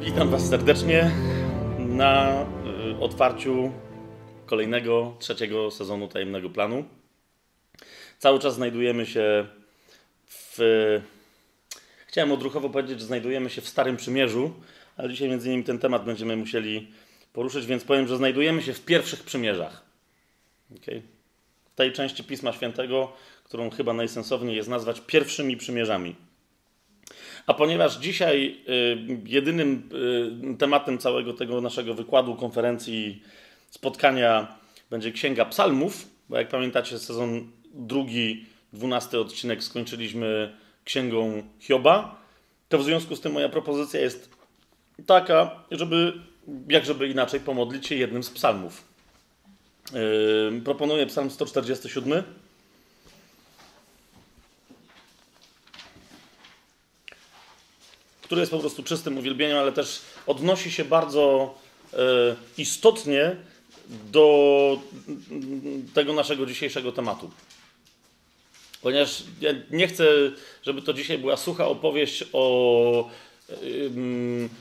Witam Was serdecznie na y, otwarciu kolejnego, trzeciego sezonu Tajemnego Planu. Cały czas znajdujemy się w. Chciałem odruchowo powiedzieć, że znajdujemy się w Starym Przymierzu, ale dzisiaj między innymi ten temat będziemy musieli poruszyć, więc powiem, że znajdujemy się w pierwszych przymierzach. Okay? W tej części Pisma Świętego, którą chyba najsensowniej jest nazwać pierwszymi przymierzami. A ponieważ dzisiaj y, jedynym y, tematem całego tego naszego wykładu, konferencji, spotkania będzie Księga Psalmów, bo jak pamiętacie, sezon drugi, dwunasty odcinek skończyliśmy Księgą Hioba, to w związku z tym moja propozycja jest taka, żeby, jak żeby inaczej, pomodlić się jednym z psalmów. Yy, proponuję psalm 147. który jest po prostu czystym uwielbieniem, ale też odnosi się bardzo e, istotnie do tego naszego dzisiejszego tematu. Ponieważ ja nie chcę, żeby to dzisiaj była sucha opowieść o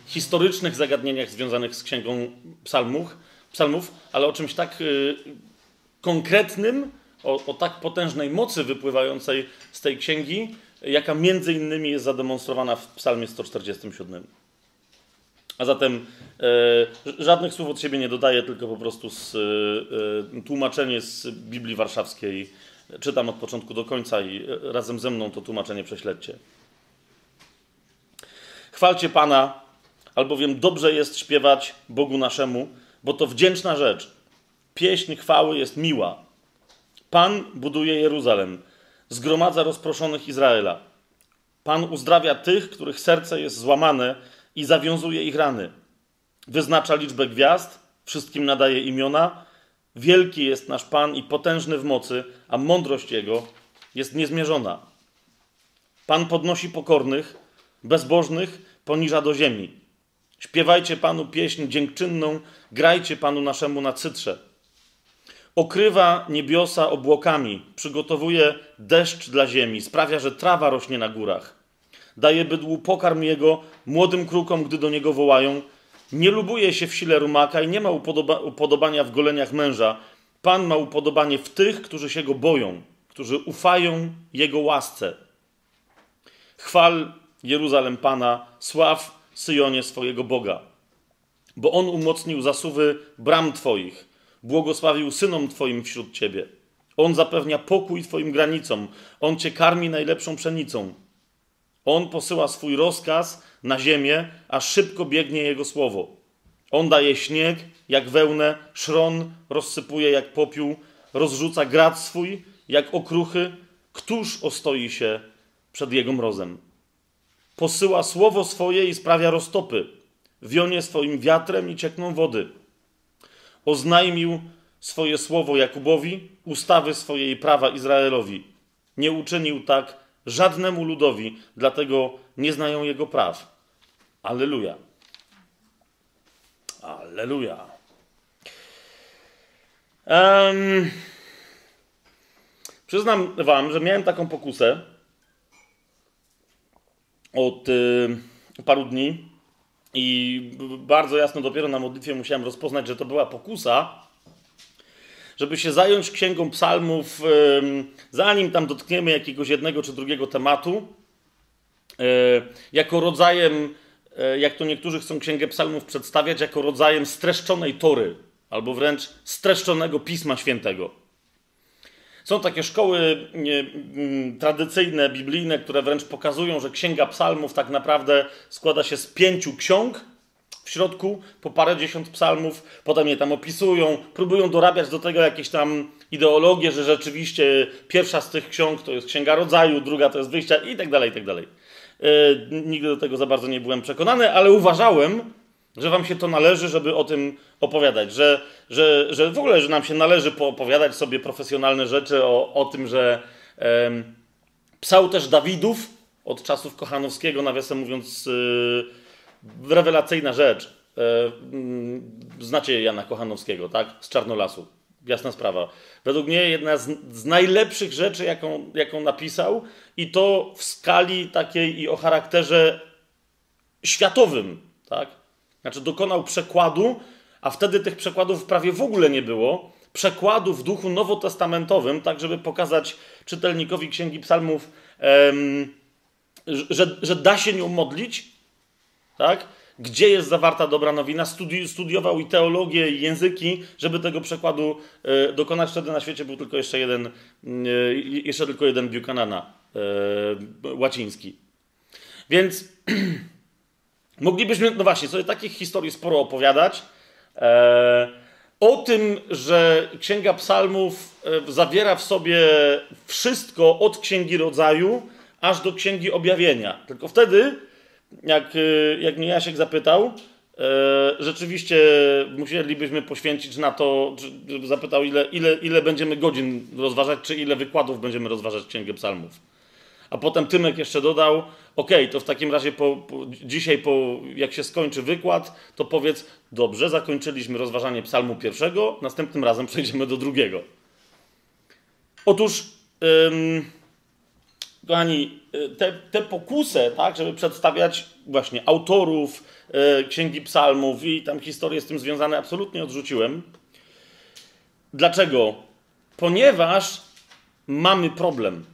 historycznych zagadnieniach związanych z księgą psalmów, psalmów ale o czymś tak y, konkretnym, o, o tak potężnej mocy wypływającej z tej księgi, jaka między innymi jest zademonstrowana w Psalmie 147. A zatem e, żadnych słów od siebie nie dodaję, tylko po prostu z, e, e, tłumaczenie z Biblii Warszawskiej czytam od początku do końca i razem ze mną to tłumaczenie prześledźcie. Chwalcie Pana, albowiem dobrze jest śpiewać Bogu naszemu, bo to wdzięczna rzecz. Pieśń chwały jest miła. Pan buduje Jeruzalem zgromadza rozproszonych Izraela. Pan uzdrawia tych, których serce jest złamane i zawiązuje ich rany. Wyznacza liczbę gwiazd, wszystkim nadaje imiona. Wielki jest nasz Pan i potężny w mocy, a mądrość Jego jest niezmierzona. Pan podnosi pokornych, bezbożnych poniża do ziemi. Śpiewajcie Panu pieśń dziękczynną, grajcie Panu naszemu na cytrze okrywa niebiosa obłokami, przygotowuje deszcz dla ziemi, sprawia, że trawa rośnie na górach. Daje bydłu pokarm jego, młodym krukom, gdy do niego wołają. Nie lubuje się w sile rumaka i nie ma upodoba upodobania w goleniach męża. Pan ma upodobanie w tych, którzy się go boją, którzy ufają jego łasce. Chwal Jeruzalem Pana, sław Syjonie swojego Boga, bo on umocnił zasuwy bram Twoich błogosławił synom Twoim wśród Ciebie. On zapewnia pokój Twoim granicom. On Cię karmi najlepszą pszenicą. On posyła swój rozkaz na ziemię, a szybko biegnie Jego słowo. On daje śnieg jak wełnę, szron rozsypuje jak popiół, rozrzuca grad swój jak okruchy. Któż ostoi się przed Jego mrozem? Posyła słowo swoje i sprawia roztopy. Wionie swoim wiatrem i ciekną wody oznajmił swoje słowo Jakubowi, ustawy swojej prawa Izraelowi. Nie uczynił tak żadnemu ludowi, dlatego nie znają jego praw. Alleluja. Alleluja. Um, przyznam wam, że miałem taką pokusę od y, paru dni i bardzo jasno dopiero na modlitwie musiałem rozpoznać, że to była pokusa, żeby się zająć księgą psalmów, zanim tam dotkniemy jakiegoś jednego czy drugiego tematu, e, jako rodzajem, e, jak to niektórzy chcą księgę psalmów przedstawiać, jako rodzajem streszczonej tory, albo wręcz streszczonego Pisma Świętego. Są takie szkoły nie, mm, tradycyjne, biblijne, które wręcz pokazują, że Księga Psalmów tak naprawdę składa się z pięciu ksiąg w środku, po parę dziesiąt psalmów, potem je tam opisują, próbują dorabiać do tego jakieś tam ideologie, że rzeczywiście pierwsza z tych ksiąg to jest Księga Rodzaju, druga to jest Wyjścia i tak dalej, i tak dalej. Yy, nigdy do tego za bardzo nie byłem przekonany, ale uważałem, że wam się to należy, żeby o tym opowiadać, że, że, że w ogóle, że nam się należy poopowiadać sobie profesjonalne rzeczy o, o tym, że psał też Dawidów od czasów Kochanowskiego, nawiasem mówiąc, yy, rewelacyjna rzecz. Yy, znacie Jana Kochanowskiego, tak? Z Czarnolasu. Jasna sprawa. Według mnie jedna z, z, najlepszych rzeczy, jaką, jaką napisał, i to w skali takiej i o charakterze światowym, tak? Znaczy dokonał przekładu, a wtedy tych przekładów prawie w ogóle nie było. Przekładu w duchu nowotestamentowym, tak żeby pokazać czytelnikowi Księgi Psalmów, em, że, że da się nią modlić, tak? Gdzie jest zawarta dobra nowina? Studi studiował i teologię, i języki, żeby tego przekładu e, dokonać. Wtedy na świecie był tylko jeszcze jeden, e, jeszcze tylko jeden Buchanana e, łaciński. Więc moglibyśmy, no właśnie, sobie takich historii sporo opowiadać. E, o tym, że Księga Psalmów e, zawiera w sobie wszystko od Księgi Rodzaju aż do Księgi Objawienia. Tylko wtedy, jak, e, jak mnie Jasiek zapytał, rzeczywiście musielibyśmy poświęcić na to, zapytał, ile, ile, ile będziemy godzin rozważać, czy ile wykładów będziemy rozważać Księgę Psalmów. A potem Tymek jeszcze dodał, ok, to w takim razie po, po, dzisiaj, po, jak się skończy wykład, to powiedz, dobrze, zakończyliśmy rozważanie psalmu pierwszego, następnym razem przejdziemy do drugiego. Otóż, ym, kochani, y, te, te pokusę, tak, żeby przedstawiać właśnie autorów y, księgi psalmów i tam historie z tym związane, absolutnie odrzuciłem. Dlaczego? Ponieważ mamy problem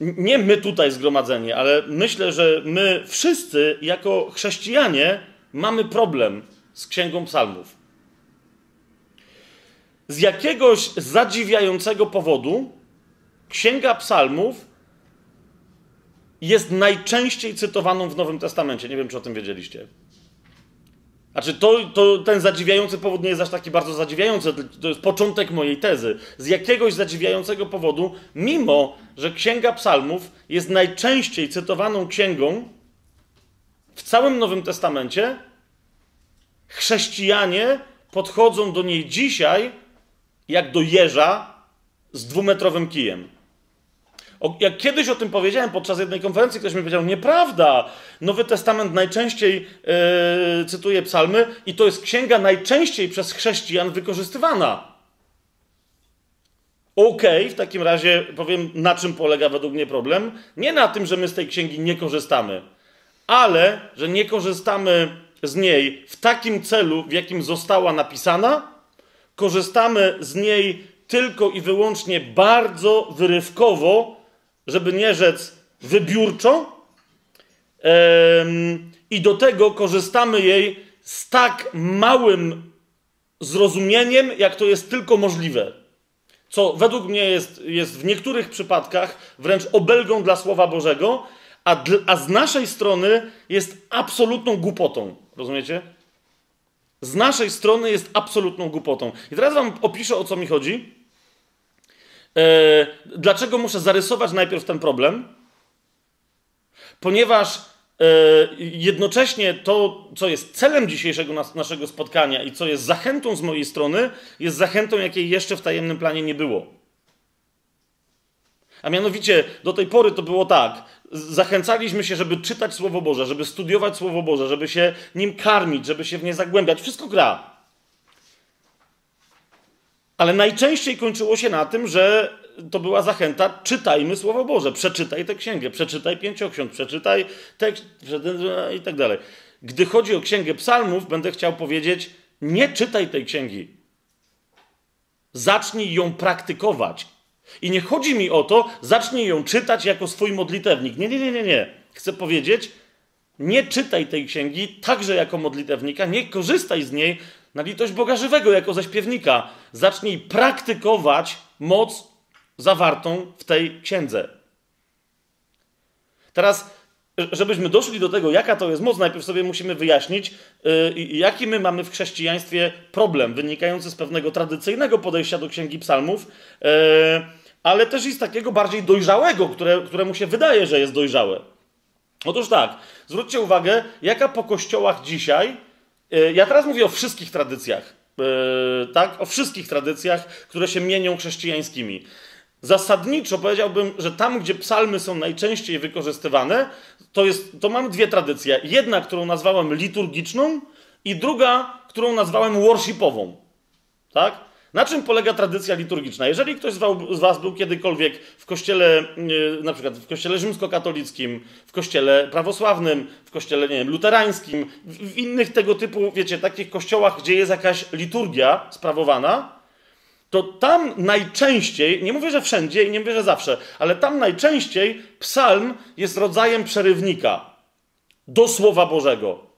nie my tutaj zgromadzeni, ale myślę, że my wszyscy jako chrześcijanie mamy problem z Księgą Psalmów. Z jakiegoś zadziwiającego powodu Księga Psalmów jest najczęściej cytowaną w Nowym Testamencie. Nie wiem, czy o tym wiedzieliście. Znaczy, to, to, ten zadziwiający powód nie jest aż taki bardzo zadziwiający, to jest początek mojej tezy. Z jakiegoś zadziwiającego powodu, mimo że Księga Psalmów jest najczęściej cytowaną księgą w całym Nowym Testamencie, chrześcijanie podchodzą do niej dzisiaj jak do jeża z dwumetrowym kijem. Jak kiedyś o tym powiedziałem podczas jednej konferencji, ktoś mi powiedział, nieprawda, Nowy Testament najczęściej yy, cytuje psalmy i to jest księga najczęściej przez chrześcijan wykorzystywana. Okej, okay, w takim razie powiem, na czym polega według mnie problem. Nie na tym, że my z tej księgi nie korzystamy, ale że nie korzystamy z niej w takim celu, w jakim została napisana. Korzystamy z niej tylko i wyłącznie bardzo wyrywkowo, żeby nie rzec wybiórczo, i do tego korzystamy jej z tak małym zrozumieniem, jak to jest tylko możliwe. Co według mnie jest, jest w niektórych przypadkach wręcz obelgą dla Słowa Bożego, a, a z naszej strony jest absolutną głupotą. Rozumiecie? Z naszej strony jest absolutną głupotą. I teraz wam opiszę, o co mi chodzi. E, dlaczego muszę zarysować najpierw ten problem? Ponieważ e, jednocześnie to, co jest celem dzisiejszego nas, naszego spotkania i co jest zachętą z mojej strony, jest zachętą, jakiej jeszcze w tajemnym planie nie było. A mianowicie do tej pory to było tak. Zachęcaliśmy się, żeby czytać Słowo Boże, żeby studiować Słowo Boże, żeby się nim karmić, żeby się w nie zagłębiać. Wszystko gra. Ale najczęściej kończyło się na tym, że to była zachęta, czytajmy Słowo Boże, przeczytaj tę księgę, przeczytaj pięcioksiąg, przeczytaj tekst i tak dalej. Gdy chodzi o księgę psalmów, będę chciał powiedzieć, nie czytaj tej księgi. Zacznij ją praktykować. I nie chodzi mi o to, zacznij ją czytać jako swój modlitewnik. Nie, nie, nie, nie, nie. Chcę powiedzieć, nie czytaj tej księgi także jako modlitewnika, nie korzystaj z niej na litość Boga żywego jako zaśpiewnika. Zacznij praktykować moc zawartą w tej księdze. Teraz, żebyśmy doszli do tego, jaka to jest moc, najpierw sobie musimy wyjaśnić, yy, jaki my mamy w chrześcijaństwie problem wynikający z pewnego tradycyjnego podejścia do Księgi Psalmów, yy, ale też i z takiego bardziej dojrzałego, które, któremu się wydaje, że jest dojrzałe. Otóż tak, zwróćcie uwagę, jaka po kościołach dzisiaj ja teraz mówię o wszystkich tradycjach, e, tak? O wszystkich tradycjach, które się mienią chrześcijańskimi. Zasadniczo powiedziałbym, że tam, gdzie psalmy są najczęściej wykorzystywane, to, jest, to mam dwie tradycje. Jedna, którą nazwałem liturgiczną, i druga, którą nazwałem worshipową. Tak? Na czym polega tradycja liturgiczna? Jeżeli ktoś z Was był kiedykolwiek w kościele, yy, na przykład w kościele rzymskokatolickim, w kościele prawosławnym, w kościele, nie wiem, luterańskim, w innych tego typu, wiecie, takich kościołach, gdzie jest jakaś liturgia sprawowana, to tam najczęściej, nie mówię, że wszędzie i nie mówię, że zawsze, ale tam najczęściej psalm jest rodzajem przerywnika do Słowa Bożego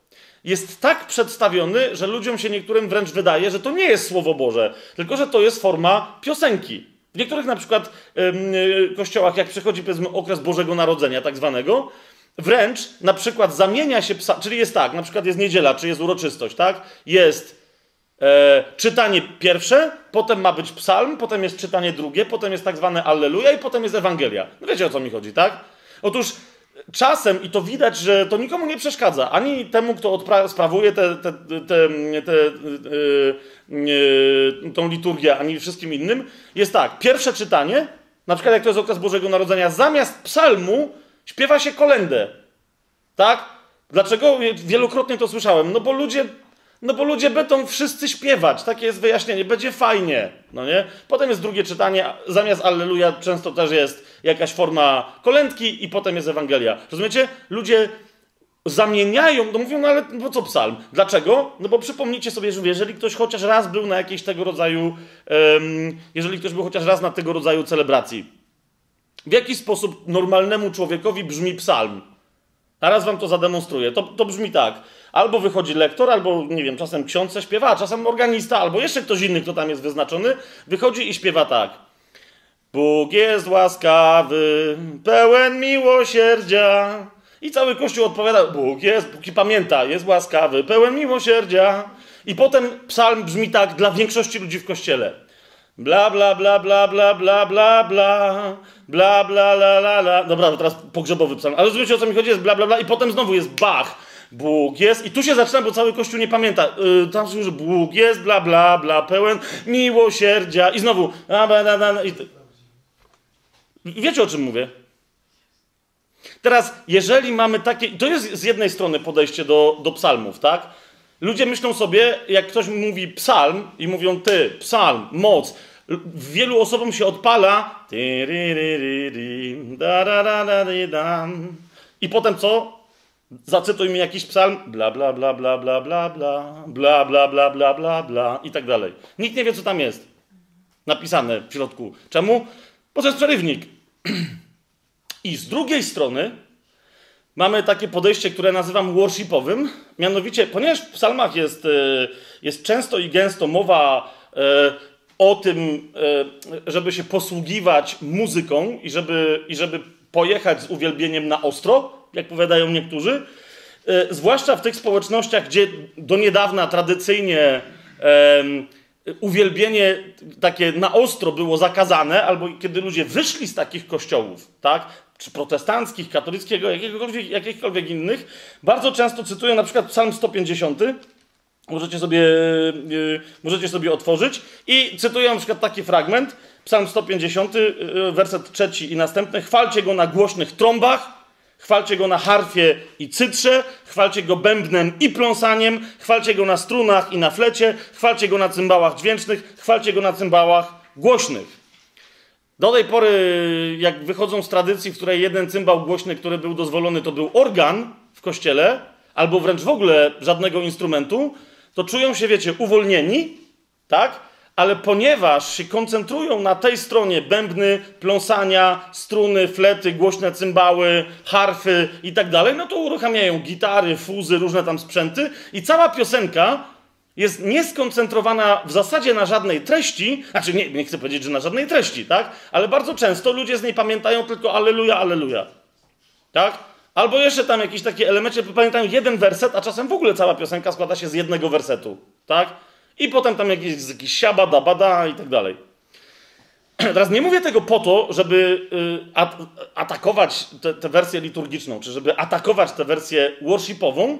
jest tak przedstawiony, że ludziom się niektórym wręcz wydaje, że to nie jest Słowo Boże, tylko że to jest forma piosenki. W niektórych na przykład yy, kościołach, jak przychodzi powiedzmy okres Bożego Narodzenia, tak zwanego, wręcz na przykład zamienia się psa, czyli jest tak, na przykład jest niedziela, czy jest uroczystość, tak? Jest e, czytanie pierwsze, potem ma być psalm, potem jest czytanie drugie, potem jest tak zwane Alleluja i potem jest Ewangelia. No wiecie o co mi chodzi, tak? Otóż czasem, i to widać, że to nikomu nie przeszkadza, ani temu, kto odpra- sprawuje te, te, te, te yy, liturgię, ani wszystkim innym, jest tak, pierwsze czytanie, na przykład jak to jest okres Bożego Narodzenia, zamiast psalmu śpiewa się kolendę. Tak? Dlaczego? Wielokrotnie to słyszałem. No bo ludzie no bo ludzie będą wszyscy śpiewać, takie jest wyjaśnienie, będzie fajnie, no nie? Potem jest drugie czytanie, zamiast Alleluja często też jest jakaś forma kolędki i potem jest Ewangelia. Rozumiecie? Ludzie zamieniają, no mówią, no ale co psalm? Dlaczego? No bo przypomnijcie sobie, że jeżeli ktoś chociaż raz był na jakiejś tego rodzaju, um, jeżeli ktoś był chociaż raz na tego rodzaju celebracji, w jaki sposób normalnemu człowiekowi brzmi psalm? Teraz wam to zademonstruję. To, to brzmi tak. Albo wychodzi lektor, albo nie wiem, czasem ksiądz śpiewa, czasem organista, albo jeszcze ktoś inny, kto tam jest wyznaczony, wychodzi i śpiewa tak. Bóg jest łaskawy, pełen miłosierdzia. I cały kościół odpowiada: Bóg jest, póki pamięta, jest łaskawy, pełen miłosierdzia. I potem psalm brzmi tak dla większości ludzi w kościele. Bla, bla, bla, bla, bla, bla, bla, bla, bla, bla, la, la, la. Dobra, teraz pogrzebowy psalm. Ale rozumiecie, o co mi chodzi? Jest bla, bla, bla i potem znowu jest Bach. Bóg jest. I tu się zaczyna, bo cały Kościół nie pamięta. Yy, tam się że Bóg jest, bla, bla, bla, pełen miłosierdzia. I znowu. A, bla, bla, bla, i... Wiecie, o czym mówię? Teraz, jeżeli mamy takie. To jest z jednej strony podejście do, do psalmów, tak? Ludzie myślą sobie, jak ktoś mówi psalm i mówią ty, psalm, moc, wielu osobom się odpala i potem co? Zacytuj mi jakiś psalm, bla bla bla bla bla bla bla bla bla bla bla bla bla i tak dalej. Nikt nie wie, co tam jest napisane w środku. Czemu? Bo to jest przerywnik. I z drugiej strony mamy takie podejście, które nazywam worshipowym. Mianowicie, ponieważ w psalmach jest, jest często i gęsto mowa o tym, żeby się posługiwać muzyką i żeby, i żeby pojechać z uwielbieniem na ostro, jak powiadają niektórzy, zwłaszcza w tych społecznościach, gdzie do niedawna tradycyjnie uwielbienie takie na ostro było zakazane, albo kiedy ludzie wyszli z takich kościołów, tak, czy protestanckich, katolickiego, jakiegokolwiek, jakichkolwiek innych, bardzo często cytują na przykład Psalm 150, możecie sobie, yy, możecie sobie otworzyć i cytuję na przykład taki fragment, Psalm 150, yy, werset trzeci i następny, chwalcie go na głośnych trąbach, Chwalcie go na harfie i cytrze, chwalcie go bębnem i pląsaniem, chwalcie go na strunach i na flecie, chwalcie go na cymbałach dźwięcznych, chwalcie go na cymbałach głośnych. Do tej pory, jak wychodzą z tradycji, w której jeden cymbał głośny, który był dozwolony, to był organ w kościele, albo wręcz w ogóle żadnego instrumentu, to czują się, wiecie, uwolnieni, tak? Ale ponieważ się koncentrują na tej stronie bębny, pląsania, struny, flety, głośne cymbały, harfy i tak dalej, no to uruchamiają gitary, fuzy, różne tam sprzęty i cała piosenka jest nieskoncentrowana w zasadzie na żadnej treści, znaczy nie, nie chcę powiedzieć, że na żadnej treści, tak? Ale bardzo często ludzie z niej pamiętają tylko Alleluja, Alleluja. Tak? Albo jeszcze tam jakiś taki elemencie, pamiętają jeden werset, a czasem w ogóle cała piosenka składa się z jednego wersetu, tak? I potem tam jakiś, jakiś siaba, bada i tak dalej. Teraz nie mówię tego po to, żeby y, atakować tę wersję liturgiczną, czy żeby atakować tę wersję worshipową,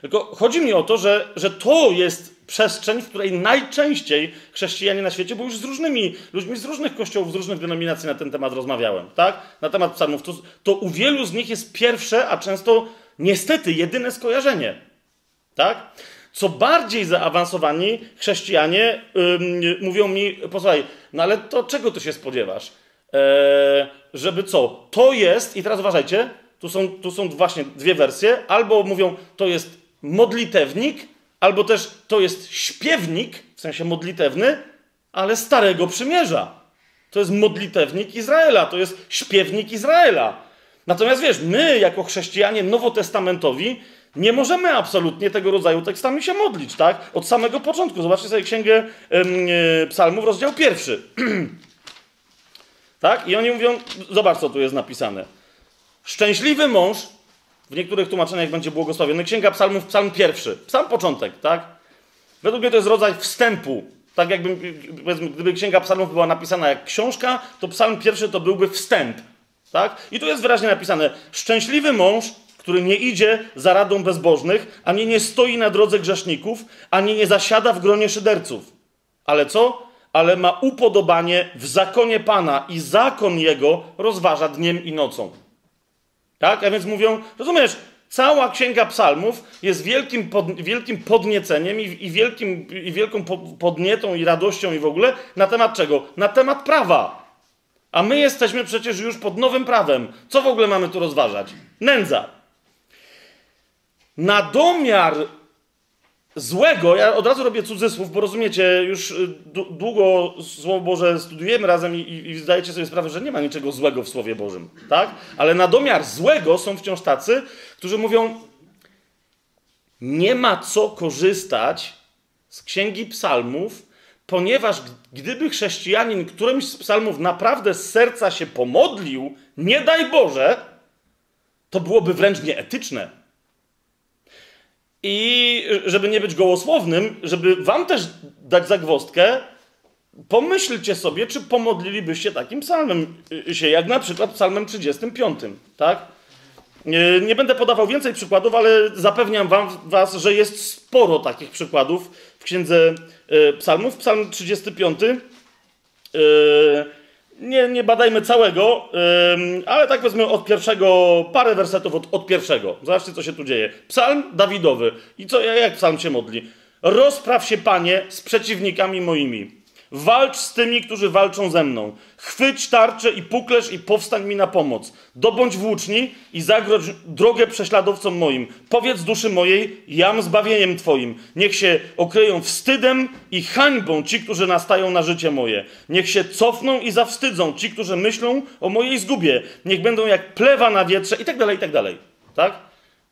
tylko chodzi mi o to, że, że to jest przestrzeń, w której najczęściej chrześcijanie na świecie, bo już z różnymi ludźmi z różnych kościołów, z różnych denominacji na ten temat rozmawiałem, tak? Na temat psalmów. To, to u wielu z nich jest pierwsze, a często niestety jedyne skojarzenie, tak? Co bardziej zaawansowani chrześcijanie ym, mówią mi, posłuchaj, no ale to czego ty się spodziewasz? Eee, żeby co? To jest, i teraz uważajcie, tu są, tu są właśnie dwie wersje, albo mówią, to jest modlitewnik, albo też to jest śpiewnik, w sensie modlitewny, ale Starego Przymierza. To jest modlitewnik Izraela, to jest śpiewnik Izraela. Natomiast wiesz, my jako chrześcijanie nowotestamentowi nie możemy absolutnie tego rodzaju tekstami się modlić, tak? Od samego początku. Zobaczcie sobie Księgę yy, Psalmów, rozdział pierwszy. tak? I oni mówią, zobacz co tu jest napisane. Szczęśliwy mąż, w niektórych tłumaczeniach będzie błogosławiony. Księga Psalmów, Psalm pierwszy. Psalm początek, tak? Według mnie to jest rodzaj wstępu. Tak jakby, gdyby Księga Psalmów była napisana jak książka, to Psalm pierwszy to byłby wstęp. Tak? I tu jest wyraźnie napisane: Szczęśliwy mąż, który nie idzie za radą bezbożnych, ani nie stoi na drodze grzeszników, ani nie zasiada w gronie szyderców. Ale co? Ale ma upodobanie w zakonie Pana i zakon jego rozważa dniem i nocą. Tak? A więc mówią, rozumiesz, cała księga psalmów jest wielkim, pod, wielkim podnieceniem i, i, wielkim, i wielką podnietą i radością i w ogóle na temat czego? Na temat prawa. A my jesteśmy przecież już pod nowym prawem. Co w ogóle mamy tu rozważać? Nędza. Na domiar złego, ja od razu robię cudzysłów, bo rozumiecie, już y, długo Słowo Boże studiujemy razem i, i, zdajecie sobie sprawę, że nie ma niczego złego w Słowie Bożym, tak? Ale na domiar złego są wciąż tacy, którzy mówią, nie ma co korzystać z Księgi Psalmów, ponieważ gdyby chrześcijanin którymś z psalmów naprawdę z serca się pomodlił, nie daj Boże, to byłoby wręcz nieetyczne. I żeby nie być gołosłownym, żeby wam też dać zagwostkę, pomyślcie sobie, czy pomodlilibyście takim psalmem się, jak na przykład psalmem 35, tak? Nie będę podawał więcej przykładów, ale zapewniam wam, was, że jest sporo takich przykładów w księdze e, psalmów. Psalm 35 nie, nie badajmy całego, ale tak wezmę od pierwszego, parę wersetów od, od pierwszego. Zobaczcie, co się tu dzieje. Psalm Dawidowy. I co, jak psalm się modli? Rozpraw się, Panie, z przeciwnikami moimi. Walcz z tymi, którzy walczą ze mną. Chwyć tarczę i puklerz i powstań mi na pomoc. Dobądź włóczni i zagrodź drogę prześladowcom moim. Powiedz duszy mojej, jam zbawieniem Twoim. Niech się okryją wstydem i hańbą ci, którzy nastają na życie moje. Niech się cofną i zawstydzą ci, którzy myślą o mojej zgubie. Niech będą jak plewa na wietrze i tak dalej, i tak dalej. Tak?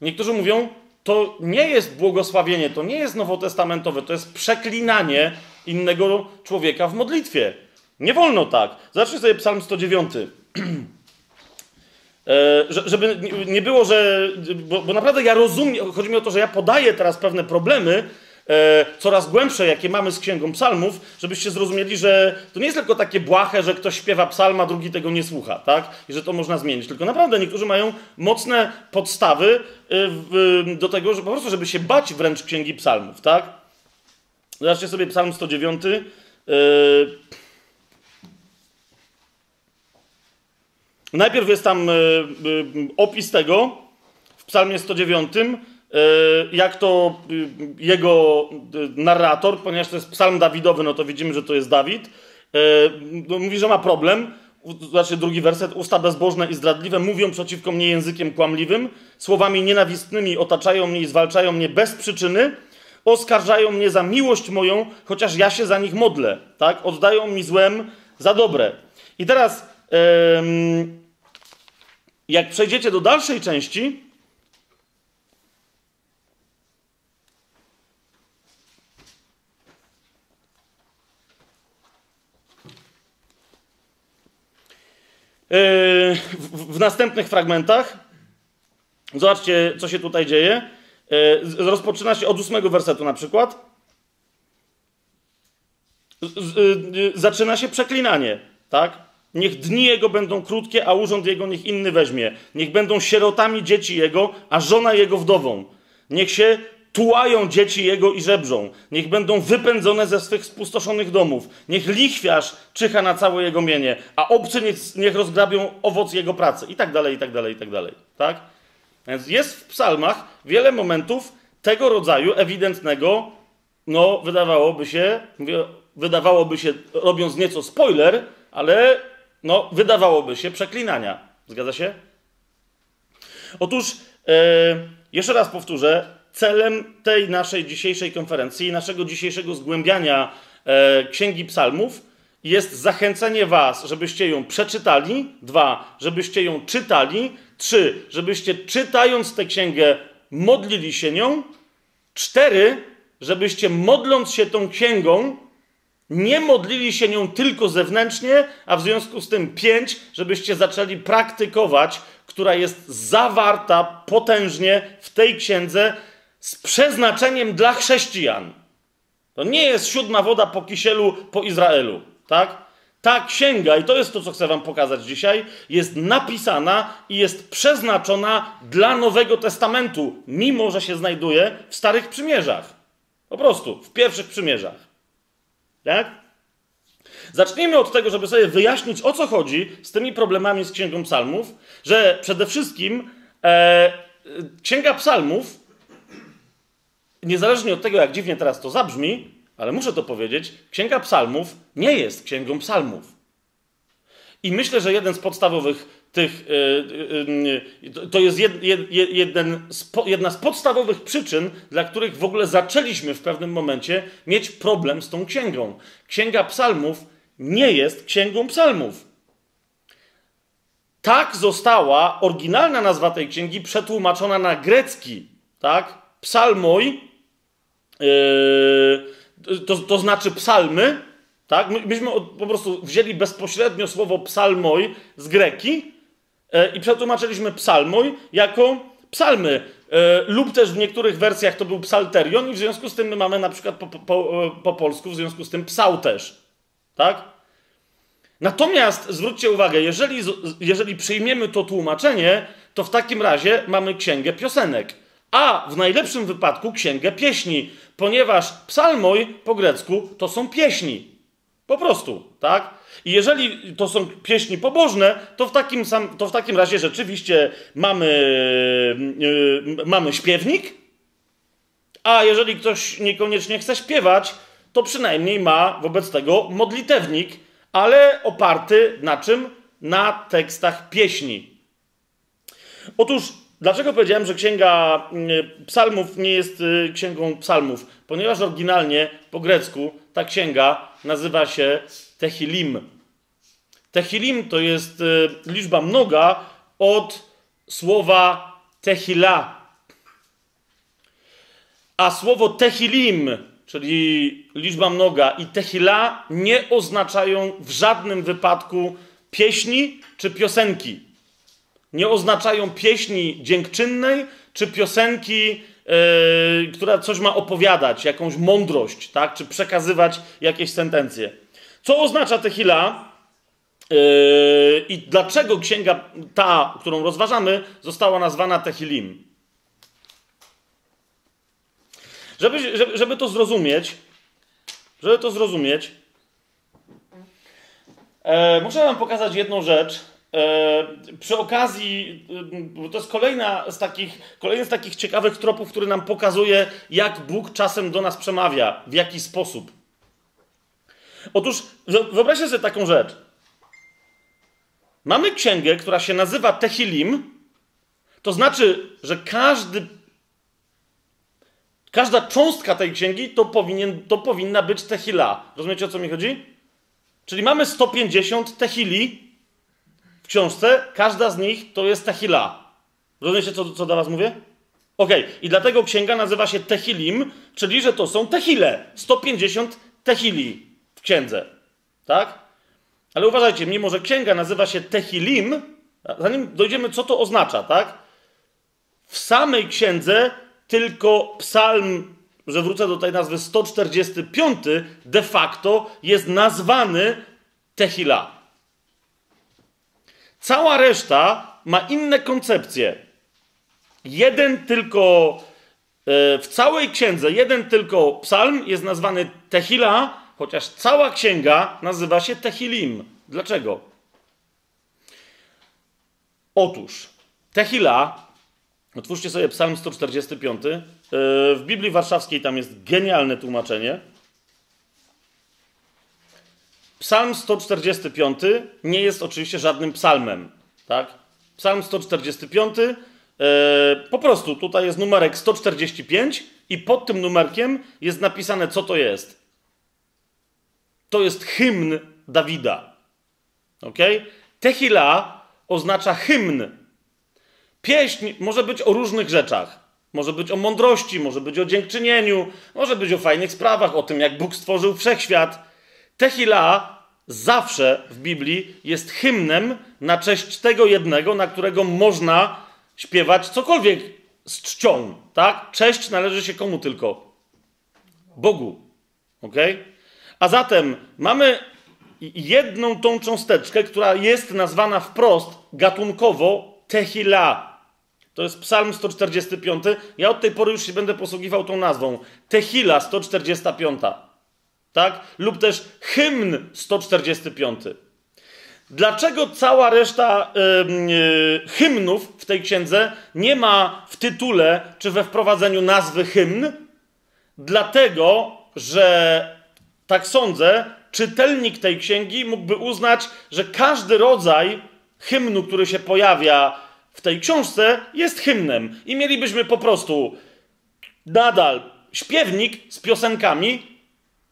Niektórzy mówią, to nie jest błogosławienie, to nie jest nowotestamentowe, to jest przeklinanie innego człowieka w modlitwie. Nie wolno tak. Zacznij sobie Psalm 109. E, żeby nie było, że. Bo, bo, naprawdę ja rozumiem, chodzi mi o to, że ja podaję teraz pewne problemy, e, coraz głębsze, jakie mamy z Księgą Psalmów, żebyście zrozumieli, że to nie jest tylko takie błahe, że ktoś śpiewa psalma, drugi tego nie słucha, tak? I że to można zmienić. Tylko naprawdę niektórzy mają mocne podstawy e, do tego, że po prostu, żeby się bać wręcz Księgi Psalmów, tak? Zobaczcie sobie Psalm 109. Yy... Najpierw jest tam yy, yy, opis tego w Psalmie 109, yy, jak to jego narrator, ponieważ to jest Psalm Dawidowy, no to widzimy, że to jest Dawid, no, mówi, że ma problem. Zobaczcie drugi werset. Usta bezbożne i zdradliwe mówią przeciwko mnie językiem kłamliwym, słowami nienawistnymi otaczają mnie i zwalczają mnie bez przyczyny oskarżają mnie za miłość moją, chociaż ja się za nich modlę, tak? Oddają mi złem za dobre. I teraz, jak przejdziecie do dalszej części, w, w następnych fragmentach, zobaczcie, co się tutaj dzieje. E, rozpoczyna się od ósmego wersetu na przykład. Y, zaczyna się przeklinanie, tak? Niech dni jego będą krótkie, a urząd jego niech inny weźmie. Niech będą sierotami dzieci jego, a żona jego wdową. Niech się tułają dzieci jego i żebrzą. Niech będą wypędzone ze swych spustoszonych domów. Niech lichwiarz czyha na całe jego mienie, a obcy niech, niech rozgrabią owoc jego pracy. I tak dalej, i tak dalej, i tak dalej. Tak? Więc jest w psalmach wiele momentów tego rodzaju ewidentnego, no wydawałoby się, wydawałoby się, robiąc nieco spoiler, ale no wydawałoby się przeklinania. Zgadza się? Otóż, e, jeszcze raz powtórzę, celem tej naszej dzisiejszej konferencji, naszego dzisiejszego zgłębiania e, Księgi Psalmów jest zachęcenie Was, żebyście ją przeczytali, dwa, żebyście ją czytali, trzy, żebyście czytając tę księgę modlili się nią, cztery, żebyście modląc się tą księgą nie modlili się nią tylko zewnętrznie, a w związku z tym pięć, żebyście zaczęli praktykować, która jest zawarta potężnie w tej księdze z przeznaczeniem dla chrześcijan. To nie jest siódma woda po kisielu po Izraelu, tak? Ta księga, i to jest to, co chcę Wam pokazać dzisiaj, jest napisana i jest przeznaczona dla Nowego Testamentu, mimo że się znajduje w Starych Przymierzach. Po prostu, w pierwszych przymierzach. Tak? Zacznijmy od tego, żeby sobie wyjaśnić, o co chodzi z tymi problemami z Księgą Psalmów, że przede wszystkim e, Księga Psalmów, niezależnie od tego, jak dziwnie teraz to zabrzmi, ale muszę to powiedzieć, Księga Psalmów nie jest Księgą Psalmów. I myślę, że jeden z podstawowych tych, e, e, to jest jeden jedna z podstawowych przyczyn, dla których w ogóle zaczęliśmy w pewnym momencie mieć problem z tą księgą. Księga Psalmów nie jest księgą Psalmów. Tak została oryginalna nazwa tej księgi przetłumaczona na grecki, tak? Psalmoj, yy, to, to znaczy psalmy, tak? My, myśmy po prostu wzięli bezpośrednio słowo psalmoj z greki yy, i przetłumaczyliśmy psalmoj jako psalmy. Yy, lub też w niektórych wersjach to był psalterion i w związku z tym my mamy na przykład po, po, po polsku w związku z tym psał też. Tak? Natomiast zwróćcie uwagę, jeżeli, jeżeli przyjmiemy to tłumaczenie, to w takim razie mamy księgę piosenek, a w najlepszym wypadku księgę pieśni, ponieważ psalmoj po grecku to są pieśni. Po prostu, tak? I jeżeli to są pieśni pobożne, to w takim, sam, to w takim razie rzeczywiście mamy, yy, mamy śpiewnik, a jeżeli ktoś niekoniecznie chce śpiewać, to przynajmniej ma wobec tego modlitewnik, ale oparty na czym? Na tekstach pieśni. Otóż, dlaczego powiedziałem, że księga mm, psalmów nie jest y, księgą psalmów? Ponieważ oryginalnie po grecku ta księga nazywa się Tehilim. Tehilim to jest y, liczba mnoga od słowa Tehila. A słowo Tehilim czyli liczba mnoga, i tehila nie oznaczają w żadnym wypadku pieśni czy piosenki. Nie oznaczają pieśni dziękczynnej czy piosenki, yy, która coś ma opowiadać, jakąś mądrość, tak? czy przekazywać jakieś sentencje. Co oznacza tehila? Yy, I dlaczego księga ta, którą rozważamy, została nazwana Tehilim? Żeby, żeby, żeby to zrozumieć, żeby to zrozumieć, e, muszę Wam pokazać jedną rzecz. E, przy okazji, e, to jest kolejna z takich, kolejny z takich ciekawych tropów, który nam pokazuje, jak Bóg czasem do nas przemawia, w jaki sposób. Otóż wyobraźcie sobie taką rzecz. Mamy księgę, która się nazywa Tehilim, to znaczy, że każdy Każda cząstka tej księgi to, powinien, to powinna być tehila. Rozumiecie o co mi chodzi? Czyli mamy 150 tehili książce, każda z nich to jest tehila. Rozumiecie, co, co do was mówię? Okej, okay. i dlatego księga nazywa się Tehilim, czyli że to są tehile. 150 tehili w księdze. Tak? Ale uważajcie, mimo że księga nazywa się Tehilim, zanim dojdziemy, co to oznacza, tak? W samej księdze tylko psalm, że wrócę do tej nazwy 145, de facto jest nazwany Tehila. Cała reszta ma inne koncepcje. Jeden tylko, e, w całej księdze, jeden tylko psalm jest nazwany Tehila, chociaż cała księga nazywa się Tehilim. Dlaczego? Otóż Tehila Otwórzcie sobie Psalm 145. Yy, w Biblii Warszawskiej tam jest genialne tłumaczenie. Psalm 145 nie jest oczywiście żadnym psalmem. Tak? Psalm 145, yy, po prostu tutaj jest numerek 145 i pod tym numerkiem jest napisane, co to jest. To jest hymn Dawida. Ok? Tehila oznacza hymn. Pieśń może być o różnych rzeczach. Może być o mądrości, może być o dziękczynieniu, może być o fajnych sprawach, o tym, jak Bóg stworzył wszechświat. Tehila zawsze w Biblii jest hymnem na cześć tego jednego, na którego można śpiewać cokolwiek z czcią. Tak? Cześć należy się komu tylko? Bogu. ok? A zatem mamy jedną tą cząsteczkę, która jest nazwana wprost gatunkowo Tehila. To jest Psalm 145. Ja od tej pory już się będę posługiwał tą nazwą. Tehila 145. Tak? Lub też hymn 145. Dlaczego cała reszta yy, hymnów w tej księdze nie ma w tytule czy we wprowadzeniu nazwy hymn? Dlatego, że tak sądzę, czytelnik tej księgi mógłby uznać, że każdy rodzaj hymnu, który się pojawia w tej książce, jest hymnem. I mielibyśmy po prostu nadal śpiewnik z piosenkami,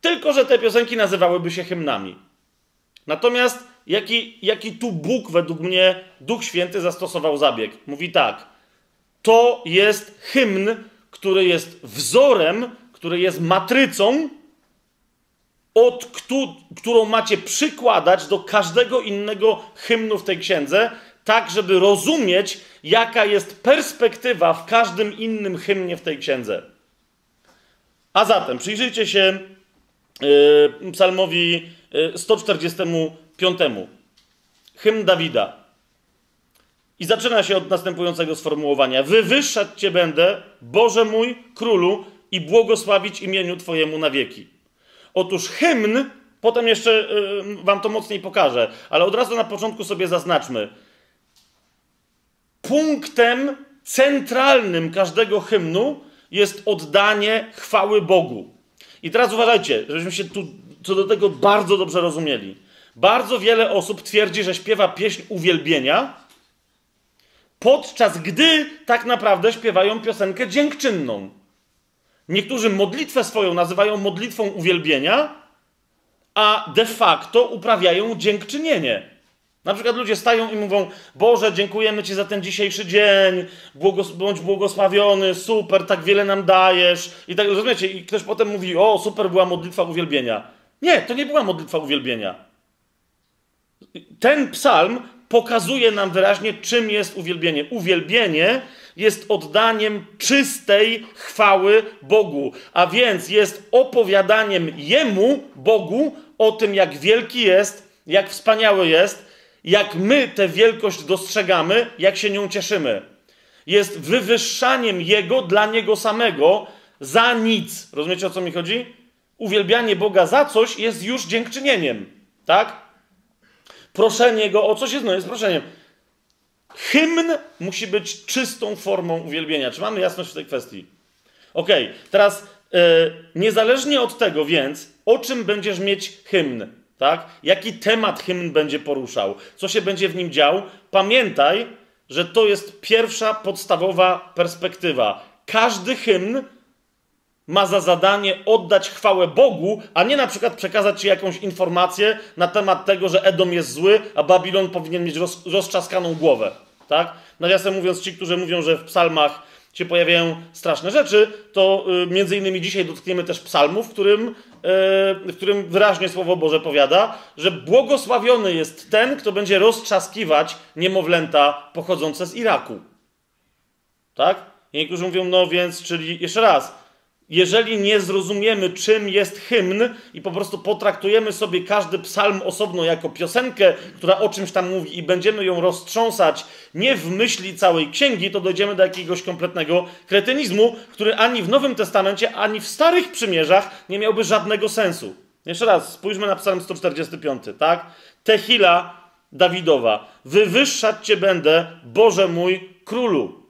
tylko że te piosenki nazywałyby się hymnami. Natomiast jaki, jaki tu Bóg, według mnie, Duch Święty zastosował zabieg? Mówi tak. To jest hymn, który jest wzorem, który jest matrycą od którą macie przykładać do każdego innego hymnu w tej księdze, tak żeby rozumieć, jaka jest perspektywa w każdym innym hymnie w tej księdze. A zatem przyjrzyjcie się psalmowi yy, 145. Hymn Dawida. I zaczyna się od następującego sformułowania: Wywyższać Cię będę, Boże mój, królu, i błogosławić imieniu Twojemu na wieki. Otóż hymn, potem jeszcze yy, wam to mocniej pokażę, ale od razu na początku sobie zaznaczmy. Punktem centralnym każdego hymnu jest oddanie chwały Bogu. I teraz uważajcie, żebyśmy się tu co do tego bardzo dobrze rozumieli. Bardzo wiele osób twierdzi, że śpiewa pieśń uwielbienia, podczas gdy tak naprawdę śpiewają piosenkę dziękczynną. Niektórzy modlitwę swoją nazywają modlitwą uwielbienia, a de facto uprawiają dziękczynienie. Na przykład ludzie stają i mówią: Boże, dziękujemy Ci za ten dzisiejszy dzień, błogos bądź błogosławiony, super, tak wiele nam dajesz. I tak rozumiecie, i ktoś potem mówi: O, super była modlitwa uwielbienia. Nie, to nie była modlitwa uwielbienia. Ten psalm pokazuje nam wyraźnie, czym jest uwielbienie. Uwielbienie jest oddaniem czystej chwały Bogu, a więc jest opowiadaniem Jemu, Bogu, o tym, jak wielki jest, jak wspaniały jest, jak my tę wielkość dostrzegamy, jak się nią cieszymy. Jest wywyższaniem Jego dla Niego samego za nic. Rozumiecie o co mi chodzi? Uwielbianie Boga za coś jest już dziękczynieniem, tak? Proszenie Go o coś jest, no jest proszeniem. Hymn musi być czystą formą uwielbienia. Czy mamy jasność w tej kwestii? Ok, teraz yy, niezależnie od tego, więc o czym będziesz mieć hymn, tak? Jaki temat hymn będzie poruszał, co się będzie w nim dział, pamiętaj, że to jest pierwsza podstawowa perspektywa. Każdy hymn ma za zadanie oddać chwałę Bogu, a nie na przykład przekazać ci jakąś informację na temat tego, że Edom jest zły, a Babilon powinien mieć roz, rozczaskaną głowę. Tak? Nawiasem mówiąc, ci, którzy mówią, że w psalmach się pojawiają straszne rzeczy, to y, między innymi dzisiaj dotkniemy też psalmów, w którym, w którym wyraźnie Słowo Boże powiada, że błogosławiony jest ten, kto będzie roztrzaskiwać niemowlęta pochodzące z Iraku. Tak? I niektórzy mówią, no więc, czyli jeszcze raz, jeżeli nie zrozumiemy, czym jest hymn i po prostu potraktujemy sobie każdy psalm osobno jako piosenkę, która o czymś tam mówi i będziemy ją roztrząsać nie w myśli całej księgi, to dojdziemy do jakiegoś kompletnego kretynizmu, który ani w Nowym Testamencie, ani w Starych Przymierzach nie miałby żadnego sensu. Jeszcze raz, spójrzmy na psalm 145, tak? Tehila Dawidowa. Wywyższać Cię będę, Boże mój, Królu.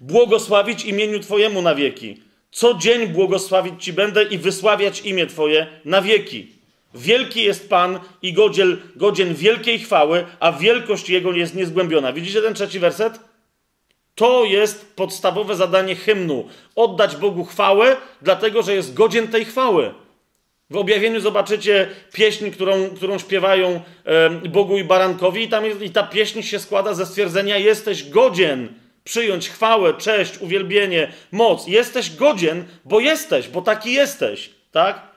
błogosławić imieniu Twojemu na wieki. Co dzień błogosławić Ci będę i wysławiać imię Twoje na wieki. Wielki jest Pan i godziel, godzien wielkiej chwały, a wielkość Jego jest niezgłębiona. Widzicie ten trzeci werset? To jest podstawowe zadanie hymnu. Oddać Bogu chwałę, dlatego że jest godzien tej chwały. W objawieniu zobaczycie pieśń, którą, którą śpiewają Bogu i Barankowi, i, tam jest, i ta pieśń się składa ze stwierdzenia: Jesteś godzien przyjąć chwałę, cześć, uwielbienie, moc. Jesteś godzien, bo jesteś, bo taki jesteś. Tak?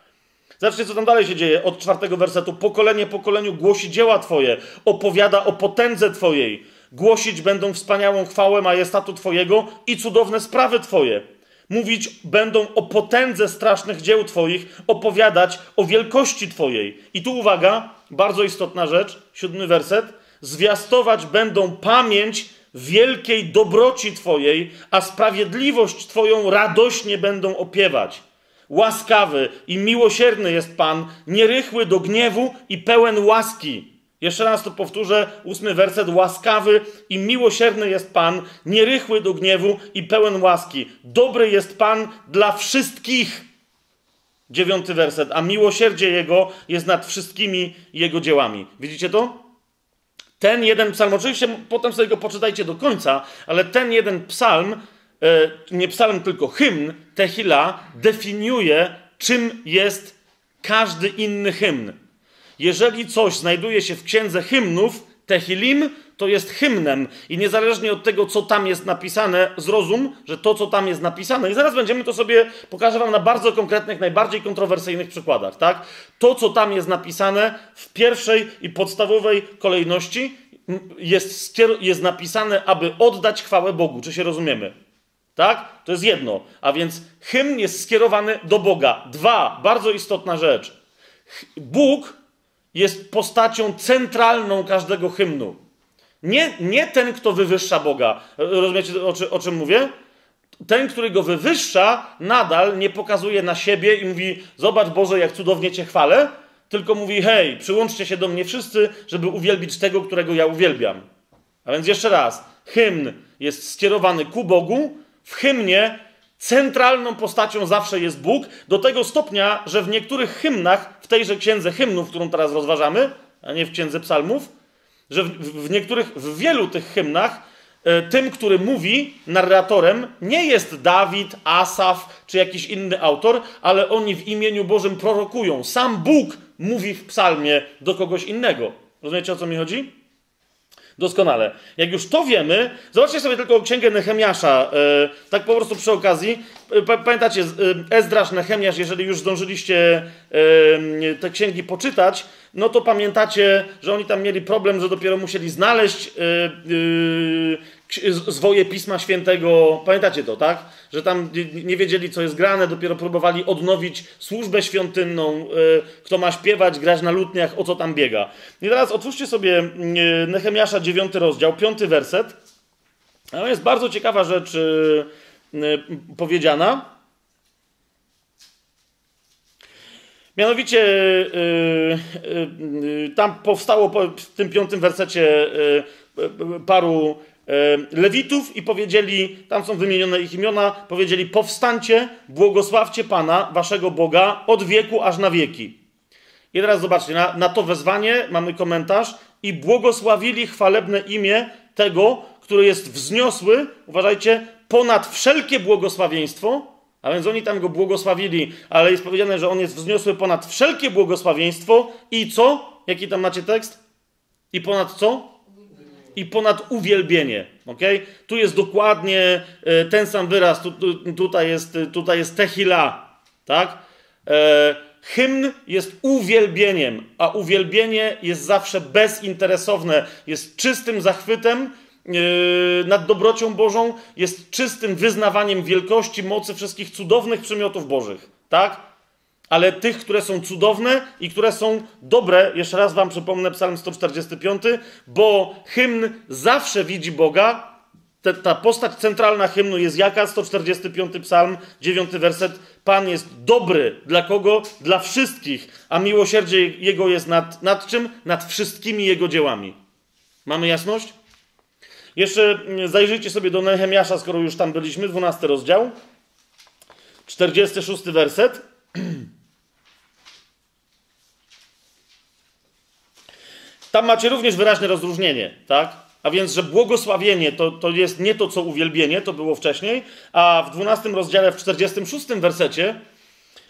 Zobaczcie, co tam dalej się dzieje. Od czwartego wersetu. Pokolenie pokoleniu głosi dzieła Twoje, opowiada o potędze Twojej. Głosić będą wspaniałą chwałę majestatu Twojego i cudowne sprawy Twoje. Mówić będą o potędze strasznych dzieł Twoich, opowiadać o wielkości Twojej. I tu uwaga, bardzo istotna rzecz, siódmy werset. Zwiastować będą pamięć wielkiej dobroci Twojej, a sprawiedliwość Twoją radośnie będą opiewać. Łaskawy i miłosierny jest Pan, nierychły do gniewu i pełen łaski. Jeszcze raz to powtórzę, ósmy werset. Łaskawy i miłosierny jest Pan, nierychły do gniewu i pełen łaski. Dobry jest Pan dla wszystkich. Dziewiąty werset. A miłosierdzie Jego jest nad wszystkimi Jego dziełami. Widzicie to? Ten jeden psalm, oczywiście potem sobie go poczytajcie do końca, ale ten jeden psalm, e, nie psalm, tylko hymn Tehila, definiuje, czym jest każdy inny hymn. Jeżeli coś znajduje się w księdze hymnów, Tehilim, to jest hymnem. I niezależnie od tego, co tam jest napisane, zrozum, że to, co tam jest napisane, i zaraz będziemy to sobie, pokażę wam na bardzo konkretnych, najbardziej kontrowersyjnych przykładach, tak? To, co tam jest napisane w pierwszej i podstawowej kolejności jest, jest napisane, aby oddać chwałę Bogu. Czy się rozumiemy? Tak? To jest jedno. A więc hymn jest skierowany do Boga. Dwa, bardzo istotna rzecz. Bóg jest postacią centralną każdego hymnu. Nie, nie ten, kto wywyższa Boga. Rozumiecie, o, czy, o czym mówię? Ten, który go wywyższa, nadal nie pokazuje na siebie i mówi: Zobacz, Boże, jak cudownie Cię chwalę, tylko mówi: Hej, przyłączcie się do mnie wszyscy, żeby uwielbić tego, którego ja uwielbiam. A więc jeszcze raz: hymn jest skierowany ku Bogu. W hymnie centralną postacią zawsze jest Bóg, do tego stopnia, że w niektórych hymnach, w tejże księdze hymnów, którą teraz rozważamy, a nie w księdze psalmów, że w, w niektórych, w wielu tych hymnach, e, tym, który mówi, narratorem, nie jest Dawid, Asaf czy jakiś inny autor, ale oni w imieniu Bożym prorokują. Sam Bóg mówi w psalmie do kogoś innego. Rozumiecie o co mi chodzi? Doskonale. Jak już to wiemy, zobaczcie sobie tylko księgę Nehemiasza, e, tak po prostu przy okazji. Pamiętacie, e, Ezdrasz, Nehemiasz, jeżeli już zdążyliście te księgi poczytać, no to pamiętacie, że oni tam mieli problem, że dopiero musieli znaleźć zwoje Pisma Świętego. Pamiętacie to, tak? Że tam nie wiedzieli, co jest grane, dopiero próbowali odnowić służbę świątynną, kto ma śpiewać, grać na lutniach, o co tam biega. I teraz otwórzcie sobie Nehemiasza 9 rozdział, 5 werset. To jest bardzo ciekawa rzecz powiedziana. Mianowicie yy, yy, tam powstało w tym piątym wersecie paru Lewitów i powiedzieli, tam są wymienione ich imiona, powiedzieli: Powstańcie, błogosławcie Pana, waszego Boga, od wieku aż na wieki. I teraz zobaczcie, na, na to wezwanie mamy komentarz: I błogosławili chwalebne imię tego, który jest wzniosły, uważajcie, ponad wszelkie błogosławieństwo a więc oni tam go błogosławili, ale jest powiedziane, że on jest wzniosły ponad wszelkie błogosławieństwo i co? Jaki tam macie tekst? I ponad co? I ponad uwielbienie. Okay? Tu jest dokładnie e, ten sam wyraz. Tu, tu, tutaj, jest, tutaj jest tehila. Tak? E, hymn jest uwielbieniem, a uwielbienie jest zawsze bezinteresowne, jest czystym zachwytem nad dobrocią Bożą jest czystym wyznawaniem wielkości, mocy wszystkich cudownych przymiotów Bożych. Tak? Ale tych, które są cudowne i które są dobre, jeszcze raz wam przypomnę Psalm 145, bo hymn zawsze widzi Boga. Ta, ta postać centralna hymnu jest jaka? 145 Psalm, 9 werset. Pan jest dobry. Dla kogo? Dla wszystkich. A miłosierdzie Jego jest nad, nad czym? Nad wszystkimi Jego dziełami. Mamy jasność? Jeszcze zajrzyjcie sobie do Nehemiasza, skoro już tam byliśmy, 12 rozdział, 46 werset. Tam macie również wyraźne rozróżnienie, tak? A więc, że błogosławienie to, to jest nie to, co uwielbienie, to było wcześniej, a w 12 rozdziale, w 46 wersecie,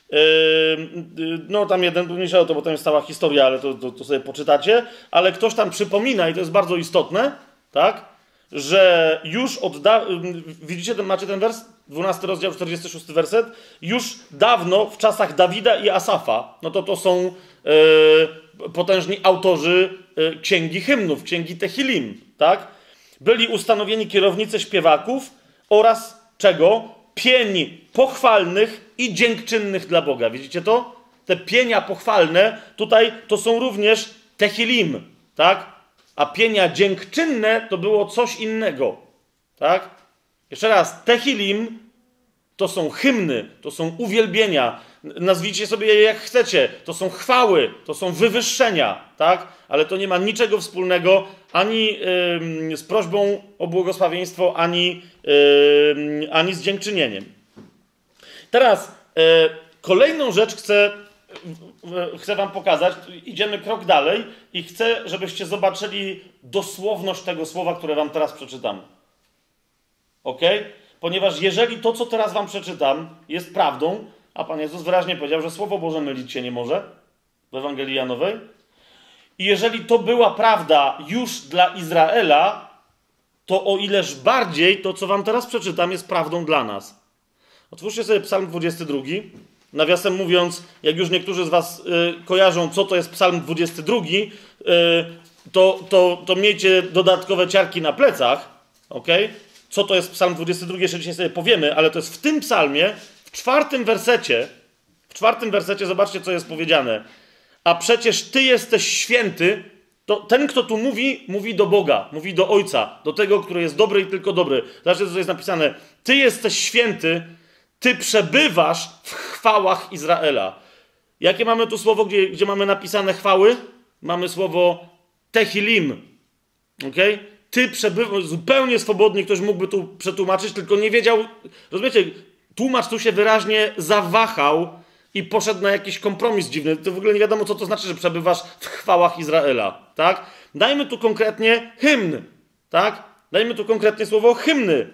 yy, no tam jeden, mniejsza o to, bo tam jest cała historia, ale to, to, to sobie poczytacie, ale ktoś tam przypomina, i to jest bardzo istotne, tak? Że już od widzicie, ten, macie ten wers? 12 rozdział, 46 werset. Już dawno, w czasach Dawida i Asafa, no to to są yy, potężni autorzy yy, księgi hymnów, księgi Tehilim, tak? Byli ustanowieni kierownicy śpiewaków oraz czego? Pień pochwalnych i dziękczynnych dla Boga. Widzicie to? Te pienia pochwalne tutaj to są również Tehilim, tak? A pienia dziękczynne to było coś innego, tak? Jeszcze raz, Tehilim to są hymny, to są uwielbienia, nazwijcie sobie je jak chcecie, to są chwały, to są wywyższenia, tak? Ale to nie ma niczego wspólnego ani yy, z prośbą o błogosławieństwo, ani, yy, ani z dziękczynieniem. Teraz yy, kolejną rzecz chcę, chcę Wam pokazać. Idziemy krok dalej i chcę, żebyście zobaczyli dosłowność tego słowa, które Wam teraz przeczytam. Ok? Ponieważ jeżeli to, co teraz Wam przeczytam, jest prawdą, a Pan Jezus wyraźnie powiedział, że Słowo Boże mylić się nie może w Ewangelii Janowej, i jeżeli to była prawda już dla Izraela, to o ileż bardziej to, co Wam teraz przeczytam, jest prawdą dla nas. Otwórzcie sobie Psalm 22. Nawiasem mówiąc, jak już niektórzy z Was y, kojarzą, co to jest Psalm 22, y, to, to, to miejcie dodatkowe ciarki na plecach, ok? Co to jest Psalm 22, jeszcze dzisiaj sobie powiemy, ale to jest w tym psalmie, w czwartym wersecie, w czwartym wersecie, zobaczcie, co jest powiedziane. A przecież Ty jesteś święty, to ten, kto tu mówi, mówi do Boga, mówi do Ojca, do tego, który jest dobry i tylko dobry. Zobaczcie, co jest napisane. Ty jesteś święty, Ty przebywasz w chwałach Izraela. Jakie mamy tu słowo, gdzie, gdzie mamy napisane chwały? Mamy słowo tehilim. Okay? Ty przebywasz, zupełnie swobodnie ktoś mógłby tu przetłumaczyć, tylko nie wiedział, rozumiecie, tłumacz tu się wyraźnie zawahał i poszedł na jakiś kompromis dziwny. To w ogóle nie wiadomo, co to znaczy, że przebywasz w chwałach Izraela, tak? Dajmy tu konkretnie hymn, tak? Dajmy tu konkretnie słowo hymny.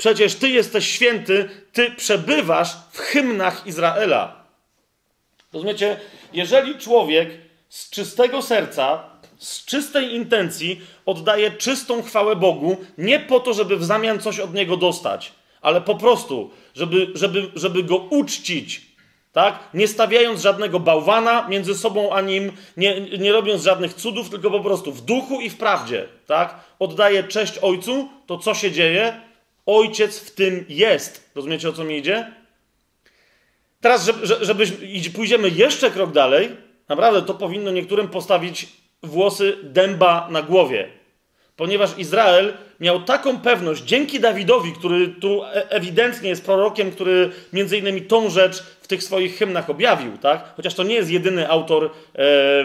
Przecież Ty jesteś święty, Ty przebywasz w hymnach Izraela. Rozumiecie? Jeżeli człowiek z czystego serca, z czystej intencji oddaje czystą chwałę Bogu, nie po to, żeby w zamian coś od Niego dostać, ale po prostu, żeby, żeby, żeby Go uczcić, tak? Nie stawiając żadnego bałwana między sobą a Nim, nie, nie robiąc żadnych cudów, tylko po prostu w duchu i w prawdzie, tak? Oddaje cześć Ojcu, to co się dzieje? Ojciec w tym jest. Rozumiecie, o co mi idzie? Teraz, żeby, żeby pójdziemy jeszcze krok dalej, naprawdę to powinno niektórym postawić włosy dęba na głowie. Ponieważ Izrael miał taką pewność, dzięki Dawidowi, który tu e- ewidentnie jest prorokiem, który między innymi tą rzecz w tych swoich hymnach objawił, tak? Chociaż to nie jest jedyny autor e, e,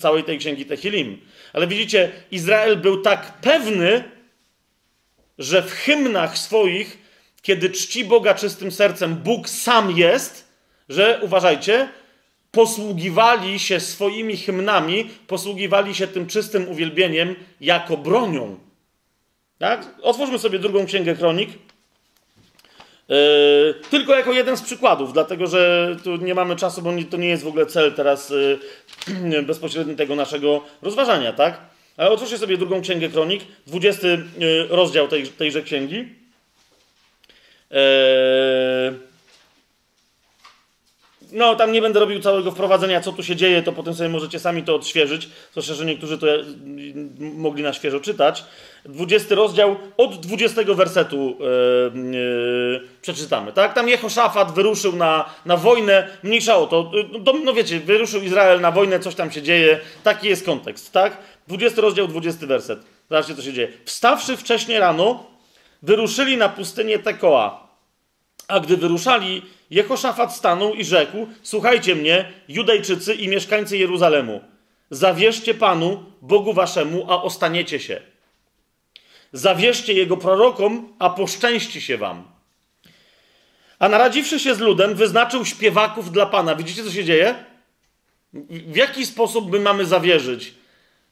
całej tej księgi Tehilim. Ale widzicie, Izrael był tak pewny, że w hymnach swoich, kiedy czci Boga czystym sercem, Bóg sam jest, że uważajcie, posługiwali się swoimi hymnami, posługiwali się tym czystym uwielbieniem jako bronią. Tak? Otwórzmy sobie drugą księgę kronik. Yy, tylko jako jeden z przykładów, dlatego że tu nie mamy czasu, bo nie, to nie jest w ogóle cel teraz yy, bezpośredni tego naszego rozważania, tak? Ale otwórzcie sobie drugą księgę kronik, 20 yy, rozdział tej, tejże księgi. Yy, no, tam nie będę robił całego wprowadzenia, co tu się dzieje, to potem sobie możecie sami to odświeżyć. Zwłaszcza, że niektórzy to e, mogli na świeżo czytać. 20 rozdział, od 20 wersetu yy, yy, przeczytamy, tak? Tam Jehoszafat wyruszył na, na wojnę, mniejsza o to, no, no wiecie, wyruszył Izrael na wojnę, coś tam się dzieje, taki jest kontekst, tak? 20 rozdział, 20 werset. Zobaczcie, co się dzieje. Wstawszy wcześnie rano, wyruszyli na pustynię Tekoa. A gdy wyruszali, Jehoszafat stanął i rzekł: Słuchajcie mnie, Judejczycy i mieszkańcy Jeruzalemu. zawierzcie Panu, Bogu waszemu, a ostaniecie się. Zawierzcie Jego prorokom, a poszczęści się wam. A naradziwszy się z ludem, wyznaczył śpiewaków dla Pana. Widzicie, co się dzieje? W jaki sposób my mamy zawierzyć?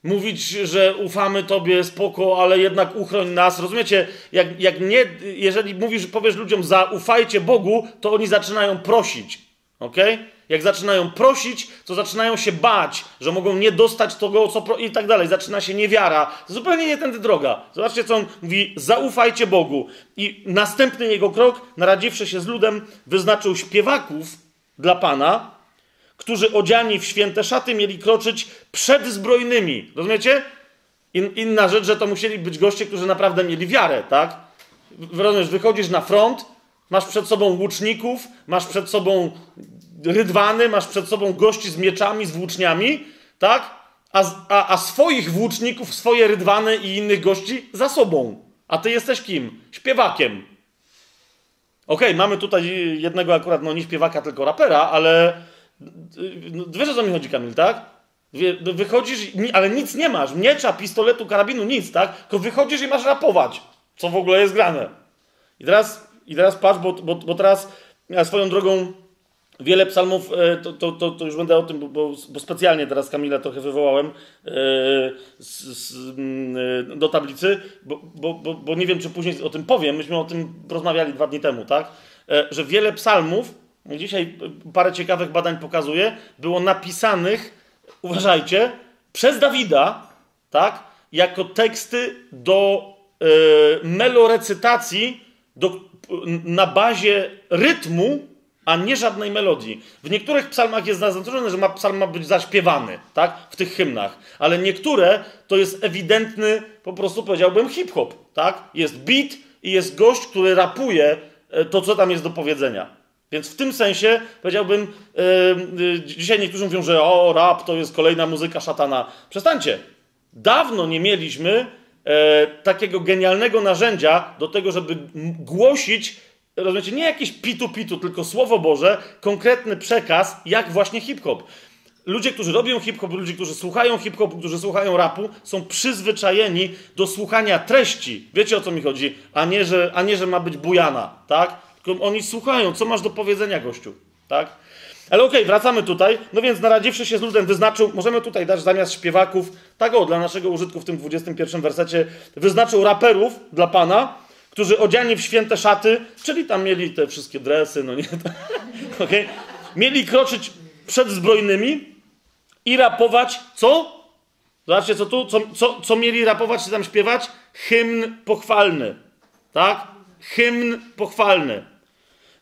Mówić, że ufamy Tobie, spoko, ale jednak uchroń nas. Rozumiecie? Jak, jak nie, jeżeli mówisz, powiesz ludziom, zaufajcie Bogu, to oni zaczynają prosić. ok? Jak zaczynają prosić, to zaczynają się bać, że mogą nie dostać tego, co pro... i tak dalej. Zaczyna się niewiara. Zupełnie nie tędy droga. Zobaczcie, co on mówi. Zaufajcie Bogu. I następny jego krok, naradziwszy się z ludem, wyznaczył śpiewaków dla Pana, którzy odziani w święte szaty mieli kroczyć przed zbrojnymi. Rozumiecie? In, inna rzecz, że to musieli być goście, którzy naprawdę mieli wiarę, tak? Rozumiesz, wychodzisz na front, masz przed sobą łuczników, masz przed sobą rydwany, masz przed sobą gości z mieczami, z włóczniami, tak? A, a, a swoich włóczników, swoje rydwany i innych gości za sobą. A ty jesteś kim? Śpiewakiem. Okej, okay, mamy tutaj jednego akurat, no nie śpiewaka, tylko rapera, ale wiesz o co mi chodzi, Kamil, tak? Wychodzisz, ale nic nie masz. Miecza, pistoletu, karabinu, nic, tak? Tylko wychodzisz i masz rapować. Co w ogóle jest grane. I teraz, i teraz patrz, bo, bo, bo teraz swoją drogą Wiele psalmów, e, to, to, to, to, już będę o tym, bo, bo specjalnie teraz Kamila trochę wywołałem e, z, z, e, do tablicy, bo, bo, bo, bo, nie wiem, czy później o tym powiem. Myśmy o tym rozmawiali dwa dni temu, tak? Że wiele psalmów, dzisiaj parę ciekawych badań pokazuje, było napisanych, uważajcie, przez Dawida, tak? Jako teksty do melorecytacji do, na bazie rytmu a nie żadnej melodii. W niektórych psalmach jest zaznaczone, że ma, psalm ma być zaśpiewany, tak? W tych hymnach. Ale niektóre to jest ewidentny, po prostu powiedziałbym, hip-hop, tak? Jest beat i jest gość, który rapuje e, to, co tam jest do powiedzenia. Więc w tym sensie powiedziałbym, yy, yy, dzisiaj niektórzy mówią, że o, rap to jest kolejna muzyka szatana. Przestańcie. Dawno nie mieliśmy yy, takiego genialnego narzędzia do tego, żeby głosić rozumiecie, nie jakieś pitu-pitu, tylko Słowo Boże, konkretny przekaz, jak właśnie hip-hop. Ludzie, którzy robią hip-hop, ludzie, którzy słuchają hip-hopu, którzy słuchają rapu, są przyzwyczajeni do słuchania treści. Wiecie o co mi chodzi? A nie, że, a nie, że ma być bujana, tak? Oni słuchają, co masz do powiedzenia, gościu, tak? Ale okej, okay, wracamy tutaj. No więc naradziwszy się z ludem wyznaczył, możemy tutaj dać zamiast śpiewaków, tak o, dla naszego użytku w tym 21 wersecie, wyznaczył raperów dla Pana, którzy odziani w święte szaty, czyli tam mieli te wszystkie dresy, no nie, okay? mieli kroczyć przed zbrojnymi i rapować co? Zobaczcie, co tu, co, co, co mieli rapować, czy tam śpiewać? Hymn pochwalny, tak? Hymn pochwalny.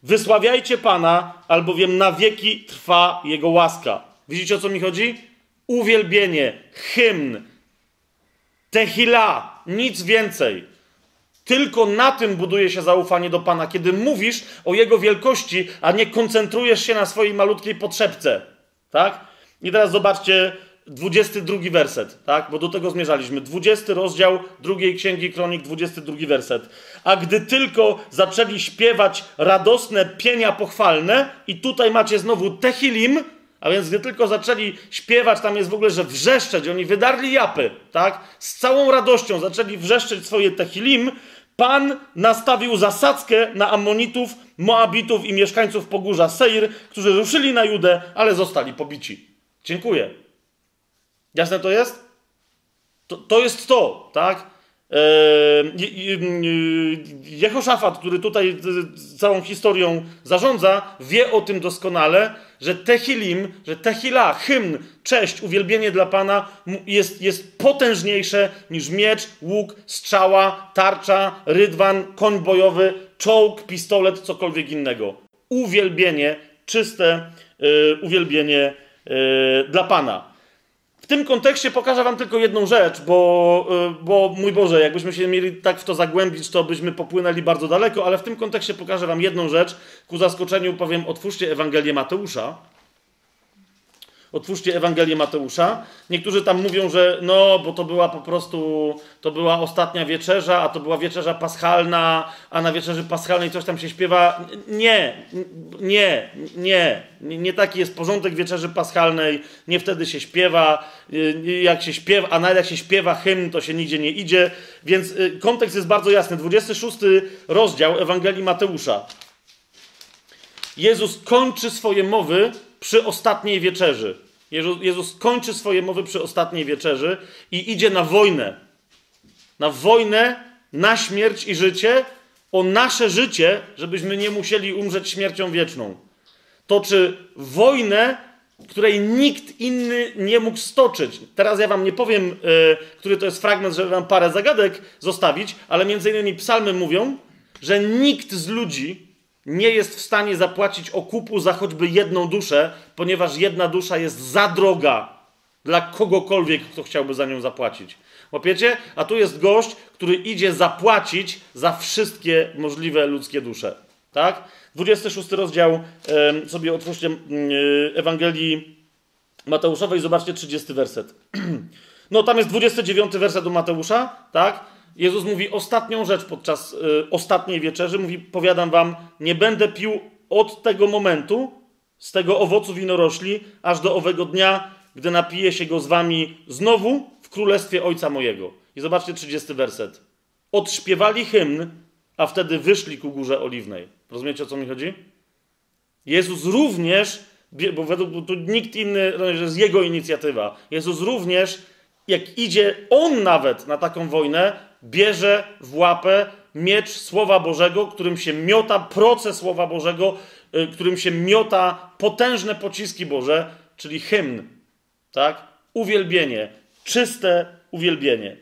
Wysławiajcie Pana, albowiem na wieki trwa Jego łaska. Widzicie, o co mi chodzi? Uwielbienie, hymn, tehila, nic więcej. Tylko na tym buduje się zaufanie do Pana, kiedy mówisz o Jego wielkości, a nie koncentrujesz się na swojej malutkiej potrzebce. Tak? I teraz zobaczcie 22 werset, tak? Bo do tego zmierzaliśmy. 20 rozdział drugiej księgi kronik, 22 werset. A gdy tylko zaczęli śpiewać radosne pienia pochwalne, i tutaj macie znowu Tehilim, a więc gdy tylko zaczęli śpiewać, tam jest w ogóle, że wrzeszczeć, oni wydarli japy, tak? Z całą radością zaczęli wrzeszczeć swoje Tehilim, Pan nastawił zasadzkę na Ammonitów, Moabitów i mieszkańców pogórza Seir, którzy ruszyli na Judę, ale zostali pobici. Dziękuję. Jasne to jest? To, to jest to, tak? Eee, Jehoszafat, który tutaj całą historią zarządza, wie o tym doskonale, że Tehilim, że Tehila, hymn, cześć, uwielbienie dla Pana jest, jest potężniejsze niż miecz, łuk, strzała, tarcza, rydwan, koń bojowy, czołg, pistolet, cokolwiek innego. Uwielbienie, czyste yy, uwielbienie dla Pana. Tym kontekście pokażę Wam tylko jedną rzecz, bo, yy, bo mój Boże, jakbyśmy się mieli tak w to zagłębić, to byśmy popłynęli bardzo daleko, ale w tym kontekście pokażę Wam jedną rzecz. Ku zaskoczeniu powiem, otwórzcie Ewangelię Mateusza, Otwórzcie Ewangelię Mateusza. Niektórzy tam mówią, że no, bo to była po prostu, to była ostatnia wieczerza, a to była wieczerza paschalna, a na wieczerzy paschalnej coś tam się śpiewa. Nie, nie, nie. Nie taki jest porządek wieczerzy paschalnej, nie wtedy się śpiewa, y, jak się śpiewa, a nawet jak się śpiewa hymn, to się nigdzie nie idzie. Więc y, kontekst jest bardzo jasny. 26 rozdział Ewangelii Mateusza. Jezus kończy swoje mowy przy ostatniej wieczerzy. Jezus, kończy swoje mowy przy ostatniej wieczerzy i idzie na wojnę. Na wojnę, na śmierć i życie, o nasze życie, żebyśmy nie musieli umrzeć śmiercią wieczną. Toczy wojnę, której nikt inny nie mógł stoczyć. Teraz ja wam nie powiem, yy, który to jest fragment, żeby wam parę zagadek zostawić, ale między innymi psalmy mówią, że nikt z ludzi nie jest w stanie zapłacić okupu za choćby jedną duszę, ponieważ jedna dusza jest za droga dla kogokolwiek, kto chciałby za nią zapłacić. Łapiecie? A tu jest gość, który idzie zapłacić za wszystkie możliwe ludzkie dusze. Tak? 26 rozdział sobie otwórzcie Ewangelii Mateuszowej, zobaczcie 30 werset. No tam jest 29 werset do Mateusza, tak? Jezus mówi ostatnią rzecz podczas y, ostatniej wieczerzy. Mówi, powiadam wam, nie będę pił od tego momentu, z tego owocu winorośli, aż do owego dnia, gdy napiję się go z wami znowu w królestwie Ojca mojego. I zobaczcie 30 werset. Odśpiewali hymn, a wtedy wyszli ku górze oliwnej. Rozumiecie, o co mi chodzi? Jezus również, bo według tu nikt inny, to jest jego inicjatywa. Jezus również, jak idzie on nawet na taką wojnę, bierze w łapę miecz Słowa Bożego, którym się miota proces Słowa Bożego, y, którym się miota potężne pociski Boże, czyli hymn. Tak? Uwielbienie, czyste uwielbienie.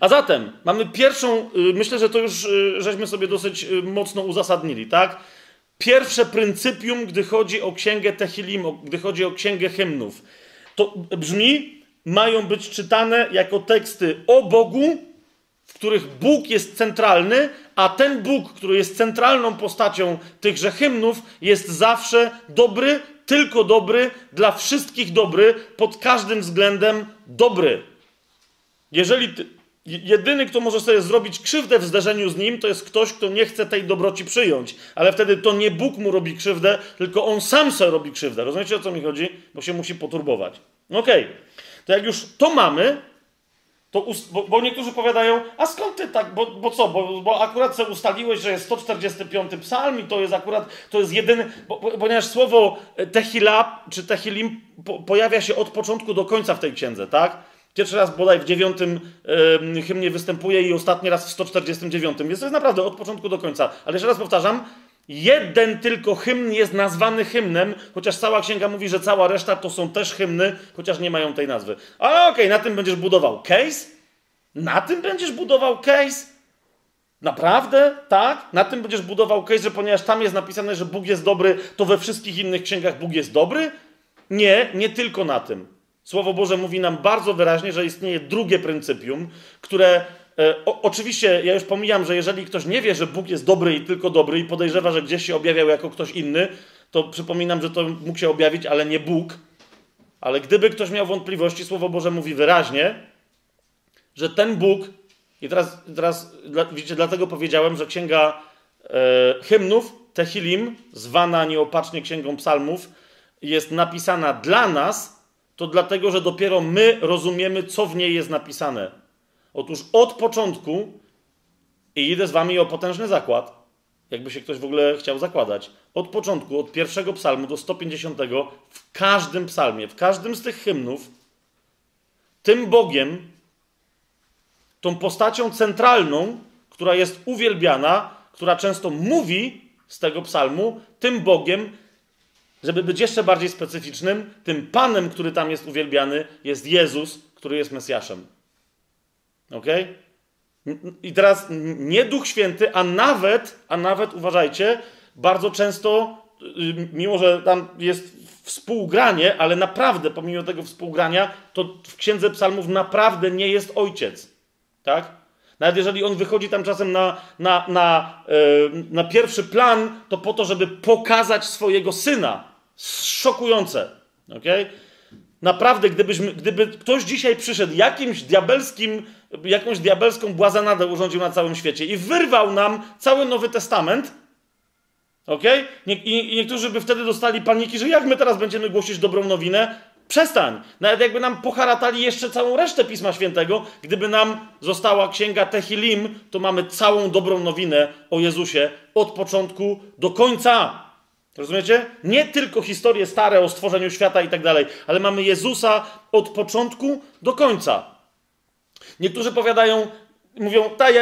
A zatem mamy pierwszą, y, myślę, że to już y, żeśmy sobie dosyć mocno uzasadnili, tak? Pierwsze pryncypium, gdy chodzi o księgę Tehilim, gdy chodzi o księgę hymnów. To brzmi, mają być czytane jako teksty o Bogu, w których Bóg jest centralny, a ten Bóg, który jest centralną postacią tychże hymnów, jest zawsze dobry, tylko dobry, dla wszystkich dobry, pod każdym względem dobry. Jeżeli ty, jedyny, kto może sobie zrobić krzywdę w zderzeniu z nim, to jest ktoś, kto nie chce tej dobroci przyjąć. Ale wtedy to nie Bóg mu robi krzywdę, tylko on sam sobie robi krzywdę. Rozumiecie o co mi chodzi? Bo się musi poturbować. Okej. Okay to jak już to mamy, to bo, bo, niektórzy powiadają, a skąd ty tak, bo, bo co, bo, bo akurat sobie ustaliłeś, że jest 145 psalm i to jest akurat, to jest jedyny, bo, ponieważ słowo tehila czy tehilim po, pojawia się od początku do końca w tej księdze, tak? Pierwszy raz bodaj w dziewiątym hymnie występuje i ostatni raz w 149, więc to jest naprawdę od początku do końca. Ale jeszcze raz powtarzam, Jeden tylko hymn jest nazwany hymnem, chociaż cała księga mówi, że cała reszta to są też hymny, chociaż nie mają tej nazwy. Ale okej, okay, na tym będziesz budował case? Na tym będziesz budował case? Naprawdę? Tak? Na tym będziesz budował case, że ponieważ tam jest napisane, że Bóg jest dobry, to we wszystkich innych księgach Bóg jest dobry? Nie, nie tylko na tym. Słowo Boże mówi nam bardzo wyraźnie, że istnieje drugie pryncypium, które o, oczywiście ja już pomijam, że jeżeli ktoś nie wie, że Bóg jest dobry i tylko dobry i podejrzewa, że gdzieś się objawiał jako ktoś inny, to przypominam, że to mógł się objawić, ale nie Bóg. Ale gdyby ktoś miał wątpliwości, Słowo Boże mówi wyraźnie, że ten Bóg, i teraz, teraz widzicie, dlatego powiedziałem, że księga e, hymnów, Tehilim, zwana nieopatrznie księgą psalmów, jest napisana dla nas, to dlatego, że dopiero my rozumiemy, co w niej jest napisane. Otóż od początku, i idę z wami o potężny zakład, jakby się ktoś w ogóle chciał zakładać, od początku, od pierwszego psalmu do 150, w każdym psalmie, w każdym z tych hymnów, tym Bogiem, tą postacią centralną, która jest uwielbiana, która często mówi z tego psalmu, tym Bogiem, żeby być jeszcze bardziej specyficznym, tym Panem, który tam jest uwielbiany, jest Jezus, który jest Mesjaszem. Ok? I teraz nie Duch Święty, a nawet, a nawet uważajcie, bardzo często, y, mimo że tam jest współgranie, ale naprawdę pomimo tego współgrania, to w Księdze Psalmów naprawdę nie jest ojciec. Tak? Nawet jeżeli on wychodzi tam czasem na, na, na, yy, na pierwszy plan, to po to, żeby pokazać swojego syna. Szokujące. Okay? Naprawdę, gdybyśmy, gdyby ktoś dzisiaj przyszedł jakimś diabelskim, jakąś diabelską błazenadę urządził na całym świecie i wyrwał nam cały Nowy Testament? I, I niektórzy by wtedy dostali paniki, że jak my teraz będziemy głosić dobrą nowinę? Przestań! Nawet jakby nam poharatali jeszcze całą resztę Pisma Świętego, gdyby nam została księga Tehilim, to mamy całą dobrą nowinę o Jezusie od początku do końca. Rozumiecie? Nie tylko historie stare o stworzeniu świata i tak dalej, ale mamy Jezusa od początku do końca. Niektórzy powiadają, mówią, ta, y,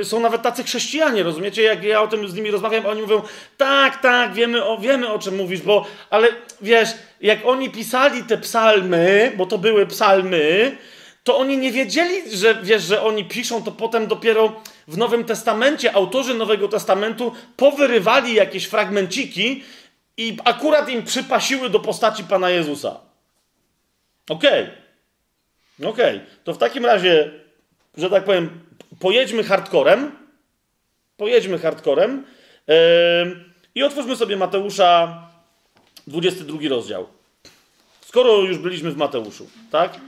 y, są nawet tacy chrześcijanie, rozumiecie? Jak ja o tym z nimi rozmawiam, oni mówią, tak, tak, wiemy o, wiemy o czym mówisz, bo, ale wiesz, jak oni pisali te psalmy, bo to były psalmy, to oni nie wiedzieli, że wiesz, że oni piszą to potem dopiero w Nowym Testamencie. Autorzy Nowego Testamentu powyrywali jakieś fragmenciki i akurat im przypasiły do postaci Pana Jezusa. Okej. Okay. Okej. Okay. To w takim razie, że tak powiem, pojedźmy hardcorem. Pojedźmy hardcorem. Yy, I otwórzmy sobie Mateusza 22 rozdział. Skoro już byliśmy w Mateuszu, tak?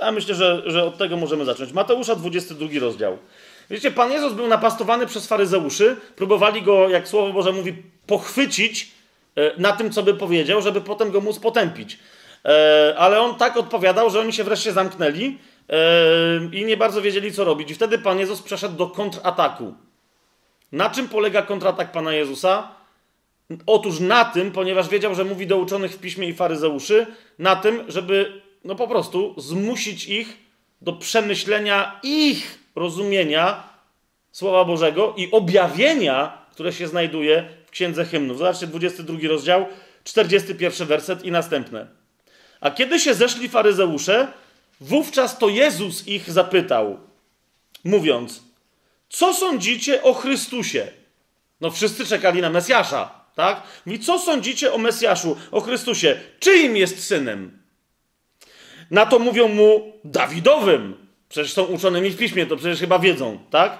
Ja myślę, że, że od tego możemy zacząć. Mateusza 22 rozdział. Wiecie, Pan Jezus był napastowany przez faryzeuszy. Próbowali go, jak Słowo Boże mówi, pochwycić e, na tym, co by powiedział, żeby potem go móc potępić. E, ale on tak odpowiadał, że oni się wreszcie zamknęli e, i nie bardzo wiedzieli, co robić. I wtedy Pan Jezus przeszedł do kontrataku. Na czym polega kontratak Pana Jezusa? Otóż na tym, ponieważ wiedział, że mówi do uczonych w piśmie i faryzeuszy, na tym, żeby no po prostu zmusić ich do przemyślenia ich rozumienia Słowa Bożego i objawienia, które się znajduje w Księdze Hymnów. Zobaczcie 22 rozdział, 41 werset i następne. A kiedy się zeszli faryzeusze, wówczas to Jezus ich zapytał, mówiąc, co sądzicie o Chrystusie? No wszyscy czekali na Mesjasza, tak? Mówi, co sądzicie o Mesjaszu, o Chrystusie? Czyim jest synem? Na to mówią mu Dawidowym. Przecież są uczonymi w piśmie, to przecież chyba wiedzą, tak?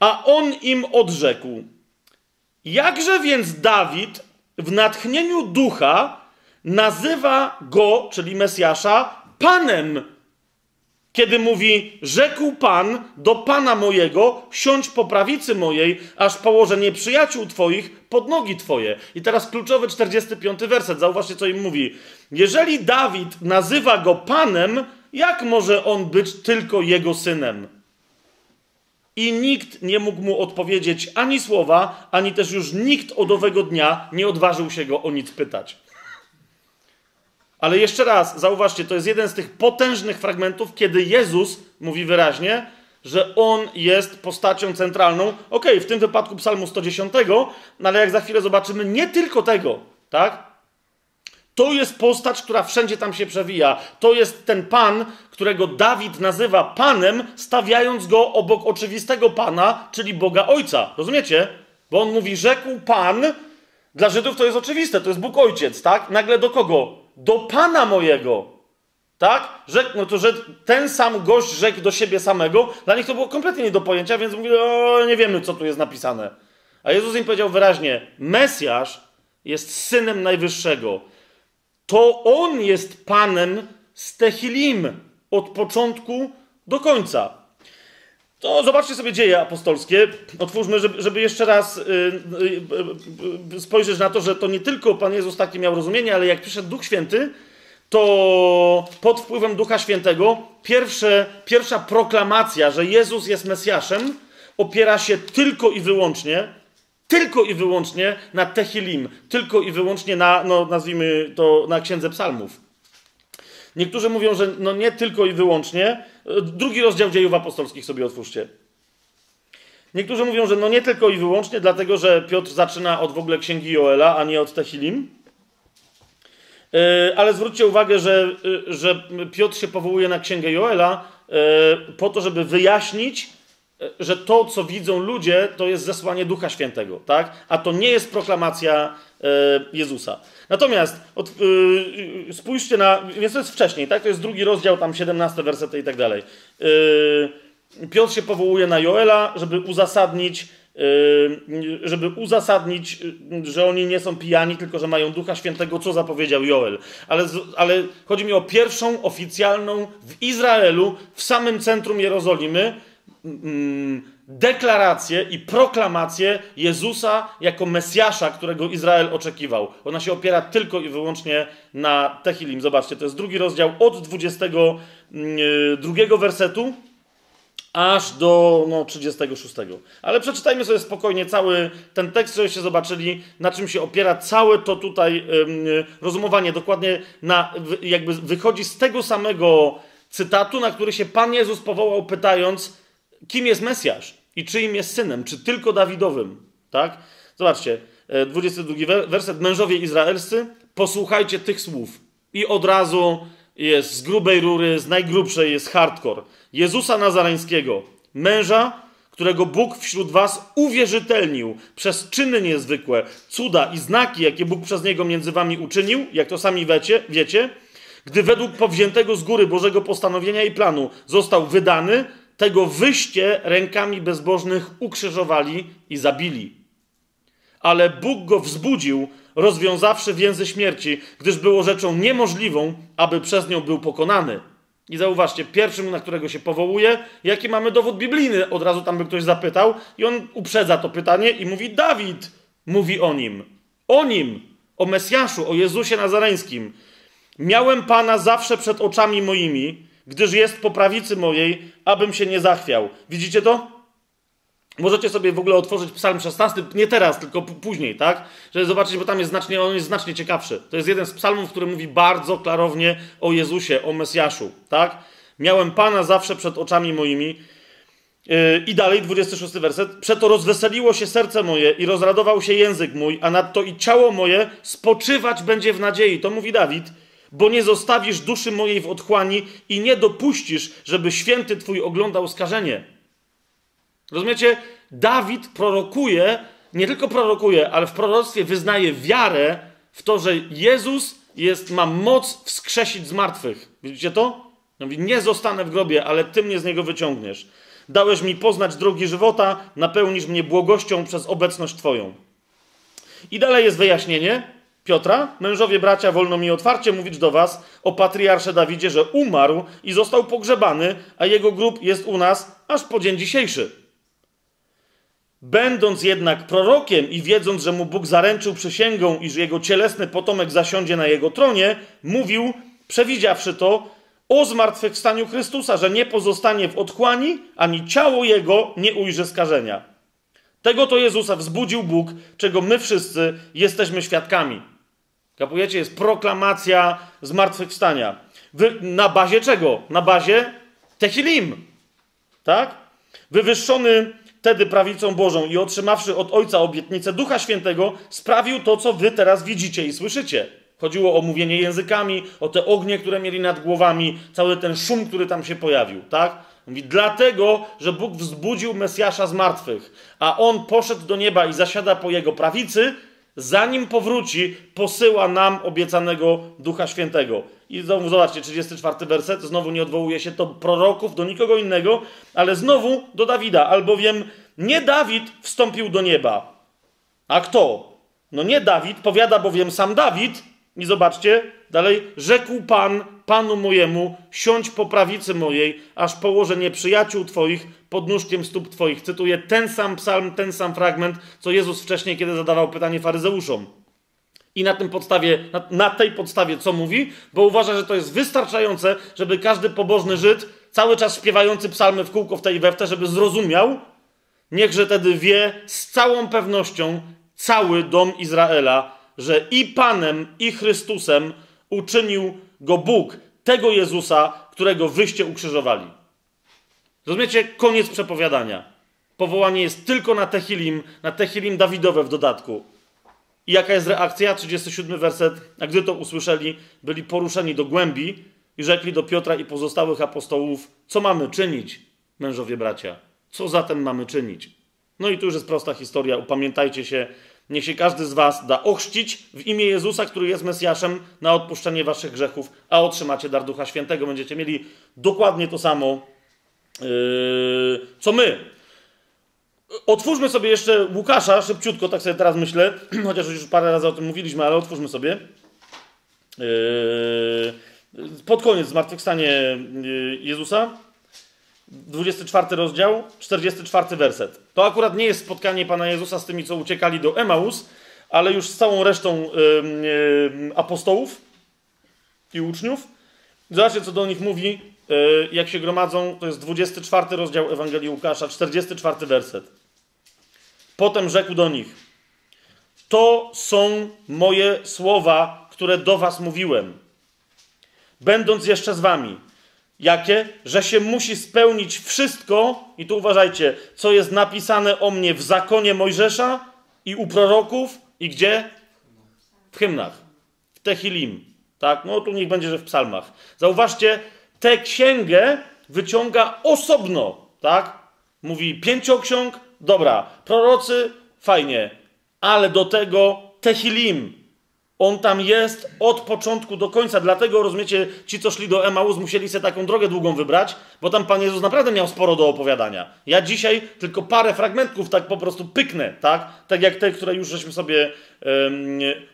A on im odrzekł: Jakże więc Dawid w natchnieniu ducha nazywa go, czyli Mesjasza, Panem? Kiedy mówi, rzekł Pan do Pana mojego, siądź po prawicy mojej, aż położę nieprzyjaciół Twoich pod nogi Twoje. I teraz kluczowy 45 werset, zauważcie, co im mówi. Jeżeli Dawid nazywa go Panem, jak może on być tylko jego synem? I nikt nie mógł mu odpowiedzieć ani słowa, ani też już nikt od owego dnia nie odważył się go o nic pytać. Ale jeszcze raz, zauważcie, to jest jeden z tych potężnych fragmentów, kiedy Jezus mówi wyraźnie, że on jest postacią centralną. Okej, okay, w tym wypadku Psalmu 110, no ale jak za chwilę zobaczymy, nie tylko tego, tak? To jest postać, która wszędzie tam się przewija. To jest ten pan, którego Dawid nazywa panem, stawiając go obok oczywistego pana, czyli Boga Ojca. Rozumiecie? Bo on mówi, rzekł pan. Dla Żydów to jest oczywiste, to jest Bóg Ojciec, tak? Nagle do kogo? Do pana mojego. Tak? Rzekł, no to, że ten sam gość rzekł do siebie samego, dla nich to było kompletnie nie do pojęcia, więc mówili, o, nie wiemy, co tu jest napisane. A Jezus im powiedział wyraźnie: Mesjasz jest synem najwyższego to on jest panem z Tehilim od początku do końca. To zobaczcie sobie dzieje apostolskie. Otwórzmy, żeby, jeszcze raz y, y, y, spojrzeć na to, że to nie tylko Pan Jezus takie miał rozumienie, ale jak przyszedł Duch Święty, to pod wpływem Ducha Świętego pierwsze, pierwsza proklamacja, że Jezus jest Mesjaszem, opiera się tylko i wyłącznie tylko i wyłącznie na Tehilim, tylko i wyłącznie na, no nazwijmy to, na Księdze Psalmów. Niektórzy mówią, że no nie tylko i wyłącznie. Drugi rozdział dziejów apostolskich sobie otwórzcie. Niektórzy mówią, że no nie tylko i wyłącznie, dlatego że Piotr zaczyna od w ogóle księgi Joela, a nie od Tehilim. E, ale zwróćcie uwagę, że, e, że Piotr się powołuje na księgę Joela e, po to, żeby wyjaśnić, że to, co widzą ludzie, to jest zesłanie Ducha Świętego, tak? A to nie jest proklamacja e, Jezusa. Natomiast od, e, spójrzcie na, więc to jest wcześniej, tak? To jest drugi rozdział, tam 17 wersety i tak dalej. E, Piotr się powołuje na Joela, żeby uzasadnić yy, żeby uzasadnić, yy, że oni nie są pijani, tylko że mają Ducha Świętego, co zapowiedział Joel. Ale, ale chodzi mi o pierwszą oficjalną w Izraelu, w samym centrum Jerozolimy, deklarację i proklamację Jezusa jako Mesjasza, którego Izrael oczekiwał. Ona się opiera tylko i wyłącznie na Tehilim. Zobaczcie, to jest drugi rozdział od 22 mm, wersetu aż do no, 36. Ale przeczytajmy sobie spokojnie cały ten tekst, żebyście zobaczyli, na czym się opiera całe to tutaj rozumowanie. Dokładnie na, jakby wychodzi z tego samego cytatu, na który się Pan Jezus powołał, pytając, kim jest Mesjasz i czyim jest synem, czy tylko Dawidowym. Tak? Zobaczcie, 22 e, werset. Mężowie izraelscy, posłuchajcie tych słów. I od razu jest z grubej rury, z najgrubszej jest hardcore. Jezusa Nazareńskiego, męża, którego Bóg wśród was uwierzytelnił przez czyny niezwykłe, cuda i znaki, jakie Bóg przez niego między wami uczynił, jak to sami wiecie, wiecie gdy według powziętego z góry Bożego postanowienia i planu został wydany, tego wyście rękami bezbożnych ukrzyżowali i zabili. Ale Bóg go wzbudził, rozwiązawszy więzy śmierci, gdyż było rzeczą niemożliwą, aby przez nią był pokonany. I zauważcie, pierwszym, na którego się powołuje, jaki mamy dowód biblijny, od razu tam by ktoś zapytał, i on uprzedza to pytanie i mówi: Dawid mówi o nim. O nim, o Mesjaszu, o Jezusie Nazareńskim. Miałem Pana zawsze przed oczami moimi, gdyż jest po prawicy mojej, abym się nie zachwiał. Widzicie to? Możecie sobie w ogóle otworzyć Psalm 16, nie teraz, tylko później, tak? Żeby zobaczyć, bo tam jest znacznie, on jest znacznie ciekawszy. To jest jeden z psalmów, który mówi bardzo klarownie o Jezusie, o Mesjaszu, tak? Miałem Pana zawsze przed oczami moimi. Yy, I dalej, 26 werset. Przeto rozweseliło się serce moje i rozradował się język mój, a nadto i ciało moje spoczywać będzie w nadziei. To mówi Dawid bo nie zostawisz duszy mojej w otchłani i nie dopuścisz, żeby święty Twój oglądał skażenie. Rozumiecie? Dawid prorokuje, nie tylko prorokuje, ale w proroctwie wyznaje wiarę w to, że Jezus jest, ma moc wskrzesić z martwych. Widzicie to? Mówi, nie zostanę w grobie, ale Ty mnie z niego wyciągniesz. Dałeś mi poznać drogi żywota, napełnisz mnie błogością przez obecność Twoją. I dalej jest wyjaśnienie, Piotra, mężowie bracia, wolno mi otwarcie mówić do was o patriarsze Dawidzie, że umarł i został pogrzebany, a jego grób jest u nas aż po dzień dzisiejszy. Będąc jednak prorokiem i wiedząc, że mu Bóg zaręczył przysięgą, iż jego cielesny potomek zasiądzie na jego tronie, mówił, przewidziawszy to, o zmartwychwstaniu Chrystusa, że nie pozostanie w otchłani, ani ciało jego nie ujrzy skażenia. Tego to Jezusa wzbudził Bóg, czego my wszyscy jesteśmy świadkami. Kapujecie? Jest proklamacja zmartwychwstania. Wy, na bazie czego? Na bazie Tehilim. Tak? Wywyższony wtedy prawicą Bożą i otrzymawszy od Ojca obietnicę Ducha Świętego, sprawił to, co wy teraz widzicie i słyszycie. Chodziło o mówienie językami, o te ognie, które mieli nad głowami, cały ten szum, który tam się pojawił, tak? Mówi, dlatego, że Bóg wzbudził Mesjasza z martwych, a On poszedł do nieba i zasiada po Jego prawicy, zanim powróci, posyła nam obiecanego Ducha Świętego. I znowu zobaczcie, 34 werset, znowu nie odwołuje się do proroków, do nikogo innego, ale znowu do Dawida, albowiem nie Dawid wstąpił do nieba. A kto? No nie Dawid, powiada bowiem sam Dawid, i zobaczcie, dalej, rzekł Pan Panu mojemu, siądź po prawicy mojej, aż położę nieprzyjaciół Twoich pod nóżkiem stóp Twoich. Cytuję ten sam psalm, ten sam fragment, co Jezus wcześniej, kiedy zadawał pytanie faryzeuszom. I na, tym podstawie, na, na tej podstawie co mówi? Bo uważa, że to jest wystarczające, żeby każdy pobożny Żyd, cały czas śpiewający psalmy w kółko w tej we w te, żeby zrozumiał, niechże wtedy wie z całą pewnością cały dom Izraela, że i Panem, i Chrystusem uczynił go Bóg, tego Jezusa, którego wyście ukrzyżowali. Rozumiecie? Koniec przepowiadania. Powołanie jest tylko na Tehilim, na Tehilim Dawidowe w dodatku. I jaka jest reakcja? 37 werset. A gdy to usłyszeli, byli poruszeni do głębi i rzekli do Piotra i pozostałych apostołów: Co mamy czynić, mężowie bracia? Co zatem mamy czynić? No i tu już jest prosta historia. Upamiętajcie się, Niech się każdy z was da ochrzcić w imię Jezusa, który jest Mesjaszem, na odpuszczenie waszych grzechów, a otrzymacie dar Ducha Świętego. Będziecie mieli dokładnie to samo, co my. Otwórzmy sobie jeszcze Łukasza, szybciutko, tak sobie teraz myślę, chociaż już parę razy o tym mówiliśmy, ale otwórzmy sobie. Yy, pod koniec zmartwychwstanie yy, Jezusa. 24 rozdział, 44 werset. To akurat nie jest spotkanie Pana Jezusa z tymi, co uciekali do Emaus, ale już z całą resztą yy, yy, apostołów i uczniów. Zobaczcie, co do nich mówi, yy, jak się gromadzą. To jest 24 rozdział Ewangelii Łukasza, 44 werset. Potem rzekł do nich: To są moje słowa, które do was mówiłem, będąc jeszcze z wami. Jakie? Że się musi spełnić wszystko, i tu uważajcie, co jest napisane o mnie w zakonie Mojżesza i u proroków, i gdzie? W hymnach, w Tehilim. Tak? No tu niech będzie, że w psalmach. Zauważcie, tę księgę wyciąga osobno, tak? Mówi pięcioksiąg, dobra. Prorocy, fajnie. Ale do tego Tehilim. On tam jest od początku do końca. Dlatego, rozumiecie, ci, co szli do Emaus, musieli sobie taką drogę długą wybrać, bo tam Pan Jezus naprawdę miał sporo do opowiadania. Ja dzisiaj tylko parę fragmentów tak po prostu pyknę, tak? Tak jak te, które już żeśmy sobie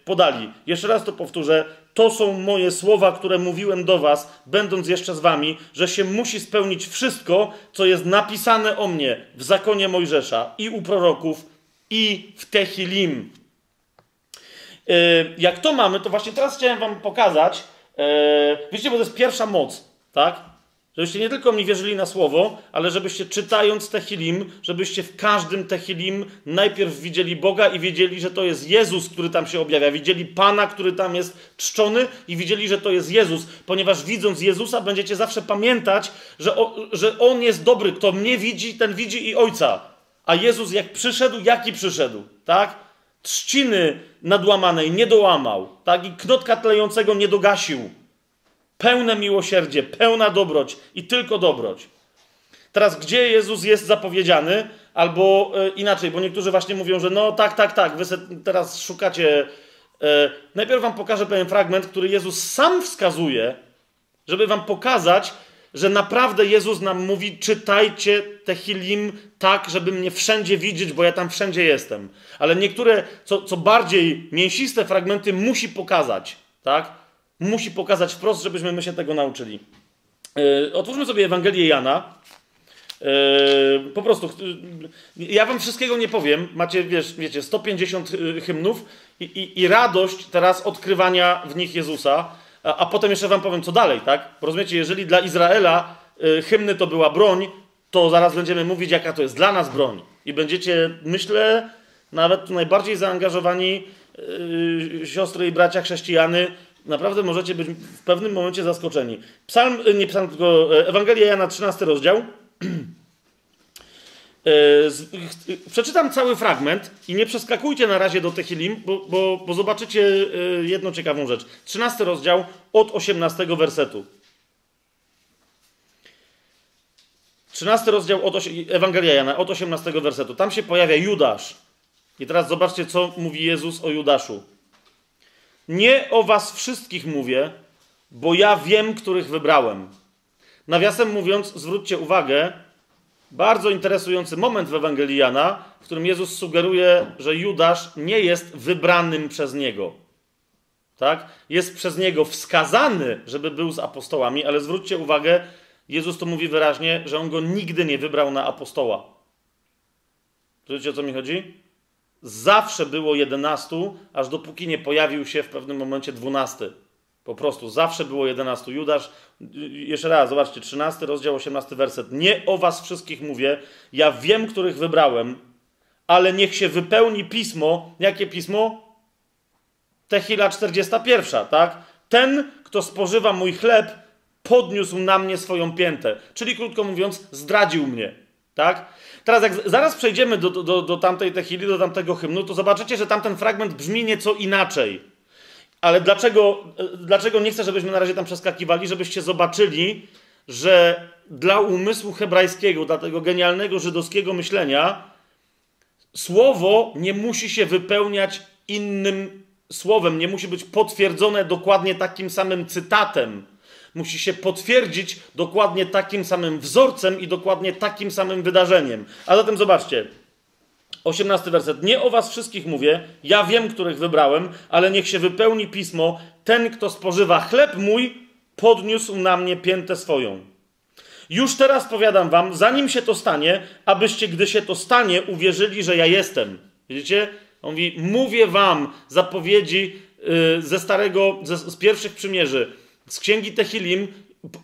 podali. Jeszcze raz to powtórzę. To są moje słowa, które mówiłem do Was, będąc jeszcze z Wami, że się musi spełnić wszystko, co jest napisane o mnie w zakonie Mojżesza i u proroków i w Tehilim. Yy, jak to mamy, to właśnie teraz chciałem Wam pokazać. Yy, wiecie, bo to jest pierwsza moc, tak? Żebyście nie tylko mi wierzyli na słowo, ale żebyście czytając Tehilim, żebyście w każdym Tehilim najpierw widzieli Boga i wiedzieli, że to jest Jezus, który tam się objawia. Widzieli Pana, który tam jest czczony i widzieli, że to jest Jezus. Ponieważ widząc Jezusa będziecie zawsze pamiętać, że, o, że On jest dobry. Kto mnie widzi, ten widzi i Ojca. A Jezus jak przyszedł, jaki przyszedł, tak? Trzciny nadłamanej nie dołamał, tak? I knotka tlejącego nie dogasił Pełne miłosierdzie, pełna dobroć i tylko dobroć. Teraz, gdzie Jezus jest zapowiedziany, albo e, inaczej, bo niektórzy właśnie mówią, że no tak, tak, tak, wy teraz szukacie. E, najpierw wam pokażę pewien fragment, który Jezus sam wskazuje, żeby wam pokazać, że naprawdę Jezus nam mówi: czytajcie te Hilim tak, żeby mnie wszędzie widzieć, bo ja tam wszędzie jestem. Ale niektóre, co, co bardziej mięsiste fragmenty musi pokazać, tak? musi pokazać wprost, żebyśmy my się tego nauczyli. Yy, otwórzmy sobie Ewangelię Jana. Yy, po prostu, yy, ja wam wszystkiego nie powiem. Macie, wiesz, wiecie, 150 hymnów i, i, i, radość teraz odkrywania w nich Jezusa, a, a, potem jeszcze wam powiem, co dalej, tak? Rozumiecie, jeżeli dla Izraela hymny to była broń, to zaraz będziemy mówić, jaka to jest dla nas broń. I będziecie, myślę, nawet najbardziej zaangażowani siostry i bracia chrześcijany, naprawdę możecie być w pewnym momencie zaskoczeni. Psalm, e, nie psalm, tylko e, Ewangelia Jana, 13 rozdział. E, przeczytam cały fragment i nie przeskakujcie na razie do Tehilim, bo, bo, bo zobaczycie jedną ciekawą rzecz. 13 rozdział od 18 wersetu. 13 rozdział od Ewangelia Jana od 18 wersetu. Tam się pojawia Judasz. I teraz zobaczcie, co mówi Jezus o Judaszu. Nie o was wszystkich mówię, bo ja wiem, których wybrałem. Nawiasem mówiąc, zwróćcie uwagę, bardzo interesujący moment w Ewangelii Jana, w którym Jezus sugeruje, że Judasz nie jest wybranym przez niego. Tak? Jest przez niego wskazany, żeby był z apostołami, ale zwróćcie uwagę, Jezus to mówi wyraźnie, że on go nigdy nie wybrał na apostoła. Wiecie o co mi chodzi? Zawsze było 11, aż dopóki nie pojawił się w pewnym momencie 12. Po prostu zawsze było 11. Judasz, jeszcze raz, zobaczcie, 13 rozdział, 18 werset. Nie o was wszystkich mówię, ja wiem, których wybrałem, ale niech się wypełni pismo. Jakie pismo? Techila 41, tak? Ten, kto spożywa mój chleb, podniósł na mnie swoją piętę. Czyli krótko mówiąc, zdradził mnie, tak? Teraz jak zaraz przejdziemy do, do, do tamtej techili, do tamtego hymnu, to zobaczycie, że tamten fragment brzmi nieco inaczej. Ale dlaczego, dlaczego nie chcę, żebyśmy na razie tam przeskakiwali? Żebyście zobaczyli, że dla umysłu hebrajskiego, dla tego genialnego żydowskiego myślenia, słowo nie musi się wypełniać innym słowem, nie musi być potwierdzone dokładnie takim samym cytatem musi się potwierdzić dokładnie takim samym wzorcem i dokładnie takim samym wydarzeniem. A zatem zobaczcie. 18 werset. Nie o was wszystkich mówię, ja wiem, których wybrałem, ale niech się wypełni pismo. Ten, kto spożywa chleb mój, podniósł na mnie piętę swoją. Już teraz powiadam wam, zanim się to stanie, abyście, gdy się to stanie, uwierzyli, że ja jestem. Widzicie? On mówi, mówię wam zapowiedzi yy, ze starego, ze, z pierwszych przymierzy, z księgi Tehilim,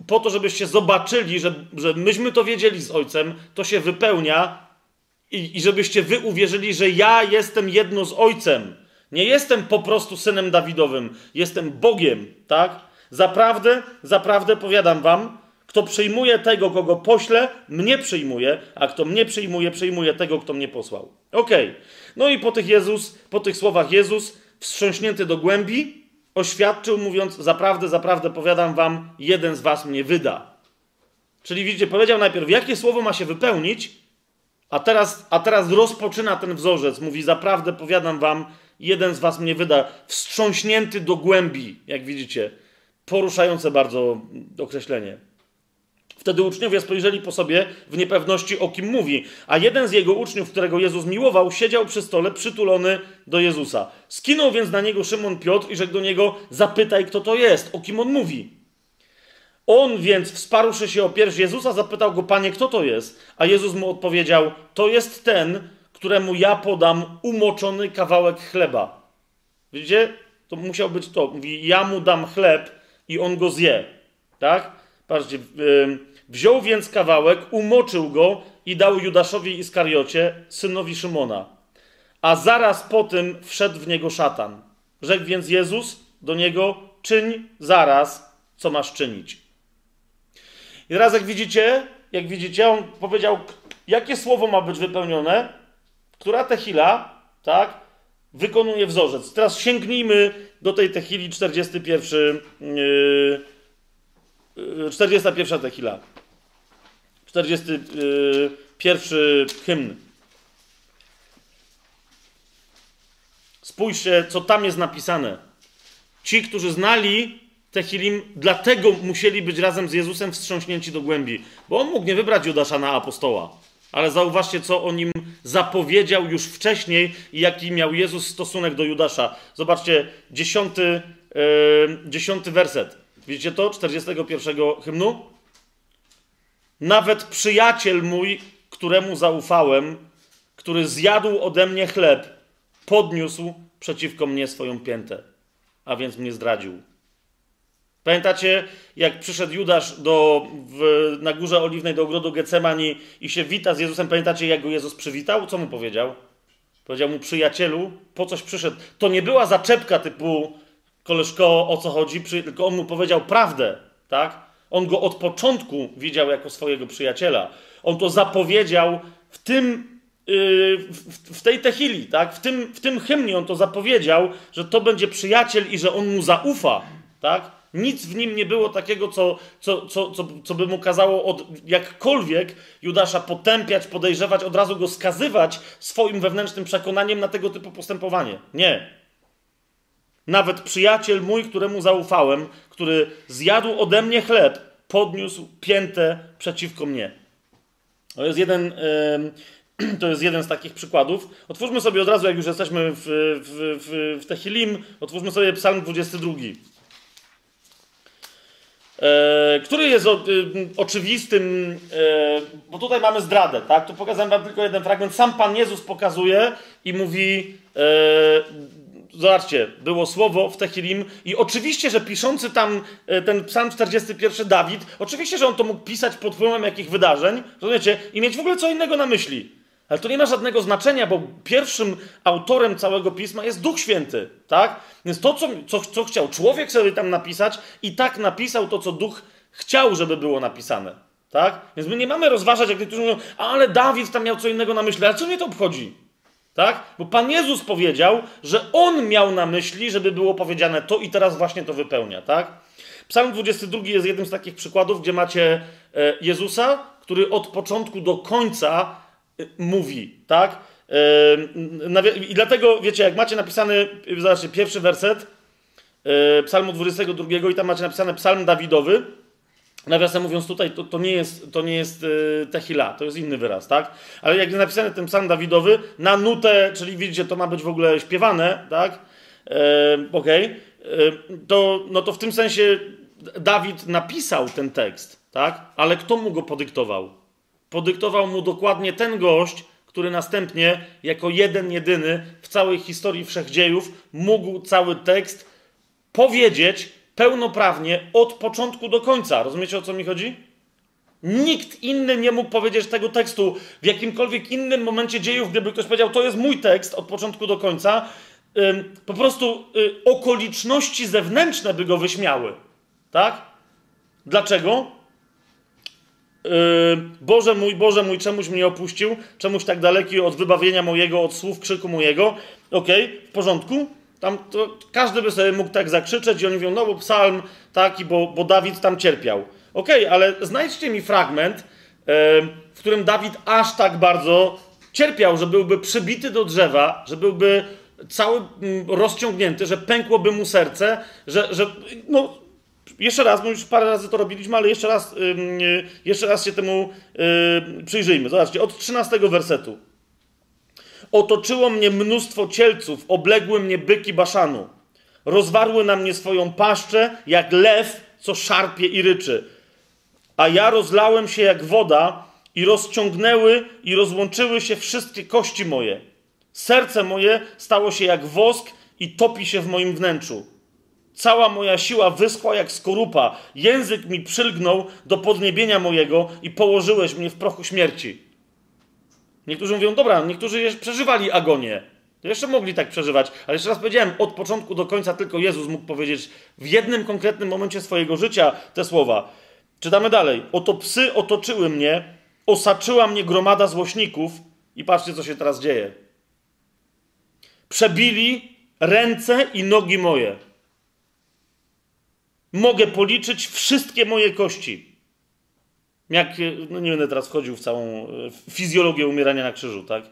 po to, żebyście zobaczyli, że, że myśmy to wiedzieli z Ojcem, to się wypełnia i, i żebyście wy uwierzyli, że ja jestem jedno z Ojcem. Nie jestem po prostu synem Dawidowym, jestem Bogiem, tak? Zaprawdę, zaprawdę powiadam wam, kto przyjmuje tego, kogo pośle, mnie przyjmuje, a kto mnie przyjmuje, przyjmuje tego, kto mnie posłał. Okej. Okay. No i po tych Jezus, po tych słowach Jezus, wstrząśnięty do głębi, oświadczył, mówiąc: Zaprawdę, zaprawdę powiadam wam, jeden z was mnie wyda. Czyli widzicie, powiedział najpierw, jakie słowo ma się wypełnić, a teraz, a teraz rozpoczyna ten wzorzec. Mówi: Zaprawdę powiadam wam, jeden z was mnie wyda. Wstrząśnięty do głębi, jak widzicie. Poruszające bardzo określenie. Wtedy uczniowie spojrzeli po sobie w niepewności, o kim mówi. A jeden z jego uczniów, którego Jezus miłował, siedział przy stole przytulony do Jezusa. Skinął więc na niego Szymon Piotr i rzekł do niego: Zapytaj, kto to jest, o kim on mówi. On więc, wsparłszy się o pierś Jezusa, zapytał go: Panie, kto to jest? A Jezus mu odpowiedział: To jest ten, któremu ja podam umoczony kawałek chleba. Widzicie? To musiał być to. Mówi: Ja mu dam chleb i on go zje. Tak? Patrzcie. Yy Wziął więc kawałek, umoczył go i dał Judaszowi Iskariocie, synowi Szymona. A zaraz po tym wszedł w niego szatan. Rzekł więc Jezus do niego: Czyń zaraz, co masz czynić. I teraz, jak widzicie, jak widzicie, on powiedział, jakie słowo ma być wypełnione, która techila, tak, wykonuje wzorzec. Teraz sięgnijmy do tej techili 41, yy, 41 techila. 41 hymn. Spójrzcie, co tam jest napisane. Ci, którzy znali Tehilim, dlatego musieli być razem z Jezusem wstrząśnięci do głębi. Bo on mógł nie wybrać Judasza na apostoła. Ale zauważcie, co o nim zapowiedział już wcześniej i jaki miał Jezus stosunek do Judasza. Zobaczcie, dziesiąty, yy, dziesiąty werset. Widzicie to? 41 hymnu? Nawet przyjaciel mój, któremu zaufałem, który zjadł ode mnie chleb, podniósł przeciwko mnie swoją piętę, a więc mnie zdradził. Pamiętacie, jak przyszedł Judasz do, w, na górze oliwnej do ogrodu Getsemani i się wita z Jezusem? Pamiętacie, jak go Jezus przywitał? Co mu powiedział? Powiedział mu, przyjacielu, po coś przyszedł. To nie była zaczepka typu, koleżko, o co chodzi, tylko on mu powiedział prawdę, tak? On go od początku widział jako swojego przyjaciela. On to zapowiedział w tym, yy, w, w, tej techili, tak? w, tym, w tym hymnie on to zapowiedział, że to będzie przyjaciel i że on mu zaufa. Tak? Nic w nim nie było takiego, co, co, co, co, co by mu kazało od jakkolwiek Judasza potępiać, podejrzewać, od razu go skazywać swoim wewnętrznym przekonaniem na tego typu postępowanie. Nie. Nawet przyjaciel mój, któremu zaufałem, który zjadł ode mnie chleb, podniósł piętę przeciwko mnie. To jest jeden, to jest jeden z takich przykładów. Otwórzmy sobie od razu, jak już jesteśmy w, w, w, w Tehilim, otwórzmy sobie Psalm 22. E, który jest o, y, oczywistym, e, bo tutaj mamy zdradę, tak? Tu pokazałem wam tylko jeden fragment. Sam Pan Jezus pokazuje i mówi, e, zobaczcie, było słowo w Tehilim i oczywiście, że piszący tam ten psalm 41 Dawid, oczywiście, że on to mógł pisać pod wpływem jakich wydarzeń, rozumiecie, i mieć w ogóle co innego na myśli. Ale to nie ma żadnego znaczenia, bo pierwszym autorem całego pisma jest Duch Święty, tak? Więc to, co, co, co chciał człowiek sobie tam napisać, i tak napisał to, co Duch chciał, żeby było napisane, tak? Więc my nie mamy rozważać, jak niektórzy mówią, ale Dawid tam miał co innego na myśli, ale co mnie to obchodzi? Tak? Bo Pan Jezus powiedział, że On miał na myśli, żeby było powiedziane to i teraz właśnie to wypełnia. Tak? Psalm 22 jest jednym z takich przykładów, gdzie macie e, Jezusa, który od początku do końca mówi. Tak? E, I dlatego, wiecie, jak macie napisany, zobaczcie, pierwszy werset Psalmu 22 i tam macie napisane Psalm Dawidowy, Nawiasem mówiąc, tutaj to, to nie jest, to nie jest tehila, to jest inny wyraz, tak? Ale jak jest napisany ten psalm Dawidowy, na nutę, czyli widzicie, to ma być w ogóle śpiewane, tak? Yy, Okej. Okay. To, no to w tym sensie Dawid napisał ten tekst, tak? Ale kto mu go podyktował? Podyktował mu dokładnie ten gość, który następnie, jako jeden, jedyny w całej historii wszechdziejów, mógł cały tekst powiedzieć pełnoprawnie od początku do końca. Rozumiecie o co mi chodzi? Nikt inny nie mógł powiedzieć tego tekstu w jakimkolwiek innym momencie dziejów, gdyby ktoś powiedział, to jest mój tekst od początku do końca. Po prostu y, okoliczności zewnętrzne by go wyśmiały. Tak? Dlaczego? Boże mój, Boże mój, czemuś mnie opuścił, czemuś tak daleki od wybawienia mojego, od słów krzyku mojego. Okej, okay, w porządku? Tam to, każdy by sobie mógł tak zakrzyczeć i oni mówią, no bo psalm taki, bo, bo Dawid tam cierpiał. Okej, okay, ale znajdźcie mi fragment, w którym Dawid aż tak bardzo cierpiał, że byłby przybity do drzewa, że byłby cały mm, rozciągnięty, że pękłoby mu serce, że, że no, jeszcze raz, bo już parę razy to robiliśmy, ale jeszcze raz, yy, jeszcze raz się temu yy, przyjrzyjmy. Zobaczcie, od 13 wersetu. Otoczyło mnie mnóstwo cielców, obległy mnie byki baszanu. Rozwarły na mnie swoją paszczę, jak lew, co szarpie i ryczy. A ja rozlałem się jak woda i rozciągnęły i rozłączyły się wszystkie kości moje. Serce moje stało się jak wosk i topi się w moim wnętrzu. Cała moja siła wyschła jak skorupa, język mi przylgnął do podniebienia mojego i położyłeś mnie w prochu śmierci. Niektórzy mówią, dobra, niektórzy przeżywali agonię. Jeszcze mogli tak przeżywać, ale jeszcze raz powiedziałem, od początku do końca tylko Jezus mógł powiedzieć w jednym konkretnym momencie swojego życia te słowa. Czytamy dalej. Oto psy otoczyły mnie, osaczyła mnie gromada złośników i patrzcie, co się teraz dzieje. Przebili ręce i nogi moje. Mogę policzyć wszystkie moje kości. Jak, no nie będę teraz wchodził w całą fizjologię umierania na krzyżu, tak?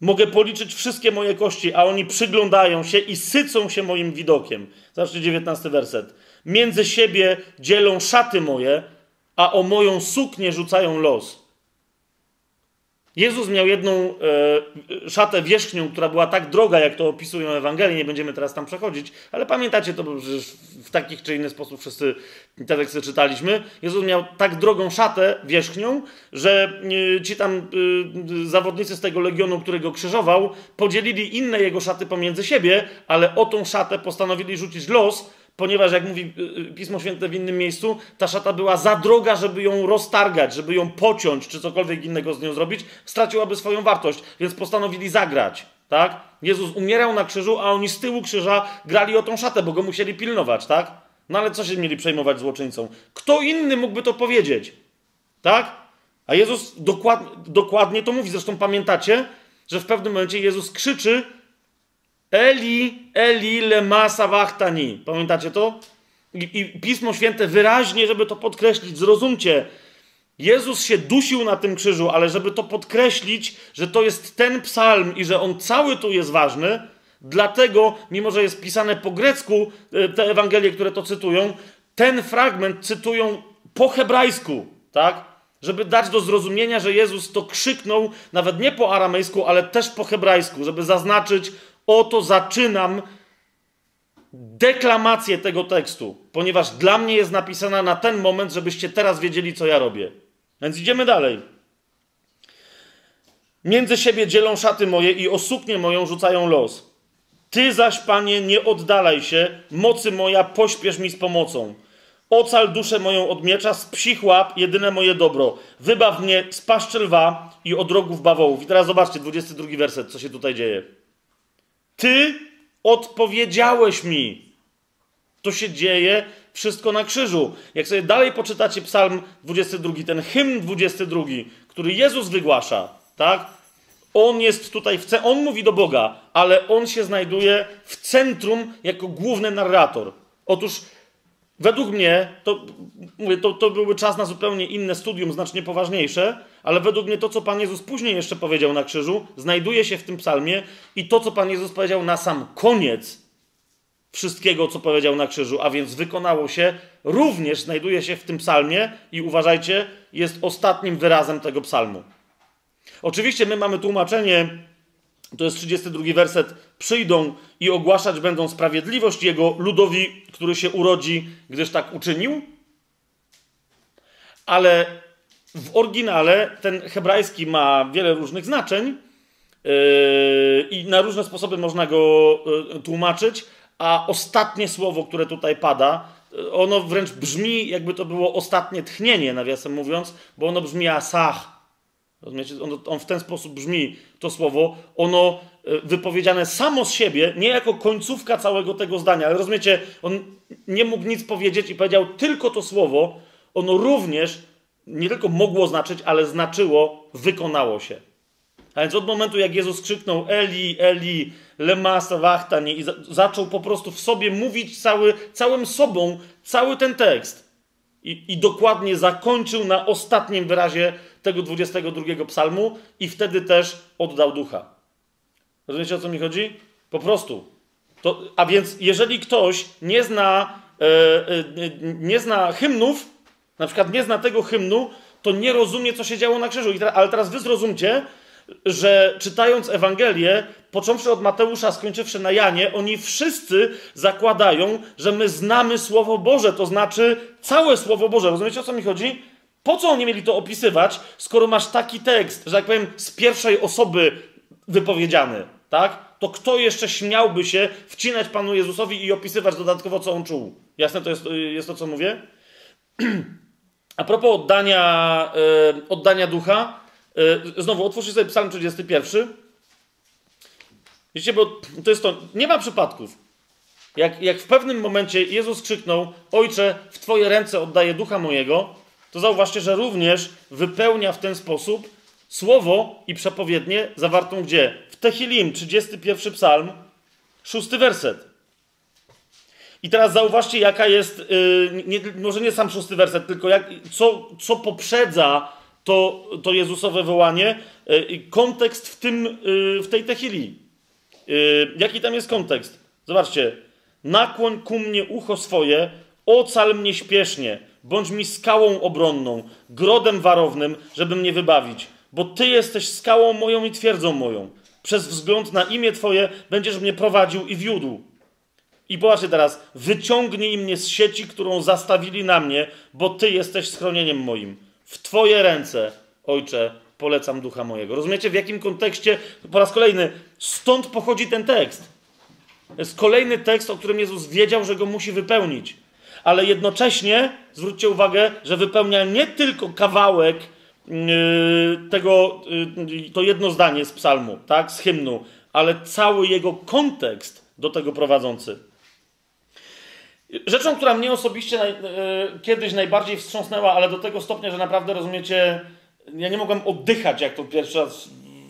Mogę policzyć wszystkie moje kości, a oni przyglądają się i sycą się moim widokiem. Zobaczcie 19 werset. Między siebie dzielą szaty moje, a o moją suknię rzucają los. Jezus miał jedną e, szatę wierzchnią, która była tak droga, jak to opisują Ewangelii, nie będziemy teraz tam przechodzić, ale pamiętacie to, że w takich czy inny sposób wszyscy te teksty czytaliśmy. Jezus miał tak drogą szatę wierzchnią, że e, ci tam e, zawodnicy z tego legionu, który go krzyżował, podzielili inne jego szaty pomiędzy siebie, ale o tą szatę postanowili rzucić los, ponieważ, jak mówi y, y, Pismo Święte w innym miejscu, ta szata była za droga, żeby ją roztargać, żeby ją pociąć, czy cokolwiek innego z nią zrobić, straciłaby swoją wartość, więc postanowili zagrać. Tak? Jezus umierał na krzyżu, a oni z tyłu krzyża grali o tą szatę, bo go musieli pilnować, tak? No ale co się mieli przejmować złoczyńcą? Kto inny mógłby to powiedzieć? Tak? A Jezus dokład, dokładnie to mówi. Zresztą pamiętacie, że w pewnym momencie Jezus krzyczy Eli, Eli, lema sawachtani. Pamiętacie to? I, I Pismo Święte wyraźnie, żeby to podkreślić, zrozumcie, Jezus się dusił na tym krzyżu, ale żeby to podkreślić, że to jest ten psalm i że on cały tu jest ważny, dlatego, mimo że jest pisane po grecku, e, te Ewangelie, które to cytują, ten fragment cytują po hebrajsku, tak? Żeby dać do zrozumienia, że Jezus to krzyknął nawet nie po aramejsku, ale też po hebrajsku, żeby zaznaczyć, Oto zaczynam deklamację tego tekstu, ponieważ dla mnie jest napisana na ten moment, żebyście teraz wiedzieli, co ja robię. Więc idziemy dalej. Między siebie dzielą szaty moje i o suknię moją rzucają los. Ty zaś, panie, nie oddalaj się, mocy moja, pośpiesz mi z pomocą. Ocal duszę moją od miecza, z psich łap, jedyne moje dobro. Wybaw mnie z paszczy lwa i od rogów bawołów. I teraz zobaczcie, 22 werset, co się tutaj dzieje. Ty odpowiedziałeś mi. To się dzieje wszystko na krzyżu. Jak sobie dalej poczytacie Psalm 22, ten hymn 22, który Jezus wygłasza, tak? On jest tutaj, w on mówi do Boga, ale on się znajduje w centrum jako główny narrator. Otóż według mnie, to, mówię, to, to byłby czas na zupełnie inne studium, znacznie poważniejsze, ale według mnie to, co Pan Jezus później jeszcze powiedział na krzyżu, znajduje się w tym psalmie i to, co Pan Jezus powiedział na sam koniec, wszystkiego, co powiedział na krzyżu, a więc wykonało się, również znajduje się w tym psalmie i uważajcie, jest ostatnim wyrazem tego psalmu. Oczywiście my mamy tłumaczenie, to jest 32 werset, przyjdą i ogłaszać będą sprawiedliwość jego ludowi, który się urodzi, gdyż tak uczynił. Ale w oryginale ten hebrajski ma wiele różnych znaczeń yy, i na różne sposoby można go yy, tłumaczyć, a ostatnie słowo, które tutaj pada, yy, ono wręcz brzmi, jakby to było ostatnie tchnienie, nawiasem mówiąc, bo ono brzmi asach. Rozumiecie? On, on w ten sposób brzmi, to słowo. Ono wypowiedziane samo z siebie, nie jako końcówka całego tego zdania, ale rozumiecie, on nie mógł nic powiedzieć i powiedział tylko to słowo, ono również nie tylko mogło znaczyć, ale znaczyło wykonało się. A więc od momentu, jak Jezus krzyknął Eli, Eli, lema sabachthani i za zaczął po prostu w sobie mówić cały, całym sobą cały ten tekst i, i dokładnie zakończył na ostatnim wyrazie tego 22 psalmu i wtedy też oddał ducha. Rozumiecie, o co mi chodzi? Po prostu. To, a więc jeżeli ktoś nie zna, e, e, nie zna hymnów, na przykład nie zna tego hymnu, to nie rozumie, co się działo na krzyżu. ale teraz wy zrozumcie, że czytając Ewangelię, począwszy od Mateusza, skończywszy na Janie, oni wszyscy zakładają, że my znamy Słowo Boże, to znaczy całe Słowo Boże. Rozumiecie, o co mi chodzi? Po co oni mieli to opisywać, skoro masz taki tekst, że jak powiem, z pierwszej osoby wypowiedziany, tak? To kto jeszcze śmiałby się wcinać Panu Jezusowi i opisywać dodatkowo, co on czuł? Jasne to jest, jest to, co mówię? A propos oddania, yy, oddania ducha, yy, znowu otwórzcie sobie Psalm 31. Wiecie, bo to jest to, nie ma przypadków. Jak, jak w pewnym momencie Jezus krzyknął: Ojcze, w Twoje ręce oddaję ducha mojego, to zauważcie, że również wypełnia w ten sposób słowo i przepowiednie zawartą gdzie? W Tehilim, 31 psalm, szósty werset. I teraz zauważcie, jaka jest, yy, nie, może nie sam szósty werset, tylko jak, co, co poprzedza to, to Jezusowe wołanie, yy, kontekst w, tym, yy, w tej Tehili. Y, jaki tam jest kontekst? Zobaczcie. Nakłoń ku mnie ucho swoje, ocal mnie śpiesznie, bądź mi skałą obronną, grodem warownym, żeby mnie wybawić, bo Ty jesteś skałą moją i twierdzą moją. Przez wzgląd na imię Twoje będziesz mnie prowadził i wiódł. I popatrzcie teraz, wyciągnij mnie z sieci, którą zastawili na mnie, bo Ty jesteś schronieniem moim. W Twoje ręce, Ojcze, polecam ducha mojego. Rozumiecie, w jakim kontekście? Po raz kolejny, stąd pochodzi ten tekst. To jest kolejny tekst, o którym Jezus wiedział, że go musi wypełnić. Ale jednocześnie, zwróćcie uwagę, że wypełnia nie tylko kawałek yy, tego, yy, to jedno zdanie z psalmu, tak, z hymnu, ale cały jego kontekst do tego prowadzący. Rzeczą, która mnie osobiście naj, yy, kiedyś najbardziej wstrząsnęła, ale do tego stopnia, że naprawdę rozumiecie, ja nie mogłem oddychać, jak to pierwszy raz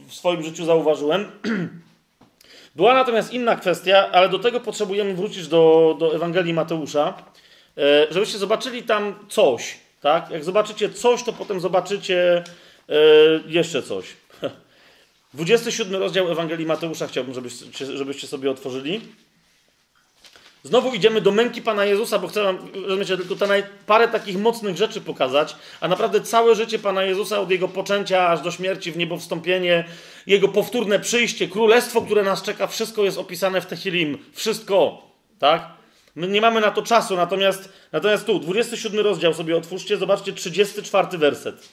w swoim życiu zauważyłem. Była natomiast inna kwestia, ale do tego potrzebujemy wrócić do, do Ewangelii Mateusza, żebyście zobaczyli tam coś. Tak? Jak zobaczycie coś, to potem zobaczycie e, jeszcze coś. 27 rozdział Ewangelii Mateusza chciałbym, żebyście, żebyście sobie otworzyli. Znowu idziemy do męki Pana Jezusa, bo chcę wam, rozumiecie, tylko te parę takich mocnych rzeczy pokazać, a naprawdę całe życie Pana Jezusa od Jego poczęcia aż do śmierci w niebo wstąpienie, Jego powtórne przyjście, królestwo, które nas czeka, wszystko jest opisane w Tehilim. Wszystko, tak? My nie mamy na to czasu, natomiast, natomiast tu, 27 rozdział sobie otwórzcie, zobaczcie 34 werset.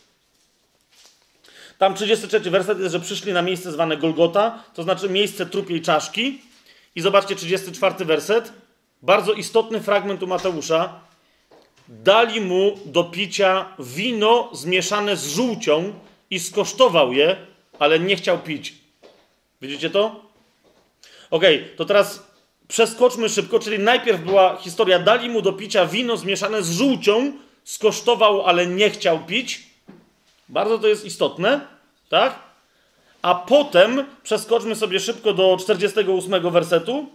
Tam 33 werset jest, że przyszli na miejsce zwane Golgota, to znaczy miejsce trupiej czaszki. I zobaczcie 34 werset. Bardzo istotny fragment u Mateusza. Dali mu do picia wino zmieszane z żółcią i skosztował je, ale nie chciał pić. Widzicie to? Ok, to teraz przeskoczmy szybko, czyli najpierw była historia, dali mu do picia wino zmieszane z żółcią, skosztował, ale nie chciał pić. Bardzo to jest istotne, tak? A potem przeskoczmy sobie szybko do 48 wersetu.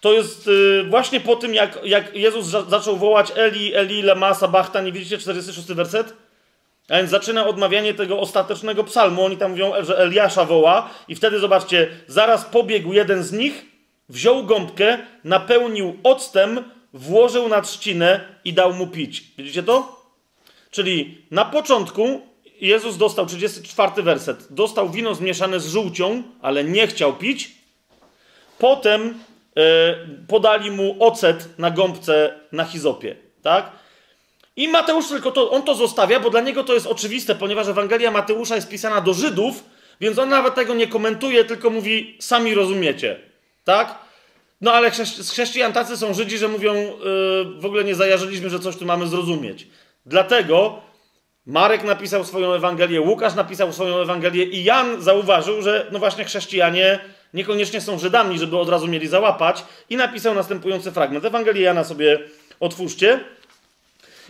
To jest y, właśnie po tym, jak, jak Jezus za, zaczął wołać Eli, Eli, lema sabachta, nie widzicie 46 werset? A więc zaczyna odmawianie tego ostatecznego psalmu. Oni tam mówią, że Eliasza woła i wtedy zobaczcie, zaraz pobiegł jeden z nich, wziął gąbkę, napełnił octem, włożył na trzcinę i dał mu pić. Widzicie to? Czyli na początku Jezus dostał, 34 werset, dostał wino zmieszane z żółcią, ale nie chciał pić. Potem e, podali mu ocet na gąbce na hizopie, tak? I Mateusz tylko to, on to zostawia, bo dla niego to jest oczywiste, ponieważ Ewangelia Mateusza jest pisana do Żydów, więc on nawet tego nie komentuje, tylko mówi, sami rozumiecie, tak? No ale chrześci chrześcijan tacy są Żydzi, że mówią, yy, w ogóle nie zajarzyliśmy, że coś tu mamy zrozumieć. Dlatego Marek napisał swoją Ewangelię, Łukasz napisał swoją Ewangelię i Jan zauważył, że no właśnie chrześcijanie niekoniecznie są Żydami, żeby od razu mieli załapać i napisał następujący fragment. Ewangelię Jana sobie otwórzcie.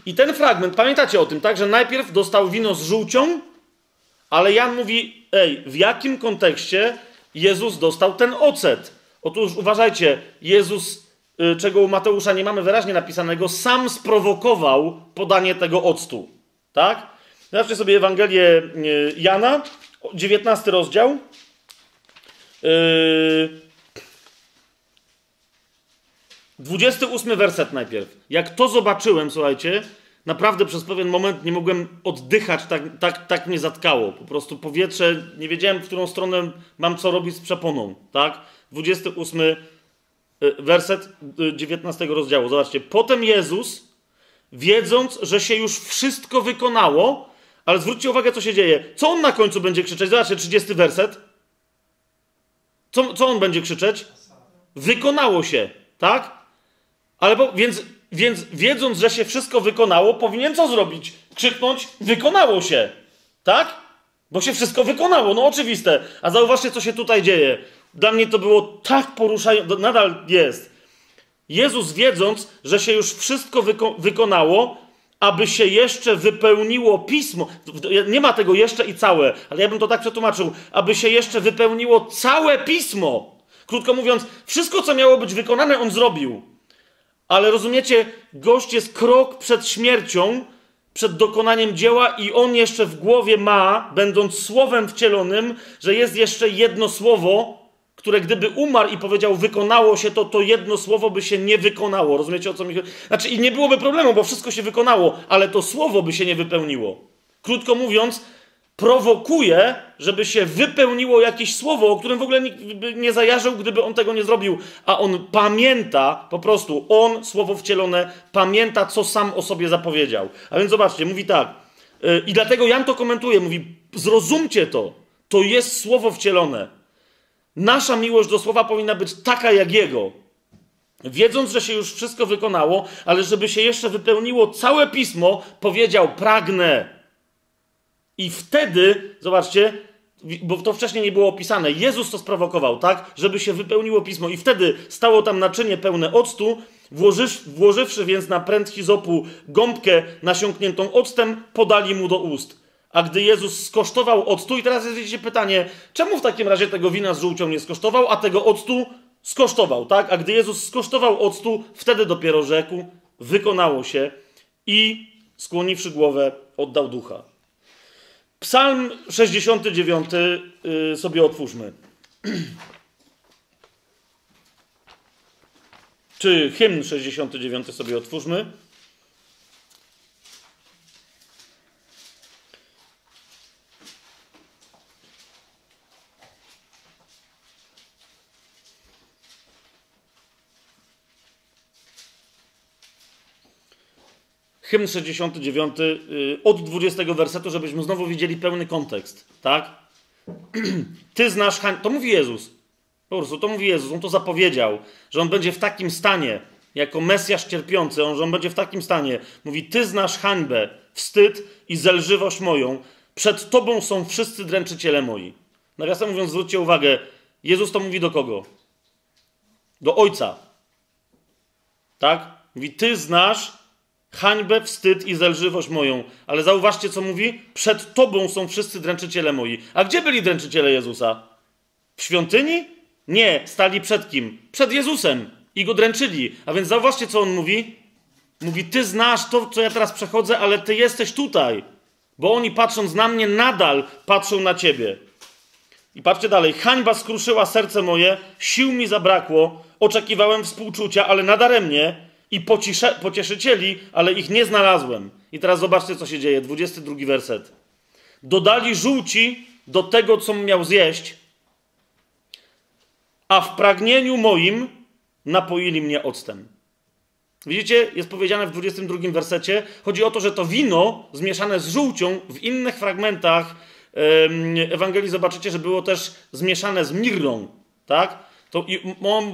I ten fragment, pamiętacie o tym, tak, że najpierw dostał wino z żółcią, ale Jan mówi, ej, w jakim kontekście Jezus dostał ten ocet? Otóż uważajcie, Jezus, y, czego u Mateusza nie mamy wyraźnie napisanego, sam sprowokował podanie tego octu. Tak? Zobaczcie sobie Ewangelię y, Jana, 19 rozdział. Yy, 28 werset najpierw. Jak to zobaczyłem, słuchajcie, naprawdę przez pewien moment nie mogłem oddychać, tak, tak, tak mnie zatkało. Po prostu powietrze, nie wiedziałem, w którą stronę mam co robić z przeponą. Tak? 28 y, werset 19 y, rozdziału. Zobaczcie. Potem Jezus, wiedząc, że się już wszystko wykonało, ale zwróćcie uwagę, co się dzieje. Co on na końcu będzie krzyczeć? Zobaczcie, 30 werset. Co, co on będzie krzyczeć? Wykonało się, tak? Ale bo, więc, więc wiedząc, że się wszystko wykonało, powinien co zrobić? Krzyknąć, wykonało się, tak? Bo się wszystko wykonało, no oczywiste. A zauważcie, co się tutaj dzieje. Dla mnie to było tak poruszające, nadal jest. Jezus wiedząc, że się już wszystko wyko wykonało, aby się jeszcze wypełniło pismo. Nie ma tego jeszcze i całe, ale ja bym to tak przetłumaczył. Aby się jeszcze wypełniło całe pismo. Krótko mówiąc, wszystko, co miało być wykonane, on zrobił. Ale rozumiecie, gość jest krok przed śmiercią, przed dokonaniem dzieła, i on jeszcze w głowie ma, będąc słowem wcielonym, że jest jeszcze jedno słowo, które gdyby umarł i powiedział, wykonało się to, to jedno słowo by się nie wykonało. Rozumiecie o co mi chodzi? Znaczy, i nie byłoby problemu, bo wszystko się wykonało, ale to słowo by się nie wypełniło. Krótko mówiąc, prowokuje, żeby się wypełniło jakieś słowo, o którym w ogóle nikt by nie zajarzył, gdyby on tego nie zrobił. A on pamięta, po prostu, on, słowo wcielone, pamięta, co sam o sobie zapowiedział. A więc zobaczcie, mówi tak. Yy, I dlatego Jan to komentuje, mówi, zrozumcie to. To jest słowo wcielone. Nasza miłość do słowa powinna być taka jak jego. Wiedząc, że się już wszystko wykonało, ale żeby się jeszcze wypełniło całe pismo, powiedział: Pragnę i wtedy, zobaczcie, bo to wcześniej nie było opisane, Jezus to sprowokował, tak, żeby się wypełniło pismo. I wtedy stało tam naczynie pełne octu, włożysz, włożywszy więc na pręt hizopu gąbkę nasiąkniętą octem, podali mu do ust. A gdy Jezus skosztował octu, i teraz jest widzicie pytanie, czemu w takim razie tego wina z żółcią nie skosztował, a tego octu skosztował, tak? A gdy Jezus skosztował octu, wtedy dopiero rzekł, wykonało się i skłoniwszy głowę, oddał ducha. Psalm 69 y, sobie otwórzmy. Czy hymn 69 sobie otwórzmy. Hymn 69 y, od 20 wersetu, żebyśmy znowu widzieli pełny kontekst, tak? Ty znasz hań... To mówi Jezus. Po prostu to mówi Jezus. On to zapowiedział, że on będzie w takim stanie, jako Mesjasz cierpiący, on, że on będzie w takim stanie. Mówi, ty znasz hańbę, wstyd i zelżywość moją. Przed tobą są wszyscy dręczyciele moi. Nawiasem mówiąc, zwróćcie uwagę, Jezus to mówi do kogo? Do Ojca. Tak? Mówi, ty znasz hańbę, wstyd i zelżywość moją. Ale zauważcie, co mówi? Przed Tobą są wszyscy dręczyciele moi. A gdzie byli dręczyciele Jezusa? W świątyni? Nie, stali przed kim? Przed Jezusem i go dręczyli. A więc zauważcie, co on mówi? Mówi, Ty znasz to, co ja teraz przechodzę, ale Ty jesteś tutaj. Bo oni patrząc na mnie, nadal patrzą na Ciebie. I patrzcie dalej. Hańba skruszyła serce moje, sił mi zabrakło, oczekiwałem współczucia, ale nadaremnie i pocisze, pocieszycieli, ale ich nie znalazłem. I teraz zobaczcie, co się dzieje. 22 werset. Dodali żółci do tego, co miał zjeść, a w pragnieniu moim napoili mnie octem. Widzicie, jest powiedziane w 22 wersecie. Chodzi o to, że to wino zmieszane z żółcią w innych fragmentach Ewangelii zobaczycie, że było też zmieszane z mirrą, tak? To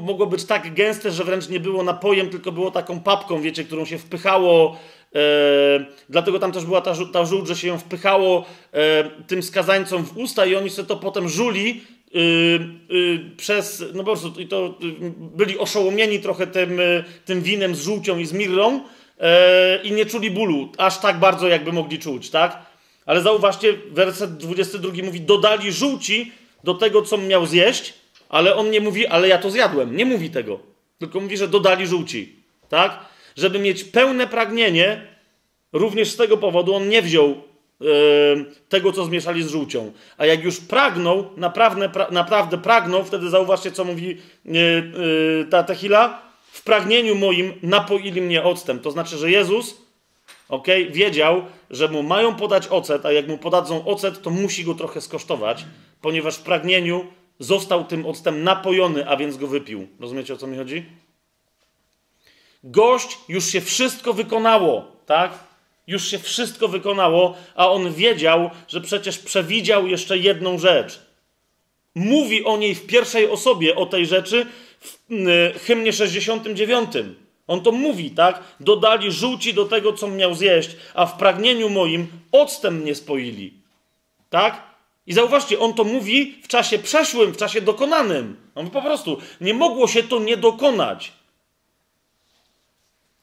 mogło być tak gęste, że wręcz nie było napojem, tylko było taką papką, wiecie, którą się wpychało. E, dlatego tam też była ta, ta żółć, że się ją wpychało e, tym skazańcom w usta i oni sobie to potem żuli y, y, przez, no po prostu, i to y, byli oszołomieni trochę tym, tym winem z żółcią i z mirrą e, i nie czuli bólu, aż tak bardzo, jakby mogli czuć, tak? Ale zauważcie, werset 22 mówi: Dodali żółci do tego, co miał zjeść, ale on nie mówi, ale ja to zjadłem. Nie mówi tego. Tylko mówi, że dodali żółci. Tak? Żeby mieć pełne pragnienie, również z tego powodu on nie wziął yy, tego, co zmieszali z żółcią. A jak już pragnął, naprawdę, pra, naprawdę pragnął, wtedy zauważcie, co mówi yy, yy, ta techila. W pragnieniu moim napoili mnie octem. To znaczy, że Jezus okay, wiedział, że mu mają podać ocet, a jak mu podadzą ocet, to musi go trochę skosztować, ponieważ w pragnieniu został tym octem napojony, a więc go wypił. Rozumiecie o co mi chodzi? Gość już się wszystko wykonało, tak? Już się wszystko wykonało, a on wiedział, że przecież przewidział jeszcze jedną rzecz. Mówi o niej w pierwszej osobie, o tej rzeczy w hymnie 69. On to mówi, tak? Dodali żółci do tego, co miał zjeść, a w pragnieniu moim octem mnie spoili. Tak? I zauważcie, on to mówi w czasie przeszłym, w czasie dokonanym. On po prostu nie mogło się to nie dokonać.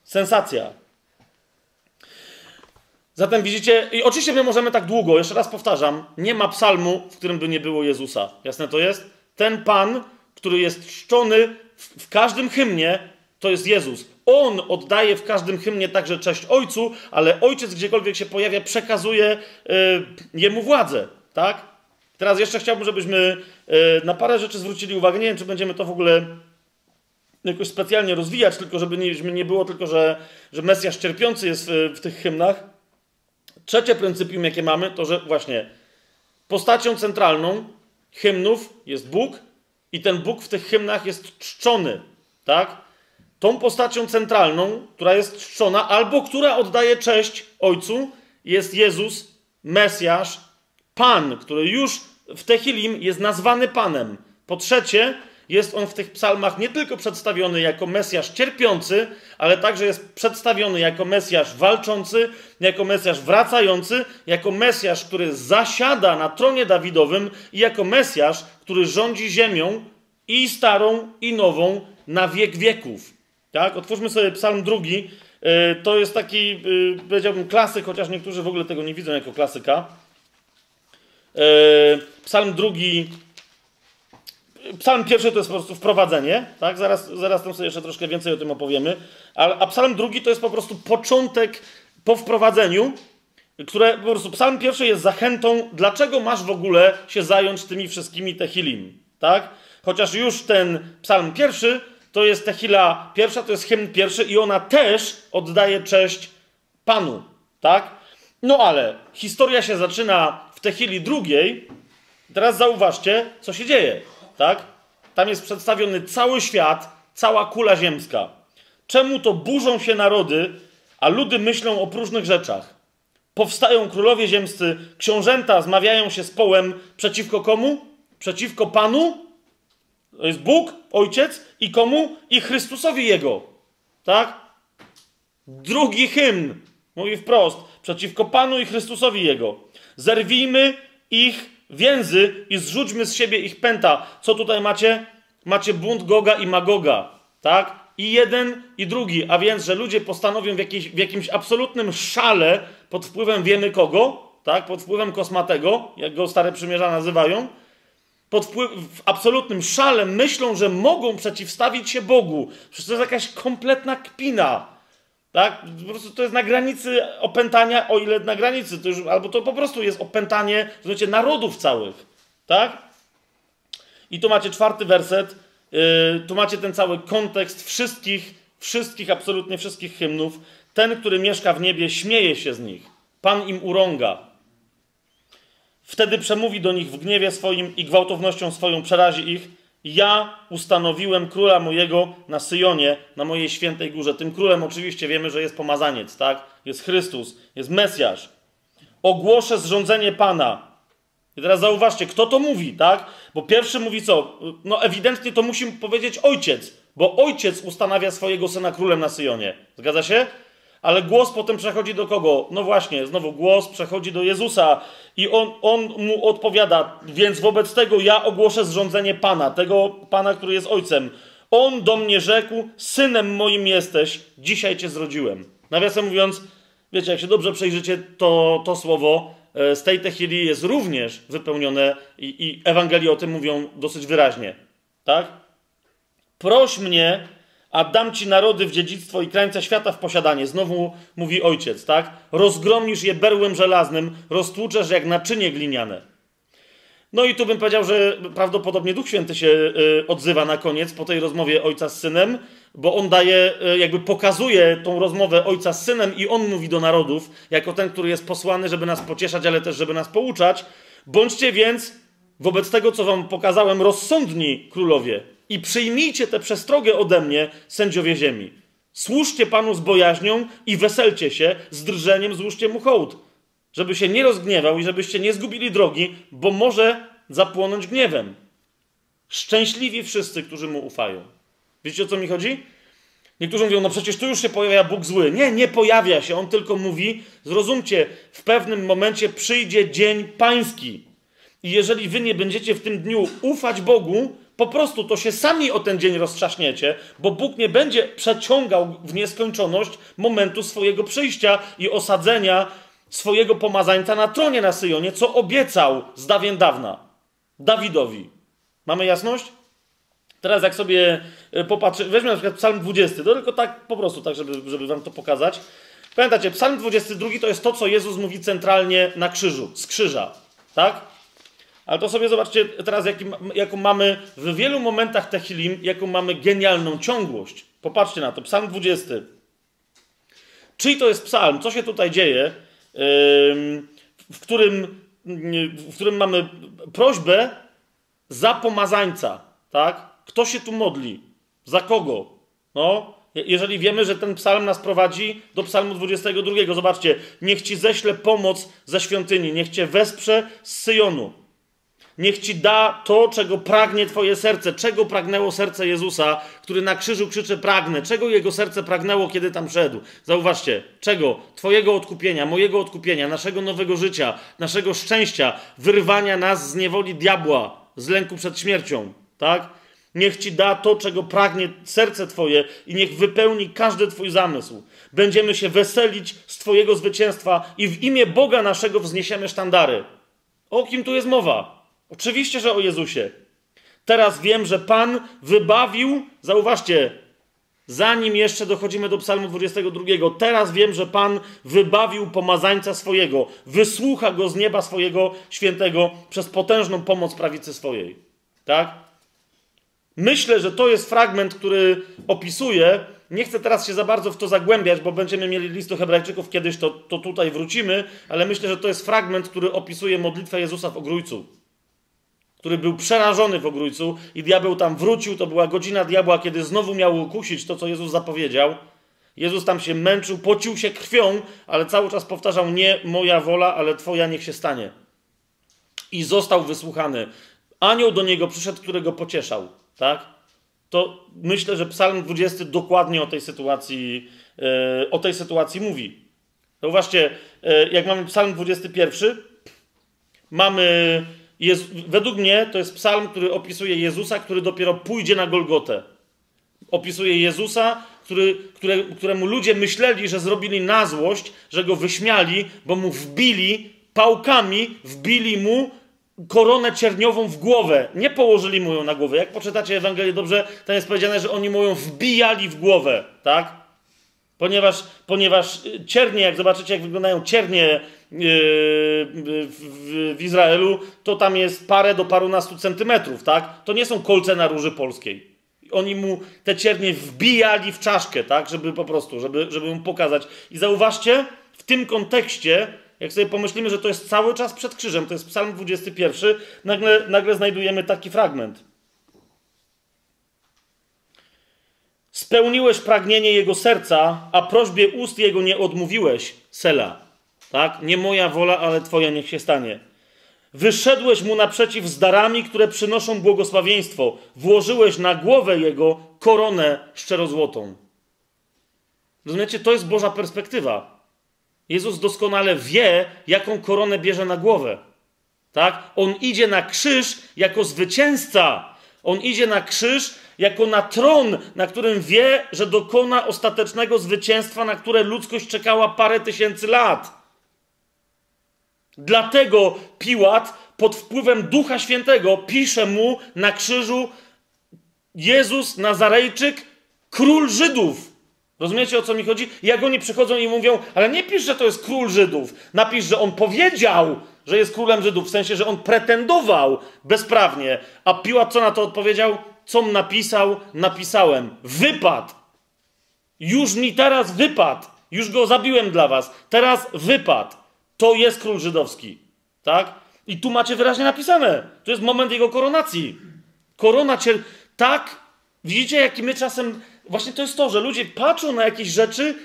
Sensacja. Zatem widzicie, i oczywiście my możemy tak długo, jeszcze raz powtarzam, nie ma psalmu, w którym by nie było Jezusa. Jasne to jest? Ten Pan, który jest czczony w, każdym hymnie, to jest Jezus. On oddaje w każdym hymnie także cześć Ojcu, ale Ojciec gdziekolwiek się pojawia, przekazuje y, Jemu władzę, tak? Teraz jeszcze chciałbym, żebyśmy y, na parę rzeczy zwrócili uwagę. Nie wiem, czy będziemy to w ogóle jakoś specjalnie rozwijać, tylko żeby nie było tylko, że, że Mesjasz cierpiący jest w, w tych hymnach. Trzecie pryncypium, jakie mamy, to że właśnie postacią centralną hymnów jest Bóg i ten Bóg w tych hymnach jest czczony, tak? tą postacią centralną, która jest czczona, albo która oddaje cześć Ojcu, jest Jezus, Mesjasz, Pan, który już w Tehilim jest nazwany Panem. Po trzecie, jest on w tych psalmach nie tylko przedstawiony jako Mesjasz cierpiący, ale także jest przedstawiony jako Mesjasz walczący, jako Mesjasz wracający, jako Mesjasz, który zasiada na tronie Dawidowym i jako Mesjasz, który rządzi ziemią i starą, i nową na wiek wieków. Tak? Otwórzmy sobie Psalm drugi. E, to jest taki, e, powiedziałbym, klasyk, chociaż niektórzy w ogóle tego nie widzą jako klasyka. E, psalm drugi. Psalm pierwszy to jest po prostu wprowadzenie, tak? Zaraz, zaraz tam sobie jeszcze troszkę więcej o tym opowiemy. A, a psalm drugi to jest po prostu początek po wprowadzeniu, które po prostu psalm pierwszy jest zachętą, dlaczego masz w ogóle się zająć tymi wszystkimi tehilim, tak? Chociaż już ten psalm pierwszy to jest Tehila pierwsza, to jest hymn pierwszy i ona też oddaje cześć Panu, tak? No ale historia się zaczyna w Tehili drugiej. Teraz zauważcie, co się dzieje, tak? Tam jest przedstawiony cały świat, cała kula ziemska. Czemu to burzą się narody, a ludy myślą o próżnych rzeczach? Powstają królowie ziemscy, książęta zmawiają się z połem przeciwko komu? Przeciwko Panu? To jest Bóg, Ojciec i komu? I Chrystusowi Jego. Tak? Drugi hymn mówi wprost przeciwko Panu i Chrystusowi Jego. Zerwijmy ich więzy i zrzućmy z siebie ich pęta. Co tutaj macie? Macie bunt Goga i Magoga. Tak? I jeden, i drugi. A więc, że ludzie postanowią w, w jakimś absolutnym szale pod wpływem wiemy kogo, tak? pod wpływem kosmatego, jak go stare przymierza nazywają, pod wpływ, w absolutnym szale myślą, że mogą przeciwstawić się Bogu. Przecież to jest jakaś kompletna kpina. Tak? Po prostu to jest na granicy opętania, o ile na granicy, to już, albo to po prostu jest opętanie, rozumiecie, narodów całych. Tak? I tu macie czwarty werset, yy, tu macie ten cały kontekst wszystkich, wszystkich, absolutnie wszystkich hymnów. Ten, który mieszka w niebie, śmieje się z nich. Pan im urąga. Wtedy przemówi do nich w gniewie swoim i gwałtownością swoją przerazi ich. Ja ustanowiłem króla mojego na Syjonie, na mojej świętej górze. Tym królem oczywiście wiemy, że jest pomazaniec, tak? Jest Chrystus, jest Mesjasz. Ogłoszę zrządzenie Pana. I teraz zauważcie, kto to mówi, tak? Bo pierwszy mówi co? No ewidentnie to musi powiedzieć ojciec, bo ojciec ustanawia swojego syna królem na Syjonie. Zgadza się? Ale głos potem przechodzi do kogo? No właśnie, znowu głos przechodzi do Jezusa i on, on mu odpowiada, więc wobec tego ja ogłoszę zrządzenie Pana, tego Pana, który jest Ojcem. On do mnie rzekł, synem moim jesteś, dzisiaj cię zrodziłem. Nawiasem mówiąc, wiecie, jak się dobrze przejrzycie to, to słowo, e, z tej techilii jest również wypełnione i, i Ewangelii o tym mówią dosyć wyraźnie. Tak? Proś mnie, a dam ci narody w dziedzictwo i krańce świata w posiadanie. Znowu mówi ojciec, tak? Rozgromisz je berłem żelaznym, roztłuczesz jak naczynie gliniane. No i tu bym powiedział, że prawdopodobnie Duch Święty się y, odzywa na koniec po tej rozmowie ojca z synem, bo on daje, y, jakby pokazuje tą rozmowę ojca z synem i on mówi do narodów, jako ten, który jest posłany, żeby nas pocieszać, ale też, żeby nas pouczać. Bądźcie więc wobec tego, co wam pokazałem, rozsądni królowie, i przyjmijcie tę przestrogę ode mnie, sędziowie ziemi. Służcie Panu z bojaźnią i weselcie się, z drżeniem złóżcie mu hołd, żeby się nie rozgniewał i żebyście nie zgubili drogi, bo może zapłonąć gniewem. Szczęśliwi wszyscy, którzy mu ufają. Wiecie o co mi chodzi? Niektórzy mówią, no przecież tu już się pojawia Bóg zły. Nie, nie pojawia się. On tylko mówi, zrozumcie, w pewnym momencie przyjdzie dzień pański. I jeżeli wy nie będziecie w tym dniu ufać Bogu, po prostu to się sami o ten dzień roztrzaśniecie, bo Bóg nie będzie przeciągał w nieskończoność momentu swojego przyjścia i osadzenia swojego pomazańca na tronie na Syjonie, co obiecał z dawien dawna Dawidowi. Mamy jasność? Teraz jak sobie e, popatrzę, weźmy na przykład psalm 20, to tylko tak po prostu, tak żeby, żeby wam to pokazać. Pamiętacie, psalm 22 to jest to, co Jezus mówi centralnie na krzyżu, z krzyża, tak? Ale to sobie zobaczcie teraz, jaki, jaką mamy w wielu momentach Tehilim, jaką mamy genialną ciągłość. Popatrzcie na to, psalm 20. Czyj to jest psalm? Co się tutaj dzieje? W którym, w którym mamy prośbę za pomazańca, tak? Kto się tu modli? Za kogo? No, jeżeli wiemy, że ten psalm nas prowadzi do psalmu 22. Zobaczcie, niech ci ześle pomoc ze świątyni, niech cię wesprze z Syjonu. Niech ci da to, czego pragnie Twoje serce. Czego pragnęło serce Jezusa, który na krzyżu krzyczy: Pragnę. Czego jego serce pragnęło, kiedy tam szedł? Zauważcie, czego? Twojego odkupienia, mojego odkupienia, naszego nowego życia, naszego szczęścia, wyrwania nas z niewoli diabła, z lęku przed śmiercią. Tak? Niech ci da to, czego pragnie serce Twoje i niech wypełni każdy Twój zamysł. Będziemy się weselić z Twojego zwycięstwa i w imię Boga naszego wzniesiemy sztandary. O kim tu jest mowa? Oczywiście, że o Jezusie. Teraz wiem, że Pan wybawił, zauważcie, zanim jeszcze dochodzimy do Psalmu 22, teraz wiem, że Pan wybawił pomazańca swojego, wysłucha go z nieba swojego świętego przez potężną pomoc prawicy swojej. Tak? Myślę, że to jest fragment, który opisuje. Nie chcę teraz się za bardzo w to zagłębiać, bo będziemy mieli listu Hebrajczyków kiedyś, to, to tutaj wrócimy, ale myślę, że to jest fragment, który opisuje modlitwę Jezusa w ogrójcu który był przerażony w ogrójcu i diabeł tam wrócił. To była godzina diabła, kiedy znowu miał ukusić to, co Jezus zapowiedział. Jezus tam się męczył, pocił się krwią, ale cały czas powtarzał: Nie moja wola, ale Twoja niech się stanie. I został wysłuchany. Anioł do niego przyszedł, którego pocieszał. Tak? To myślę, że Psalm 20 dokładnie o tej sytuacji, yy, o tej sytuacji mówi. Zauważcie, yy, jak mamy Psalm 21, mamy według mnie to jest psalm, który opisuje Jezusa, który dopiero pójdzie na Golgotę. Opisuje Jezusa, który, które, któremu ludzie myśleli, że zrobili na złość, że go wyśmiali, bo mu wbili pałkami, wbili mu koronę cierniową w głowę. Nie położyli mu ją na głowę. Jak poczytacie Ewangelię dobrze, tam jest powiedziane, że oni mu ją wbijali w głowę, tak? Ponieważ, ponieważ ciernie, jak zobaczycie, jak wyglądają ciernie w, w Izraelu, to tam jest parę do parunastu centymetrów, tak? To nie są kolce na róży polskiej. Oni mu te ciernie wbijali w czaszkę, tak? Żeby po prostu, żeby, żeby mu pokazać. I zauważcie, w tym kontekście, jak sobie pomyślimy, że to jest cały czas przed krzyżem, to jest psalm 21, nagle, nagle znajdujemy taki fragment. Spełniłeś pragnienie jego serca, a prośbie ust jego nie odmówiłeś. Sela. Tak? Nie moja wola, ale twoja niech się stanie. Wyszedłeś mu naprzeciw z darami, które przynoszą błogosławieństwo. Włożyłeś na głowę jego koronę szczerozłotą. Rozumiecie? To jest Boża perspektywa. Jezus doskonale wie, jaką koronę bierze na głowę. Tak? On idzie na krzyż jako zwycięzca. On idzie na krzyż jako na tron, na którym wie, że dokona ostatecznego zwycięstwa, na które ludzkość czekała parę tysięcy lat. Dlatego Piłat pod wpływem Ducha Świętego pisze mu na krzyżu Jezus Nazarejczyk, król Żydów. Rozumiecie o co mi chodzi? Jak oni przychodzą i mówią, ale nie pisz, że to jest król Żydów. Napisz, że on powiedział, że jest królem Żydów, w sensie, że on pretendował bezprawnie. A Piłat co na to odpowiedział? Co napisał, napisałem. Wypad. Już mi teraz wypad. Już go zabiłem dla was. Teraz wypad. To jest król żydowski. Tak? I tu macie wyraźnie napisane. To jest moment jego koronacji. Korona cię. Tak, widzicie, jaki my czasem. Właśnie to jest to, że ludzie patrzą na jakieś rzeczy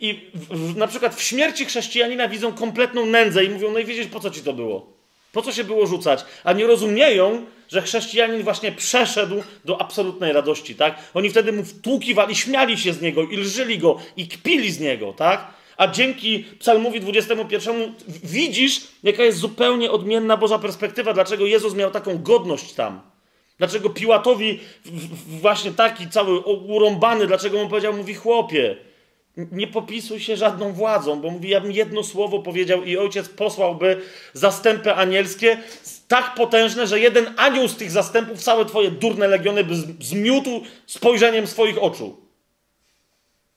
i w, w, na przykład w śmierci chrześcijanina widzą kompletną nędzę i mówią: No i widzisz, po co ci to było? Po co się było rzucać? A nie rozumieją, że chrześcijanin właśnie przeszedł do absolutnej radości, tak? Oni wtedy mu wtłukiwali, śmiali się z niego i lżyli go i kpili z niego, tak? A dzięki Psalmowi 21 widzisz, jaka jest zupełnie odmienna Boża perspektywa, dlaczego Jezus miał taką godność tam. Dlaczego Piłatowi właśnie taki cały urąbany, dlaczego mu powiedział, mówi chłopie, nie popisuj się żadną władzą, bo mówi, ja bym jedno słowo powiedział i ojciec posłałby zastępy anielskie tak potężne, że jeden anioł z tych zastępów całe twoje durne legiony by zmiótł spojrzeniem swoich oczu.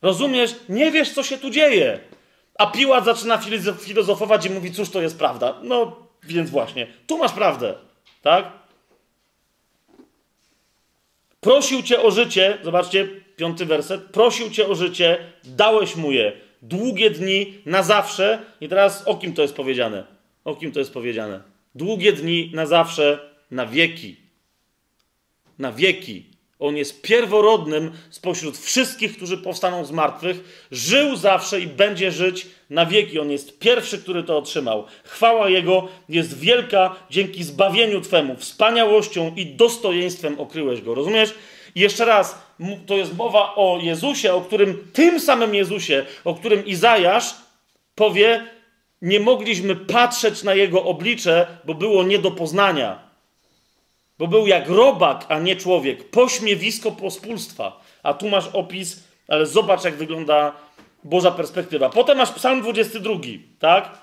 Rozumiesz? Nie wiesz, co się tu dzieje. A Piłat zaczyna filozofować i mówi, cóż to jest prawda. No, więc właśnie, tu masz prawdę, tak? Prosił cię o życie, zobaczcie, piąty werset, prosił cię o życie, dałeś mu je. Długie dni, na zawsze. I teraz o kim to jest powiedziane? O kim to jest powiedziane? Długie dni, na zawsze, na wieki. Na wieki. On jest pierworodnym spośród wszystkich, którzy powstaną z martwych. Żył zawsze i będzie żyć na wieki. On jest pierwszy, który to otrzymał. Chwała Jego jest wielka dzięki zbawieniu Twemu. Wspaniałością i dostojeństwem okryłeś Go. Rozumiesz? I jeszcze raz, to jest mowa o Jezusie, o którym, tym samym Jezusie, o którym Izajasz powie, nie mogliśmy patrzeć na Jego oblicze, bo było nie do poznania bo był jak robak, a nie człowiek, pośmiewisko pospólstwa. A tu masz opis, ale zobacz, jak wygląda Boża perspektywa. Potem masz Psalm 22, tak?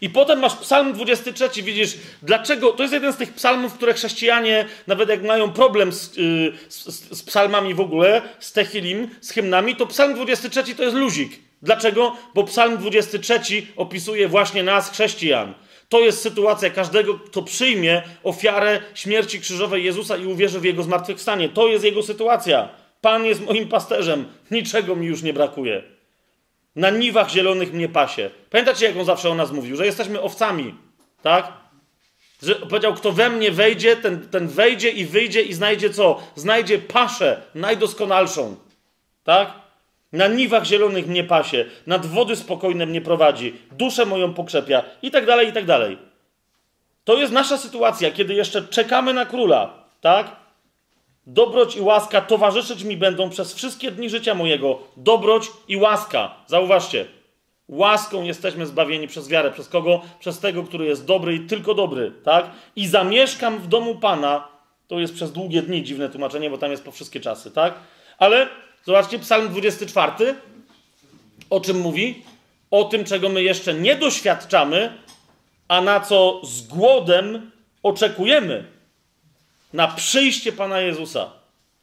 I potem masz Psalm 23, widzisz, dlaczego. To jest jeden z tych psalmów, które chrześcijanie, nawet jak mają problem z, yy, z, z psalmami w ogóle, z Techilim, z hymnami, to Psalm 23 to jest luzik. Dlaczego? Bo Psalm 23 opisuje właśnie nas, chrześcijan. To jest sytuacja każdego, kto przyjmie ofiarę śmierci krzyżowej Jezusa i uwierzy w Jego zmartwychwstanie. To jest Jego sytuacja. Pan jest moim pasterzem, niczego mi już nie brakuje. Na niwach zielonych mnie pasie. Pamiętacie, jak on zawsze o nas mówił, że jesteśmy owcami, tak? Że powiedział, kto we mnie wejdzie, ten, ten wejdzie i wyjdzie i znajdzie co? Znajdzie paszę najdoskonalszą, tak? Na niwach zielonych mnie pasie, nad wody spokojne mnie prowadzi, duszę moją pokrzepia i tak dalej, i tak dalej. To jest nasza sytuacja, kiedy jeszcze czekamy na króla, tak? Dobroć i łaska towarzyszyć mi będą przez wszystkie dni życia mojego. Dobroć i łaska. Zauważcie. Łaską jesteśmy zbawieni przez wiarę. Przez kogo? Przez tego, który jest dobry i tylko dobry, tak? I zamieszkam w domu Pana. To jest przez długie dni, dziwne tłumaczenie, bo tam jest po wszystkie czasy, tak? Ale Zobaczcie, Psalm 24. O czym mówi? O tym, czego my jeszcze nie doświadczamy, a na co z głodem oczekujemy. Na przyjście Pana Jezusa.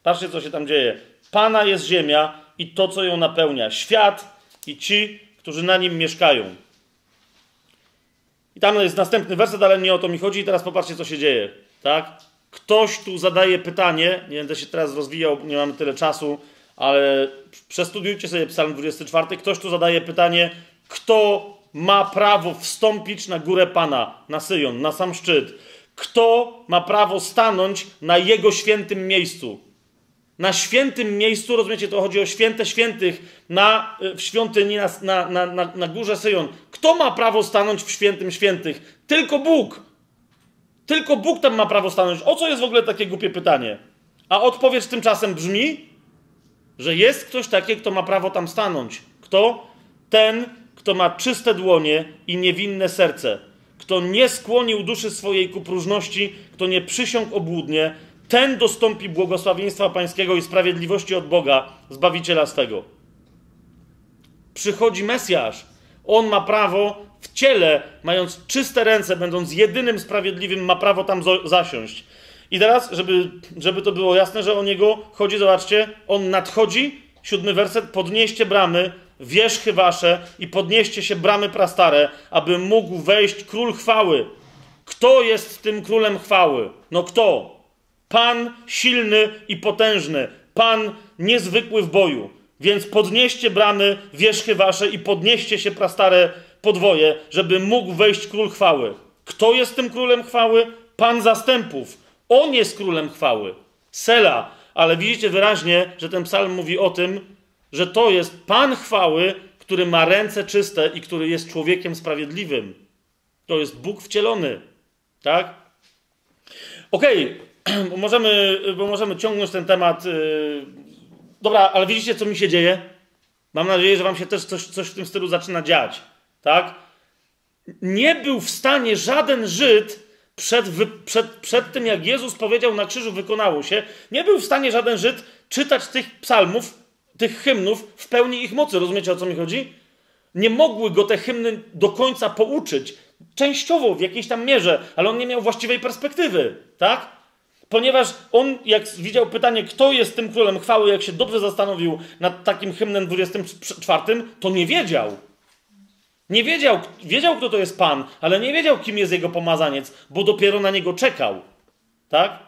Patrzcie, co się tam dzieje. Pana jest ziemia i to, co ją napełnia. Świat i ci, którzy na nim mieszkają. I tam jest następny werset, ale nie o to mi chodzi. I teraz popatrzcie, co się dzieje. Tak? Ktoś tu zadaje pytanie, nie będę się teraz rozwijał, nie mamy tyle czasu, ale przestudiujcie sobie Psalm 24. Ktoś tu zadaje pytanie, kto ma prawo wstąpić na górę Pana, na Syjon, na sam szczyt? Kto ma prawo stanąć na jego świętym miejscu? Na świętym miejscu, rozumiecie, to chodzi o święte świętych na, w świątyni na, na, na, na górze Syjon. Kto ma prawo stanąć w świętym świętych? Tylko Bóg. Tylko Bóg tam ma prawo stanąć. O co jest w ogóle takie głupie pytanie? A odpowiedź tymczasem brzmi, że jest ktoś taki, kto ma prawo tam stanąć. Kto? Ten, kto ma czyste dłonie i niewinne serce. Kto nie skłonił duszy swojej ku próżności, kto nie przysiągł obłudnie, ten dostąpi błogosławieństwa Pańskiego i sprawiedliwości od Boga, Zbawiciela swego. Przychodzi Mesjasz. On ma prawo w ciele, mając czyste ręce, będąc jedynym sprawiedliwym, ma prawo tam zasiąść. I teraz, żeby, żeby to było jasne, że o niego chodzi, zobaczcie, on nadchodzi, siódmy werset, podnieście bramy, wierzchy wasze i podnieście się bramy prastare, aby mógł wejść król chwały. Kto jest tym królem chwały? No kto? Pan silny i potężny, Pan niezwykły w boju. Więc podnieście bramy, wierzchy wasze i podnieście się prastare podwoje, żeby mógł wejść król chwały. Kto jest tym królem chwały? Pan zastępów. On jest królem chwały. Sela. Ale widzicie wyraźnie, że ten psalm mówi o tym, że to jest Pan chwały, który ma ręce czyste i który jest człowiekiem sprawiedliwym. To jest Bóg wcielony. Tak? Okej, okay. bo, możemy, bo możemy ciągnąć ten temat. Yy... Dobra, ale widzicie, co mi się dzieje? Mam nadzieję, że Wam się też coś, coś w tym stylu zaczyna dziać. Tak? Nie był w stanie żaden Żyd przed, przed, przed tym, jak Jezus powiedział na krzyżu, wykonało się, nie był w stanie żaden Żyd czytać tych psalmów, tych hymnów w pełni ich mocy. Rozumiecie, o co mi chodzi? Nie mogły go te hymny do końca pouczyć. Częściowo, w jakiejś tam mierze, ale on nie miał właściwej perspektywy, tak? Ponieważ on, jak widział pytanie, kto jest tym królem chwały, jak się dobrze zastanowił nad takim hymnem 24, to nie wiedział. Nie wiedział, wiedział, kto to jest Pan, ale nie wiedział, kim jest jego pomazaniec, bo dopiero na niego czekał. Tak?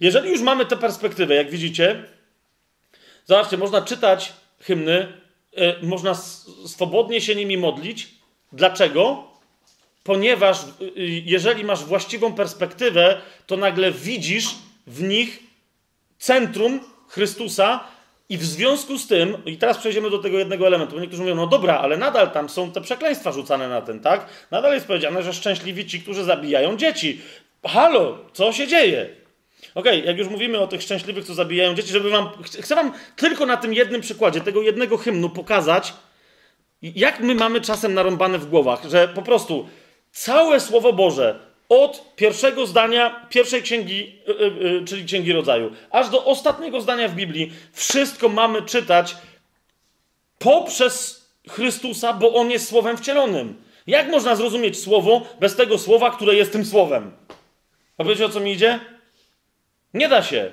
Jeżeli już mamy tę perspektywę, jak widzicie, zobaczcie, można czytać hymny, yy, można swobodnie się nimi modlić. Dlaczego? Ponieważ yy, jeżeli masz właściwą perspektywę, to nagle widzisz w nich centrum Chrystusa, i w związku z tym, i teraz przejdziemy do tego jednego elementu, bo niektórzy mówią, no dobra, ale nadal tam są te przekleństwa rzucane na ten, tak? Nadal jest powiedziane, że szczęśliwi ci, którzy zabijają dzieci. Halo, co się dzieje? Okej, okay, jak już mówimy o tych szczęśliwych, co zabijają dzieci, żeby wam, chcę wam tylko na tym jednym przykładzie, tego jednego hymnu pokazać, jak my mamy czasem narąbane w głowach, że po prostu całe Słowo Boże od pierwszego zdania pierwszej księgi, yy, yy, czyli księgi rodzaju, aż do ostatniego zdania w Biblii, wszystko mamy czytać poprzez Chrystusa, bo On jest Słowem wcielonym. Jak można zrozumieć Słowo bez tego Słowa, które jest tym Słowem? A wiecie o co mi idzie? Nie da się.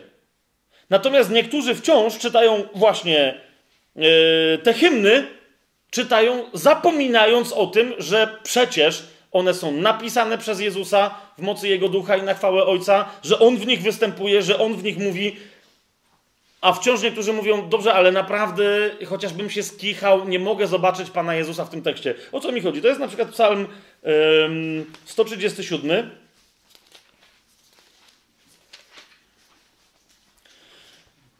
Natomiast niektórzy wciąż czytają właśnie yy, te hymny, czytają zapominając o tym, że przecież one są napisane przez Jezusa w mocy Jego ducha i na chwałę Ojca, że On w nich występuje, że On w nich mówi. A wciąż niektórzy mówią, dobrze, ale naprawdę, chociażbym się skichał, nie mogę zobaczyć Pana Jezusa w tym tekście. O co mi chodzi? To jest na przykład psalm ym, 137.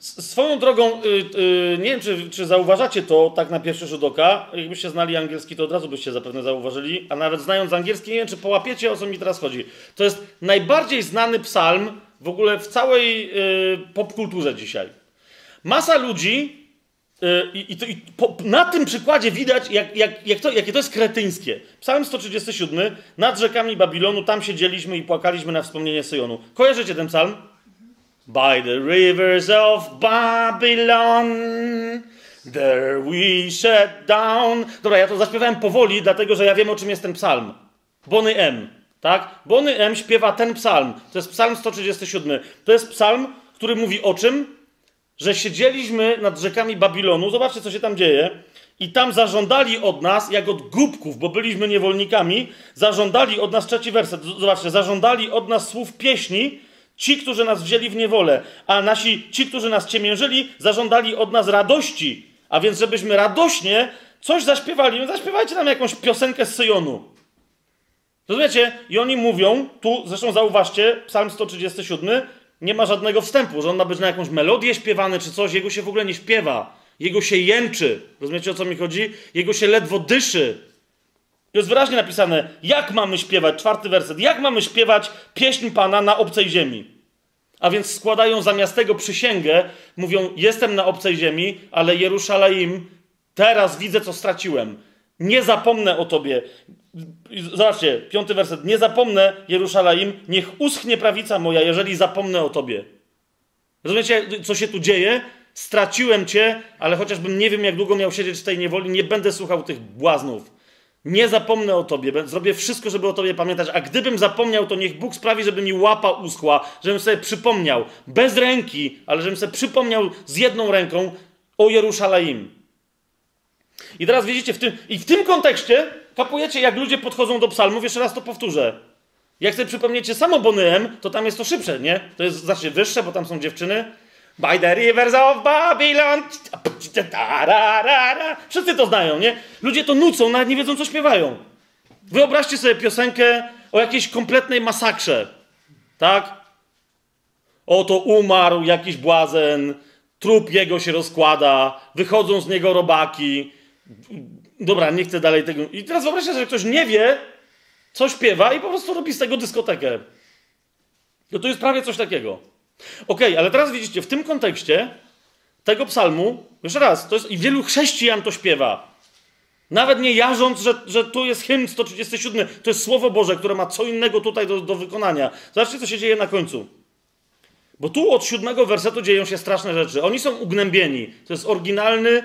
Swoją drogą, y, y, nie wiem, czy, czy, zauważacie to tak na pierwszy rzut oka. Jakbyście znali angielski, to od razu byście zapewne zauważyli. A nawet znając angielski, nie wiem, czy połapiecie, o co mi teraz chodzi. To jest najbardziej znany psalm w ogóle w całej y, popkulturze dzisiaj. Masa ludzi, i, i, i po, na tym przykładzie widać, jak, jak, jak to, jakie to jest kretyńskie. Psalm 137, nad rzekami Babilonu, tam siedzieliśmy i płakaliśmy na wspomnienie Syjonu. Kojarzycie ten psalm? By the rivers of Babylon, there we sat down. Dobra, ja to zaśpiewałem powoli, dlatego że ja wiem, o czym jest ten psalm. Bony M, tak? Bony M śpiewa ten psalm. To jest psalm 137. To jest psalm, który mówi o czym? że siedzieliśmy nad rzekami Babilonu, zobaczcie, co się tam dzieje, i tam zażądali od nas, jak od głupków, bo byliśmy niewolnikami, zażądali od nas, trzeci werset, zobaczcie, zażądali od nas słów pieśni, ci, którzy nas wzięli w niewolę, a nasi, ci, którzy nas ciemiężyli, zażądali od nas radości, a więc żebyśmy radośnie coś zaśpiewali. No zaśpiewajcie nam jakąś piosenkę z Syjonu. Rozumiecie? I oni mówią, tu zresztą zauważcie, psalm 137, nie ma żadnego wstępu, że on ma być na jakąś melodię śpiewany czy coś, jego się w ogóle nie śpiewa. Jego się jęczy. Rozumiecie o co mi chodzi? Jego się ledwo dyszy. Jest wyraźnie napisane, jak mamy śpiewać, czwarty werset, jak mamy śpiewać pieśń Pana na obcej ziemi. A więc składają zamiast tego przysięgę, mówią, jestem na obcej ziemi, ale Jerusalem, teraz widzę, co straciłem. Nie zapomnę o Tobie. Zobaczcie, piąty werset. Nie zapomnę, Jerusalem, niech uschnie prawica moja, jeżeli zapomnę o Tobie. Rozumiecie, co się tu dzieje? Straciłem Cię, ale chociażbym nie wiem, jak długo miał siedzieć w tej niewoli, nie będę słuchał tych błaznów. Nie zapomnę o Tobie, zrobię wszystko, żeby o Tobie pamiętać, a gdybym zapomniał, to niech Bóg sprawi, żeby mi łapa uschła, żebym sobie przypomniał, bez ręki, ale żebym sobie przypomniał z jedną ręką o Jerusalem. I teraz widzicie, w tym, i w tym kontekście kapujecie, jak ludzie podchodzą do psalmów, jeszcze raz to powtórzę. Jak sobie przypomniecie samo Bonym, to tam jest to szybsze, nie? To jest znacznie wyższe, bo tam są dziewczyny. By the rivers of Babylon. Wszyscy to znają, nie? Ludzie to nucą, nawet nie wiedzą, co śpiewają. Wyobraźcie sobie piosenkę o jakiejś kompletnej masakrze. Tak? Oto umarł jakiś błazen, trup jego się rozkłada, wychodzą z niego robaki. Dobra, nie chcę dalej tego. I teraz wyobraźcie sobie, że ktoś nie wie, co śpiewa i po prostu robi z tego dyskotekę. No to jest prawie coś takiego. Ok, ale teraz widzicie, w tym kontekście tego psalmu, jeszcze raz, to jest, i wielu chrześcijan to śpiewa. Nawet nie jarząc, że, że tu jest hymn 137, to jest Słowo Boże, które ma co innego tutaj do, do wykonania. Zobaczcie, co się dzieje na końcu. Bo tu od siódmego wersetu dzieją się straszne rzeczy. Oni są ugnębieni. To jest oryginalny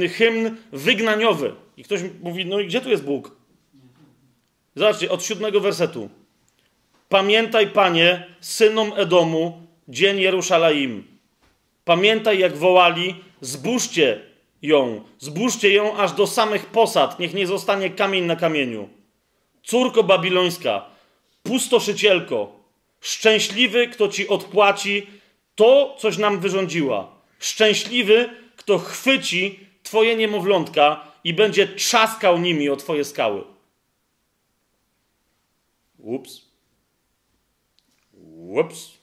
yy, hymn wygnaniowy. I ktoś mówi, no i gdzie tu jest Bóg? Zobaczcie, od siódmego wersetu. Pamiętaj, Panie, synom Edomu, dzień Jerusalem. Pamiętaj, jak wołali, zbóżcie ją, zbóżcie ją aż do samych posad, niech nie zostanie kamień na kamieniu. Córko babilońska, pustoszycielko, szczęśliwy, kto ci odpłaci to, coś nam wyrządziła. Szczęśliwy, kto chwyci twoje niemowlątka i będzie trzaskał nimi o twoje skały. Ups. Ups.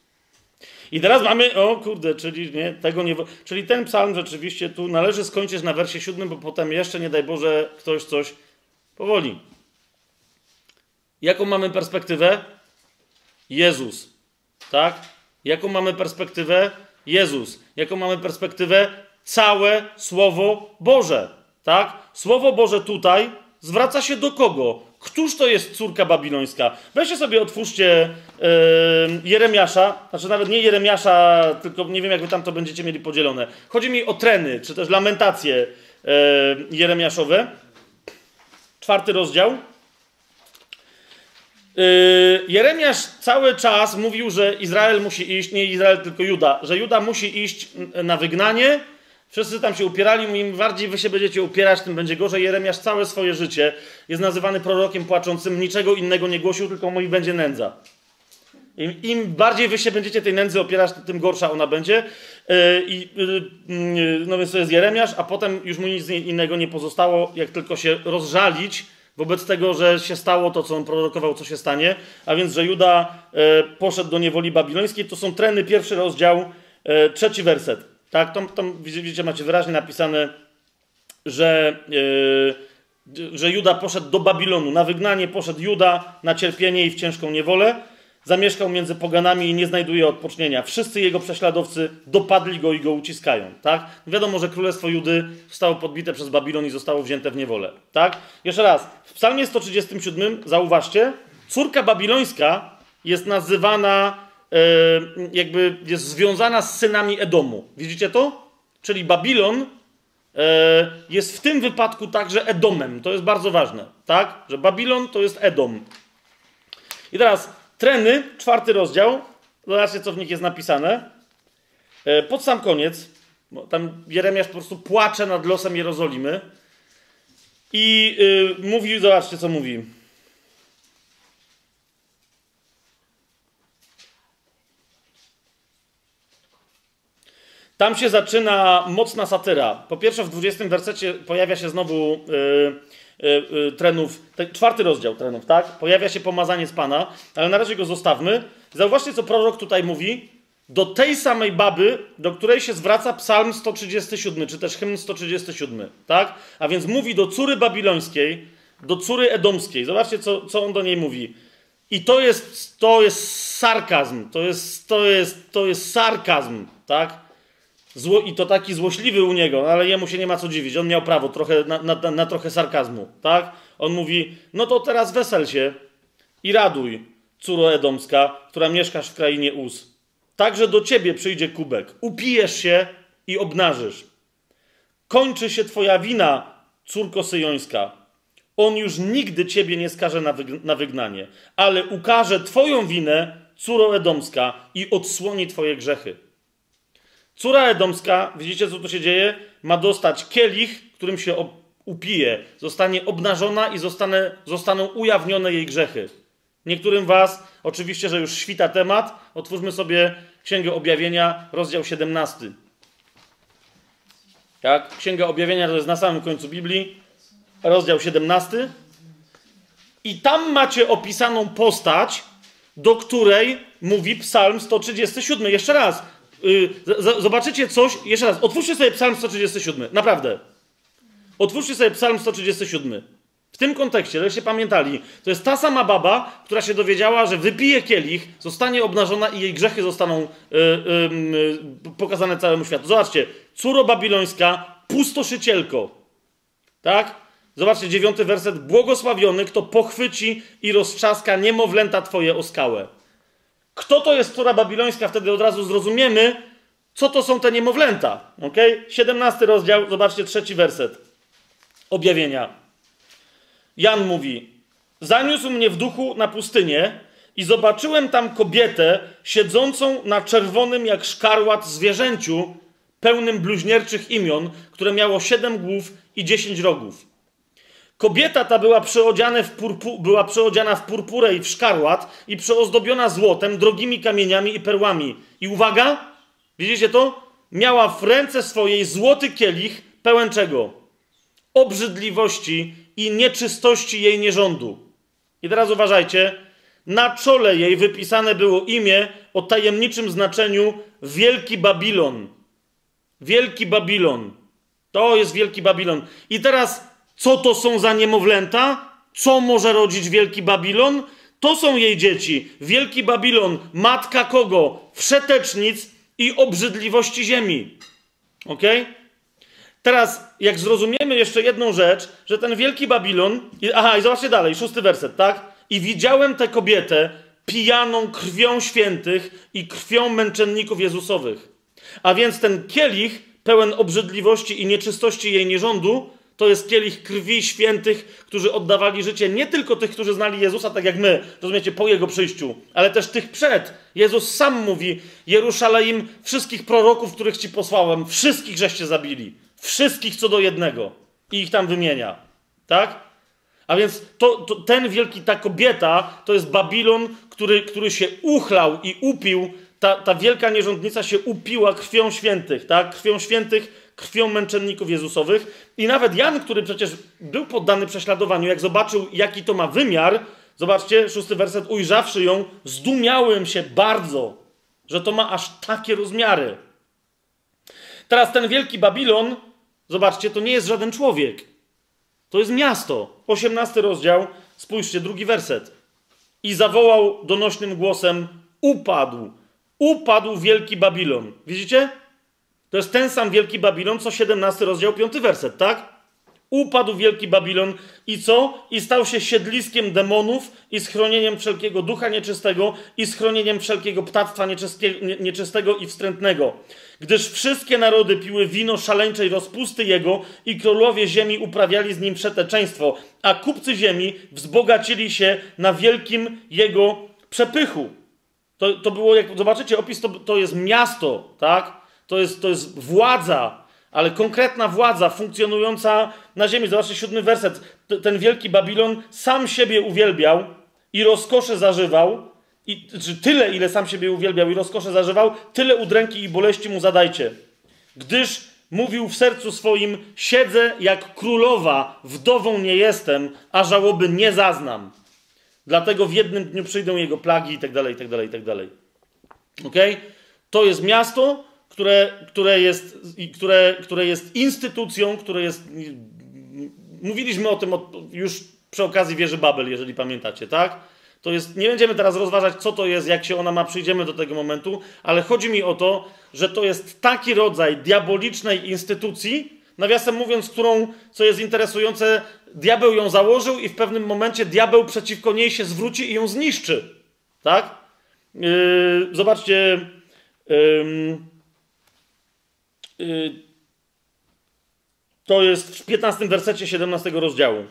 I teraz mamy, o kurde, czyli nie, tego nie. Czyli ten psalm rzeczywiście tu należy skończyć na wersie siódmym, bo potem jeszcze, nie daj Boże, ktoś coś powoli. Jaką mamy perspektywę? Jezus. Tak? Jaką mamy perspektywę? Jezus. Jaką mamy perspektywę? Całe Słowo Boże. Tak? Słowo Boże tutaj zwraca się do kogo? Któż to jest córka babilońska? Weźcie sobie, otwórzcie yy, Jeremiasza, znaczy nawet nie Jeremiasza, tylko nie wiem, jak wy tam to będziecie mieli podzielone. Chodzi mi o treny, czy też lamentacje yy, Jeremiaszowe. Czwarty rozdział. Yy, Jeremiasz cały czas mówił, że Izrael musi iść, nie Izrael, tylko Juda, że Juda musi iść na wygnanie. Wszyscy tam się upierali, im bardziej wy się będziecie upierać, tym będzie gorzej. Jeremiasz całe swoje życie jest nazywany prorokiem płaczącym, niczego innego nie głosił, tylko mówi będzie nędza. Im, Im, bardziej wy się będziecie tej nędzy opierać, tym gorsza ona będzie. Yy, no więc to jest Jeremiasz, a potem już mu nic innego nie pozostało, jak tylko się rozżalić wobec tego, że się stało to, co on prorokował, co się stanie, a więc, że Juda poszedł do niewoli babilońskiej. To są treny, pierwszy rozdział, trzeci werset. Tak, tam, tam widzicie, macie wyraźnie napisane, że, e, że Juda poszedł do Babilonu. Na wygnanie poszedł Juda, na cierpienie i w ciężką niewolę. Zamieszkał między poganami i nie znajduje odpocznienia. Wszyscy jego prześladowcy dopadli go i go uciskają. Tak? Wiadomo, że królestwo Judy zostało podbite przez Babilon i zostało wzięte w niewolę. Tak? Jeszcze raz. W psalmie 137 zauważcie, córka babilońska jest nazywana, jakby jest związana z synami Edomu. Widzicie to? Czyli Babilon e, jest w tym wypadku także Edomem. To jest bardzo ważne. Tak? Że Babilon to jest Edom. I teraz Treny, czwarty rozdział. Zobaczcie, co w nich jest napisane. E, pod sam koniec, tam Jeremiasz po prostu płacze nad losem Jerozolimy i yy, mówi, zobaczcie co mówi. Tam się zaczyna mocna satyra. Po pierwsze, w 20 wersecie pojawia się znowu yy, yy, trenów, czwarty rozdział trenów, tak? Pojawia się pomazanie z Pana, ale na razie go zostawmy. Zauważcie, co prorok tutaj mówi. Do tej samej baby, do której się zwraca Psalm 137, czy też hymn 137, tak? A więc mówi do córy babilońskiej, do córy edomskiej. Zobaczcie, co, co on do niej mówi. I to jest, to jest sarkazm, to jest, to jest, to jest sarkazm, tak? Zło, I to taki złośliwy u niego, no ale jemu się nie ma co dziwić. On miał prawo trochę, na, na, na trochę sarkazmu, tak? On mówi, no to teraz wesel się i raduj, córo Edomska, która mieszkasz w krainie Uz. Także do ciebie przyjdzie kubek. Upijesz się i obnażysz. Kończy się twoja wina, córko syjońska. On już nigdy ciebie nie skaże na, wyg na wygnanie, ale ukaże twoją winę, córo Edomska, i odsłoni twoje grzechy. Córa Edomska, widzicie co tu się dzieje? Ma dostać kielich, którym się upije. Zostanie obnażona i zostaną ujawnione jej grzechy. Niektórym was, oczywiście, że już świta temat, otwórzmy sobie Księgę Objawienia, rozdział 17. Tak? Księga Objawienia to jest na samym końcu Biblii, rozdział 17. I tam macie opisaną postać, do której mówi Psalm 137. Jeszcze raz, yy, zobaczycie coś, jeszcze raz, otwórzcie sobie Psalm 137, naprawdę. Otwórzcie sobie Psalm 137. W tym kontekście, żebyście pamiętali, to jest ta sama baba, która się dowiedziała, że wypije kielich, zostanie obnażona i jej grzechy zostaną yy, yy, pokazane całemu światu. Zobaczcie, córo babilońska, pustoszycielko. Tak? Zobaczcie, dziewiąty werset. Błogosławiony, kto pochwyci i roztrzaska niemowlęta twoje o skałę. Kto to jest córa babilońska? Wtedy od razu zrozumiemy, co to są te niemowlęta. Ok? 17 rozdział, zobaczcie, trzeci werset. Objawienia. Jan mówi: Zaniósł mnie w duchu na pustynię i zobaczyłem tam kobietę siedzącą na czerwonym jak szkarłat zwierzęciu, pełnym bluźnierczych imion, które miało siedem głów i dziesięć rogów. Kobieta ta była w purpu, była przyodziana w purpurę i w szkarłat i przeozdobiona złotem, drogimi kamieniami i perłami. I uwaga, widzicie to? Miała w ręce swojej złoty kielich pełen czego? Obrzydliwości i nieczystości jej nierządu. I teraz uważajcie, na czole jej wypisane było imię o tajemniczym znaczeniu Wielki Babilon. Wielki Babilon. To jest Wielki Babilon. I teraz, co to są za niemowlęta? Co może rodzić Wielki Babilon? To są jej dzieci. Wielki Babilon, matka kogo? Wszetecznic i obrzydliwości ziemi. Ok? Teraz, jak zrozumiemy jeszcze jedną rzecz, że ten wielki Babilon. Aha, i zobaczcie dalej, szósty werset, tak? I widziałem tę kobietę pijaną krwią świętych i krwią męczenników Jezusowych. A więc ten kielich, pełen obrzydliwości i nieczystości jej nierządu, to jest kielich krwi świętych, którzy oddawali życie nie tylko tych, którzy znali Jezusa, tak jak my, rozumiecie, po Jego przyjściu, ale też tych przed. Jezus sam mówi, Jerusalem, wszystkich proroków, których Ci posłałem, wszystkich żeście zabili. Wszystkich co do jednego. I ich tam wymienia. Tak? A więc to, to, ten wielki, ta kobieta, to jest Babilon, który, który się uchlał i upił. Ta, ta wielka nierządnica się upiła krwią świętych, tak? Krwią świętych, krwią męczenników Jezusowych. I nawet Jan, który przecież był poddany prześladowaniu, jak zobaczył, jaki to ma wymiar, zobaczcie, szósty werset, ujrzawszy ją, zdumiałem się bardzo, że to ma aż takie rozmiary. Teraz ten wielki Babilon Zobaczcie, to nie jest żaden człowiek. To jest miasto. 18 rozdział, spójrzcie, drugi werset. I zawołał donośnym głosem: Upadł, upadł wielki Babilon. Widzicie? To jest ten sam wielki Babilon, co 17 rozdział, 5 werset, tak? Upadł wielki Babilon i co? I stał się siedliskiem demonów i schronieniem wszelkiego ducha nieczystego i schronieniem wszelkiego ptactwa nieczystego i wstrętnego gdyż wszystkie narody piły wino szaleńczej rozpusty jego i królowie ziemi uprawiali z nim przeteczeństwo, a kupcy ziemi wzbogacili się na wielkim jego przepychu. To, to było, jak zobaczycie, opis to, to jest miasto, tak? To jest, to jest władza, ale konkretna władza funkcjonująca na ziemi. Zobaczcie siódmy werset. Ten wielki Babilon sam siebie uwielbiał i rozkosze zażywał. I, czy tyle, ile sam siebie uwielbiał i rozkosze zażywał, tyle udręki i boleści mu zadajcie. Gdyż mówił w sercu swoim: Siedzę jak królowa, wdową nie jestem, a żałoby nie zaznam. Dlatego w jednym dniu przyjdą jego plagi, i tak dalej, i tak dalej, i tak dalej. Ok? To jest miasto, które, które, jest, które, które jest instytucją, które jest. Mówiliśmy o tym już przy okazji wieży Babel, jeżeli pamiętacie, tak? To jest, nie będziemy teraz rozważać, co to jest, jak się ona ma, przyjdziemy do tego momentu, ale chodzi mi o to, że to jest taki rodzaj diabolicznej instytucji, nawiasem mówiąc, którą, co jest interesujące, diabeł ją założył i w pewnym momencie diabeł przeciwko niej się zwróci i ją zniszczy. Tak? Yy, zobaczcie. Yy, to jest w 15 wersecie 17 rozdziału.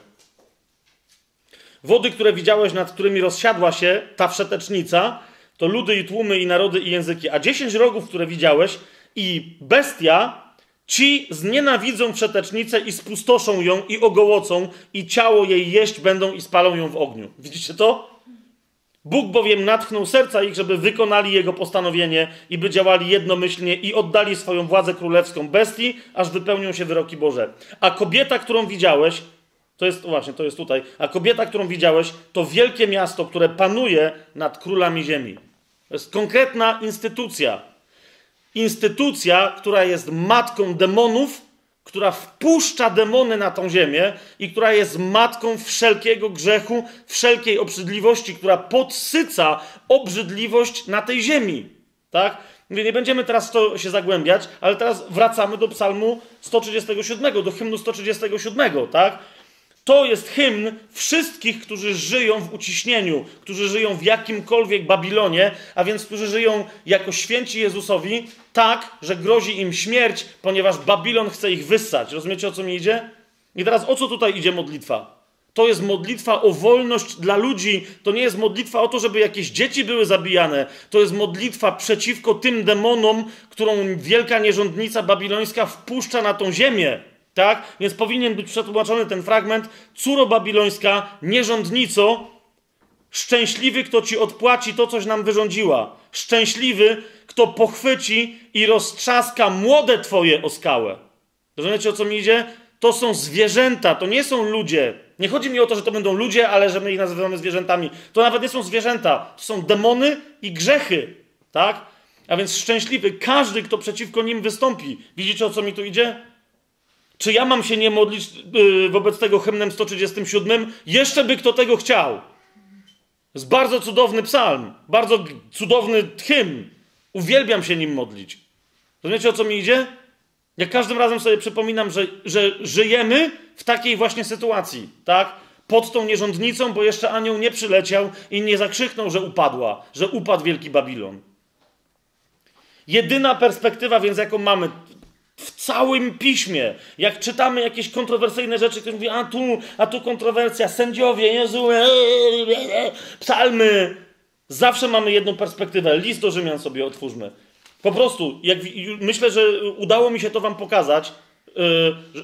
Wody, które widziałeś, nad którymi rozsiadła się ta wszetecznica, to ludy i tłumy i narody i języki. A dziesięć rogów, które widziałeś i bestia, ci znienawidzą wszetecznicę i spustoszą ją i ogołocą i ciało jej jeść będą i spalą ją w ogniu. Widzicie to? Bóg bowiem natchnął serca ich, żeby wykonali jego postanowienie i by działali jednomyślnie i oddali swoją władzę królewską bestii, aż wypełnią się wyroki Boże. A kobieta, którą widziałeś, to jest właśnie, to jest tutaj. A kobieta, którą widziałeś, to wielkie miasto, które panuje nad królami ziemi. To jest konkretna instytucja. Instytucja, która jest matką demonów, która wpuszcza demony na tą ziemię i która jest matką wszelkiego grzechu, wszelkiej obrzydliwości, która podsyca obrzydliwość na tej ziemi. Tak? Mówię, nie będziemy teraz to się zagłębiać, ale teraz wracamy do psalmu 137, do hymnu 137, tak? To jest hymn wszystkich, którzy żyją w uciśnieniu, którzy żyją w jakimkolwiek Babilonie, a więc którzy żyją jako święci Jezusowi, tak, że grozi im śmierć, ponieważ Babilon chce ich wyssać. Rozumiecie o co mi idzie? I teraz o co tutaj idzie modlitwa? To jest modlitwa o wolność dla ludzi. To nie jest modlitwa o to, żeby jakieś dzieci były zabijane. To jest modlitwa przeciwko tym demonom, którą wielka nierządnica babilońska wpuszcza na tą ziemię. Tak? Więc powinien być przetłumaczony ten fragment. Córo babilońska, nierządnico, szczęśliwy, kto ci odpłaci to, coś nam wyrządziła. Szczęśliwy, kto pochwyci i roztrzaska młode twoje o skałę. Rozumiecie, o co mi idzie? To są zwierzęta, to nie są ludzie. Nie chodzi mi o to, że to będą ludzie, ale że my ich nazywamy zwierzętami. To nawet nie są zwierzęta, to są demony i grzechy. Tak? A więc szczęśliwy każdy, kto przeciwko nim wystąpi. Widzicie, o co mi tu idzie? Czy ja mam się nie modlić yy, wobec tego hymnem 137? Jeszcze by kto tego chciał. Jest bardzo cudowny psalm, bardzo cudowny hymn. Uwielbiam się nim modlić. Rozumiecie, o co mi idzie? Ja każdym razem sobie przypominam, że, że żyjemy w takiej właśnie sytuacji, tak? Pod tą nierządnicą, bo jeszcze anioł nie przyleciał i nie zakrzyknął, że upadła, że upadł wielki Babilon. Jedyna perspektywa, więc jaką mamy, w całym piśmie, jak czytamy jakieś kontrowersyjne rzeczy, ktoś mówi, a tu, a tu kontrowersja, sędziowie, Jezu, e, e, e, psalmy. Zawsze mamy jedną perspektywę. List do Rzymian sobie otwórzmy. Po prostu, jak, myślę, że udało mi się to wam pokazać,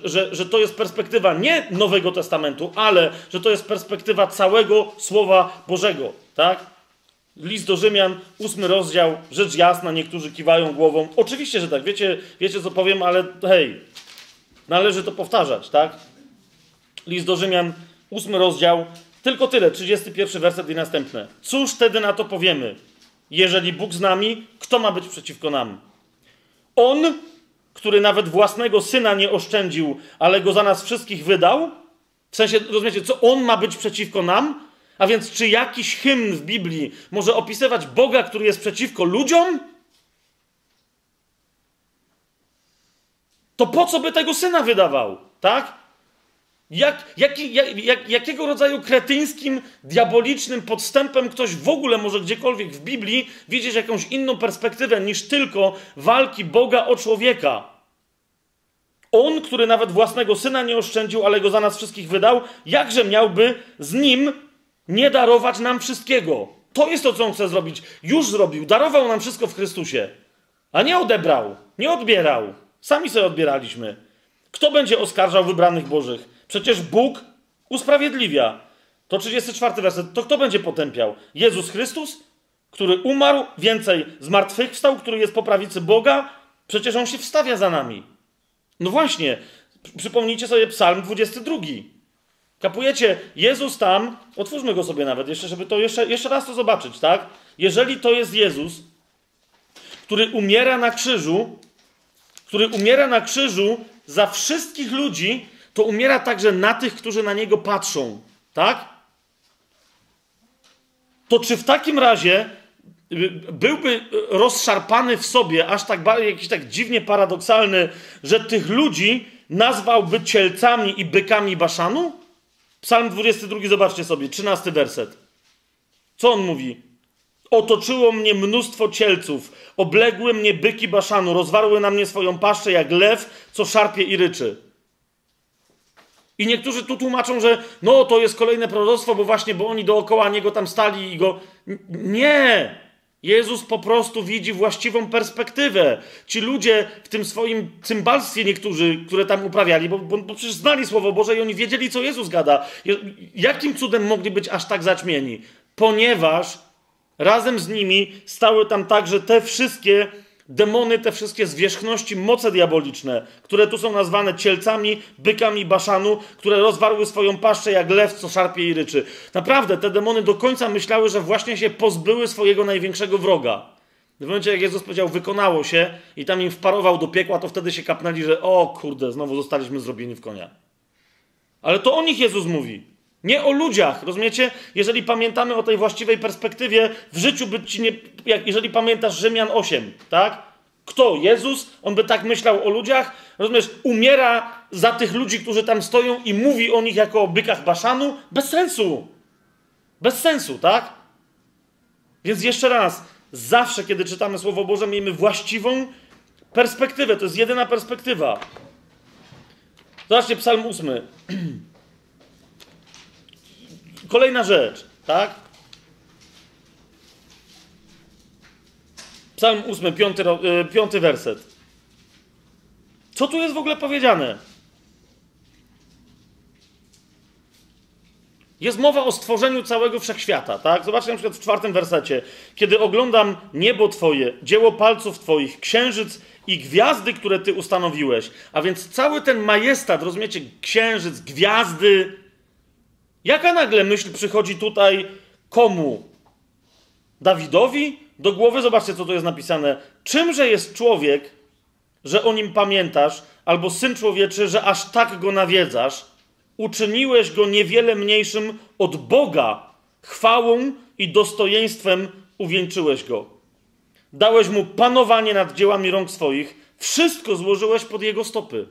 że, że to jest perspektywa nie Nowego Testamentu, ale że to jest perspektywa całego Słowa Bożego. Tak? List do Rzymian, ósmy rozdział, rzecz jasna, niektórzy kiwają głową. Oczywiście, że tak, wiecie, wiecie co powiem, ale hej, należy to powtarzać, tak? List do Rzymian, ósmy rozdział, tylko tyle, 31 werset i następne. Cóż wtedy na to powiemy? Jeżeli Bóg z nami, kto ma być przeciwko nam? On, który nawet własnego syna nie oszczędził, ale go za nas wszystkich wydał? W sensie, rozumiecie, co on ma być przeciwko nam? A więc, czy jakiś hymn w Biblii może opisywać Boga, który jest przeciwko ludziom? To po co by tego syna wydawał? Tak? Jak, jaki, jak, jak, jakiego rodzaju kretyńskim, diabolicznym podstępem ktoś w ogóle może gdziekolwiek w Biblii widzieć jakąś inną perspektywę niż tylko walki Boga o człowieka? On, który nawet własnego syna nie oszczędził, ale go za nas wszystkich wydał, jakże miałby z nim nie darować nam wszystkiego. To jest to, co on chce zrobić. Już zrobił. Darował nam wszystko w Chrystusie. A nie odebrał, nie odbierał. Sami sobie odbieraliśmy. Kto będzie oskarżał wybranych Bożych? Przecież Bóg usprawiedliwia. To 34 werset. To kto będzie potępiał? Jezus Chrystus, który umarł, więcej zmartwychwstał, który jest po prawicy Boga? Przecież on się wstawia za nami. No właśnie, przypomnijcie sobie Psalm 22. Kapujecie, Jezus tam, otwórzmy go sobie nawet, jeszcze, żeby to jeszcze, jeszcze raz to zobaczyć, tak? Jeżeli to jest Jezus, który umiera na krzyżu, który umiera na krzyżu za wszystkich ludzi, to umiera także na tych, którzy na niego patrzą, tak? To czy w takim razie y, byłby rozszarpany w sobie, aż tak jakiś tak dziwnie paradoksalny, że tych ludzi nazwałby cielcami i bykami Baszanu? Psalm 22, zobaczcie sobie, 13 werset. Co on mówi? Otoczyło mnie mnóstwo cielców, obległy mnie byki Baszanu, rozwarły na mnie swoją paszczę jak lew, co szarpie i ryczy. I niektórzy tu tłumaczą, że no to jest kolejne proroctwo, bo właśnie, bo oni dookoła niego tam stali i go. Nie! Jezus po prostu widzi właściwą perspektywę. Ci ludzie w tym swoim cymbalstwie niektórzy, które tam uprawiali, bo, bo, bo przecież znali Słowo Boże i oni wiedzieli, co Jezus gada. Jakim cudem mogli być aż tak zaćmieni? Ponieważ razem z nimi stały tam także te wszystkie demony, te wszystkie zwierzchności, moce diaboliczne, które tu są nazwane cielcami, bykami Baszanu, które rozwarły swoją paszczę jak lew, co szarpie i ryczy. Naprawdę, te demony do końca myślały, że właśnie się pozbyły swojego największego wroga. W momencie, jak Jezus powiedział, wykonało się i tam im wparował do piekła, to wtedy się kapnęli, że o kurde, znowu zostaliśmy zrobieni w konia. Ale to o nich Jezus mówi. Nie o ludziach, rozumiecie? Jeżeli pamiętamy o tej właściwej perspektywie, w życiu by ci nie. Jak, jeżeli pamiętasz Rzymian 8, tak? Kto? Jezus? On by tak myślał o ludziach? Rozumiesz? Umiera za tych ludzi, którzy tam stoją i mówi o nich jako o bykach Baszanu? Bez sensu. Bez sensu, tak? Więc jeszcze raz, zawsze, kiedy czytamy Słowo Boże, miejmy właściwą perspektywę. To jest jedyna perspektywa. Zobaczcie, Psalm 8. Kolejna rzecz, tak? Psalm 8, piąty, e, piąty werset. Co tu jest w ogóle powiedziane? Jest mowa o stworzeniu całego wszechświata, tak? Zobaczcie na przykład w czwartym wersecie. Kiedy oglądam niebo Twoje, dzieło palców Twoich, księżyc i gwiazdy, które Ty ustanowiłeś, a więc cały ten majestat, rozumiecie, księżyc, gwiazdy, Jaka nagle myśl przychodzi tutaj komu? Dawidowi do głowy? Zobaczcie, co tu jest napisane. Czymże jest człowiek, że o nim pamiętasz, albo syn człowieczy, że aż tak go nawiedzasz? Uczyniłeś go niewiele mniejszym od Boga. Chwałą i dostojeństwem uwieńczyłeś go. Dałeś mu panowanie nad dziełami rąk swoich. Wszystko złożyłeś pod jego stopy.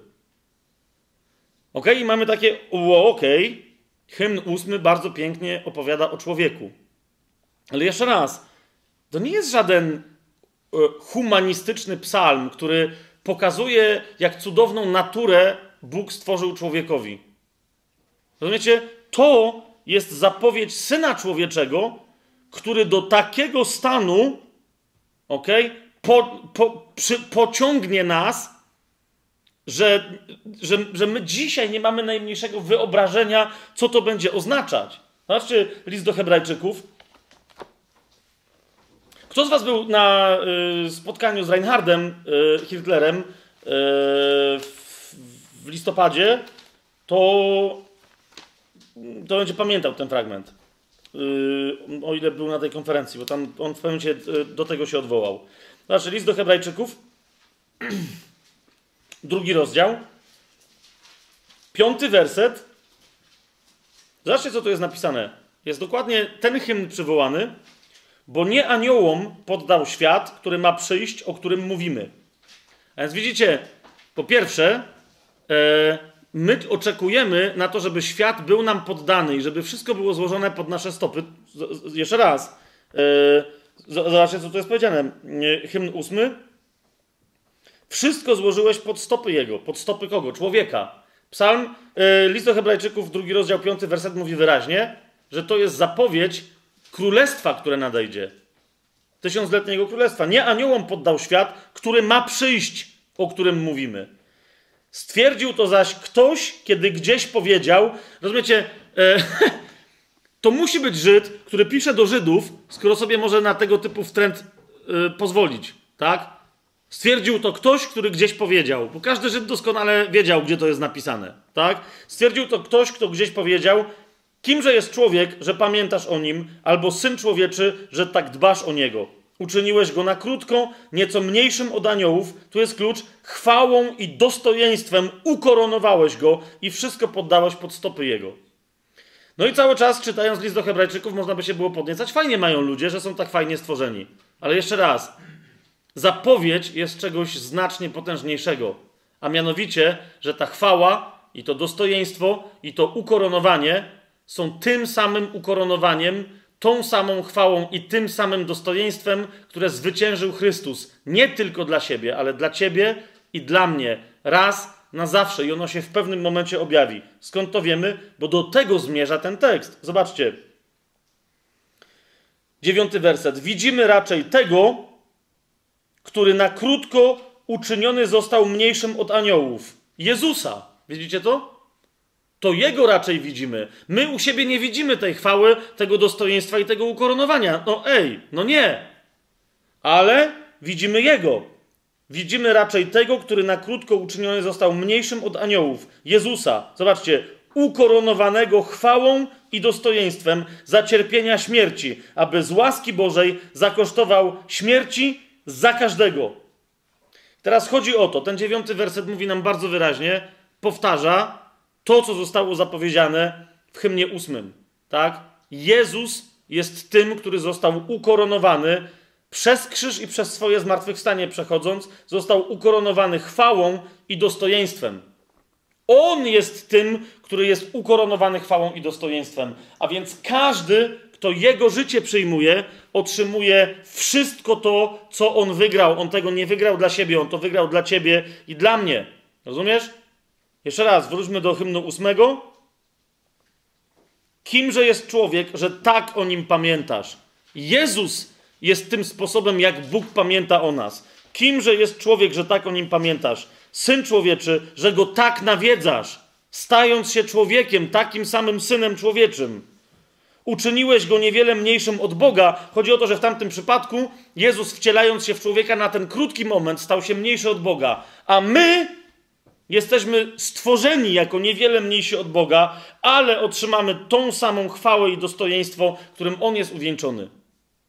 Ok? I mamy takie, okej, okay. Hymn ósmy bardzo pięknie opowiada o człowieku. Ale jeszcze raz, to nie jest żaden e, humanistyczny psalm, który pokazuje, jak cudowną naturę Bóg stworzył człowiekowi. Rozumiecie? To jest zapowiedź syna człowieczego, który do takiego stanu, ok, po, po, przy, pociągnie nas że, że, że my dzisiaj nie mamy najmniejszego wyobrażenia, co to będzie oznaczać. Zobaczcie list do Hebrajczyków. Kto z Was był na y, spotkaniu z Reinhardem y, Hitlerem y, w, w, listopadzie, to, to będzie pamiętał ten fragment. Y, o ile był na tej konferencji, bo tam on w pewnym momencie y, do tego się odwołał. Znaczy, list do Hebrajczyków. drugi rozdział, piąty werset. Zobaczcie, co tu jest napisane. Jest dokładnie ten hymn przywołany, bo nie aniołom poddał świat, który ma przyjść, o którym mówimy. A więc widzicie, po pierwsze, e, my oczekujemy na to, żeby świat był nam poddany i żeby wszystko było złożone pod nasze stopy. Jeszcze raz. E, zobaczcie, co tu jest powiedziane. E, hymn ósmy. Wszystko złożyłeś pod stopy Jego. Pod stopy kogo? Człowieka. Psalm, yy, list do Hebrajczyków, drugi rozdział, piąty werset mówi wyraźnie, że to jest zapowiedź królestwa, które nadejdzie. tysiącletniego królestwa. Nie aniołom poddał świat, który ma przyjść, o którym mówimy. Stwierdził to zaś ktoś, kiedy gdzieś powiedział, rozumiecie, e, to musi być Żyd, który pisze do Żydów, skoro sobie może na tego typu wtręt e, pozwolić, tak? Stwierdził to ktoś, który gdzieś powiedział, bo każdy Żyd doskonale wiedział, gdzie to jest napisane, tak? Stwierdził to ktoś, kto gdzieś powiedział, kimże jest człowiek, że pamiętasz o nim, albo syn człowieczy, że tak dbasz o niego. Uczyniłeś go na krótko, nieco mniejszym od aniołów, tu jest klucz, chwałą i dostojeństwem ukoronowałeś go i wszystko poddałeś pod stopy jego. No i cały czas czytając list do Hebrajczyków można by się było podniecać. Fajnie mają ludzie, że są tak fajnie stworzeni. Ale jeszcze raz, zapowiedź jest czegoś znacznie potężniejszego, a mianowicie, że ta chwała i to dostojeństwo i to ukoronowanie są tym samym ukoronowaniem, tą samą chwałą i tym samym dostojeństwem, które zwyciężył Chrystus. Nie tylko dla siebie, ale dla ciebie i dla mnie. Raz na zawsze i ono się w pewnym momencie objawi. Skąd to wiemy? Bo do tego zmierza ten tekst. Zobaczcie. Dziewiąty werset. Widzimy raczej tego, który na krótko uczyniony został mniejszym od aniołów. Jezusa. Widzicie to? To Jego raczej widzimy. My u siebie nie widzimy tej chwały, tego dostojeństwa i tego ukoronowania. No ej, no nie. Ale widzimy Jego. Widzimy raczej tego, który na krótko uczyniony został mniejszym od aniołów. Jezusa. Zobaczcie, ukoronowanego chwałą i dostojeństwem za cierpienia śmierci, aby z łaski Bożej zakosztował śmierci za każdego. Teraz chodzi o to, ten dziewiąty werset mówi nam bardzo wyraźnie, powtarza to, co zostało zapowiedziane w hymnie ósmym. Tak? Jezus jest tym, który został ukoronowany przez krzyż i przez swoje zmartwychwstanie przechodząc, został ukoronowany chwałą i dostojeństwem. On jest tym, który jest ukoronowany chwałą i dostojeństwem. A więc każdy, kto jego życie przyjmuje, otrzymuje wszystko to, co on wygrał. On tego nie wygrał dla siebie, on to wygrał dla ciebie i dla mnie. Rozumiesz? Jeszcze raz, wróćmy do hymnu ósmego. Kimże jest człowiek, że tak o nim pamiętasz? Jezus jest tym sposobem, jak Bóg pamięta o nas. Kimże jest człowiek, że tak o nim pamiętasz? Syn człowieczy, że go tak nawiedzasz, stając się człowiekiem, takim samym synem człowieczym. Uczyniłeś go niewiele mniejszym od Boga. Chodzi o to, że w tamtym przypadku Jezus, wcielając się w człowieka na ten krótki moment, stał się mniejszy od Boga. A my jesteśmy stworzeni jako niewiele mniejsi od Boga, ale otrzymamy tą samą chwałę i dostojeństwo, którym On jest uwieńczony.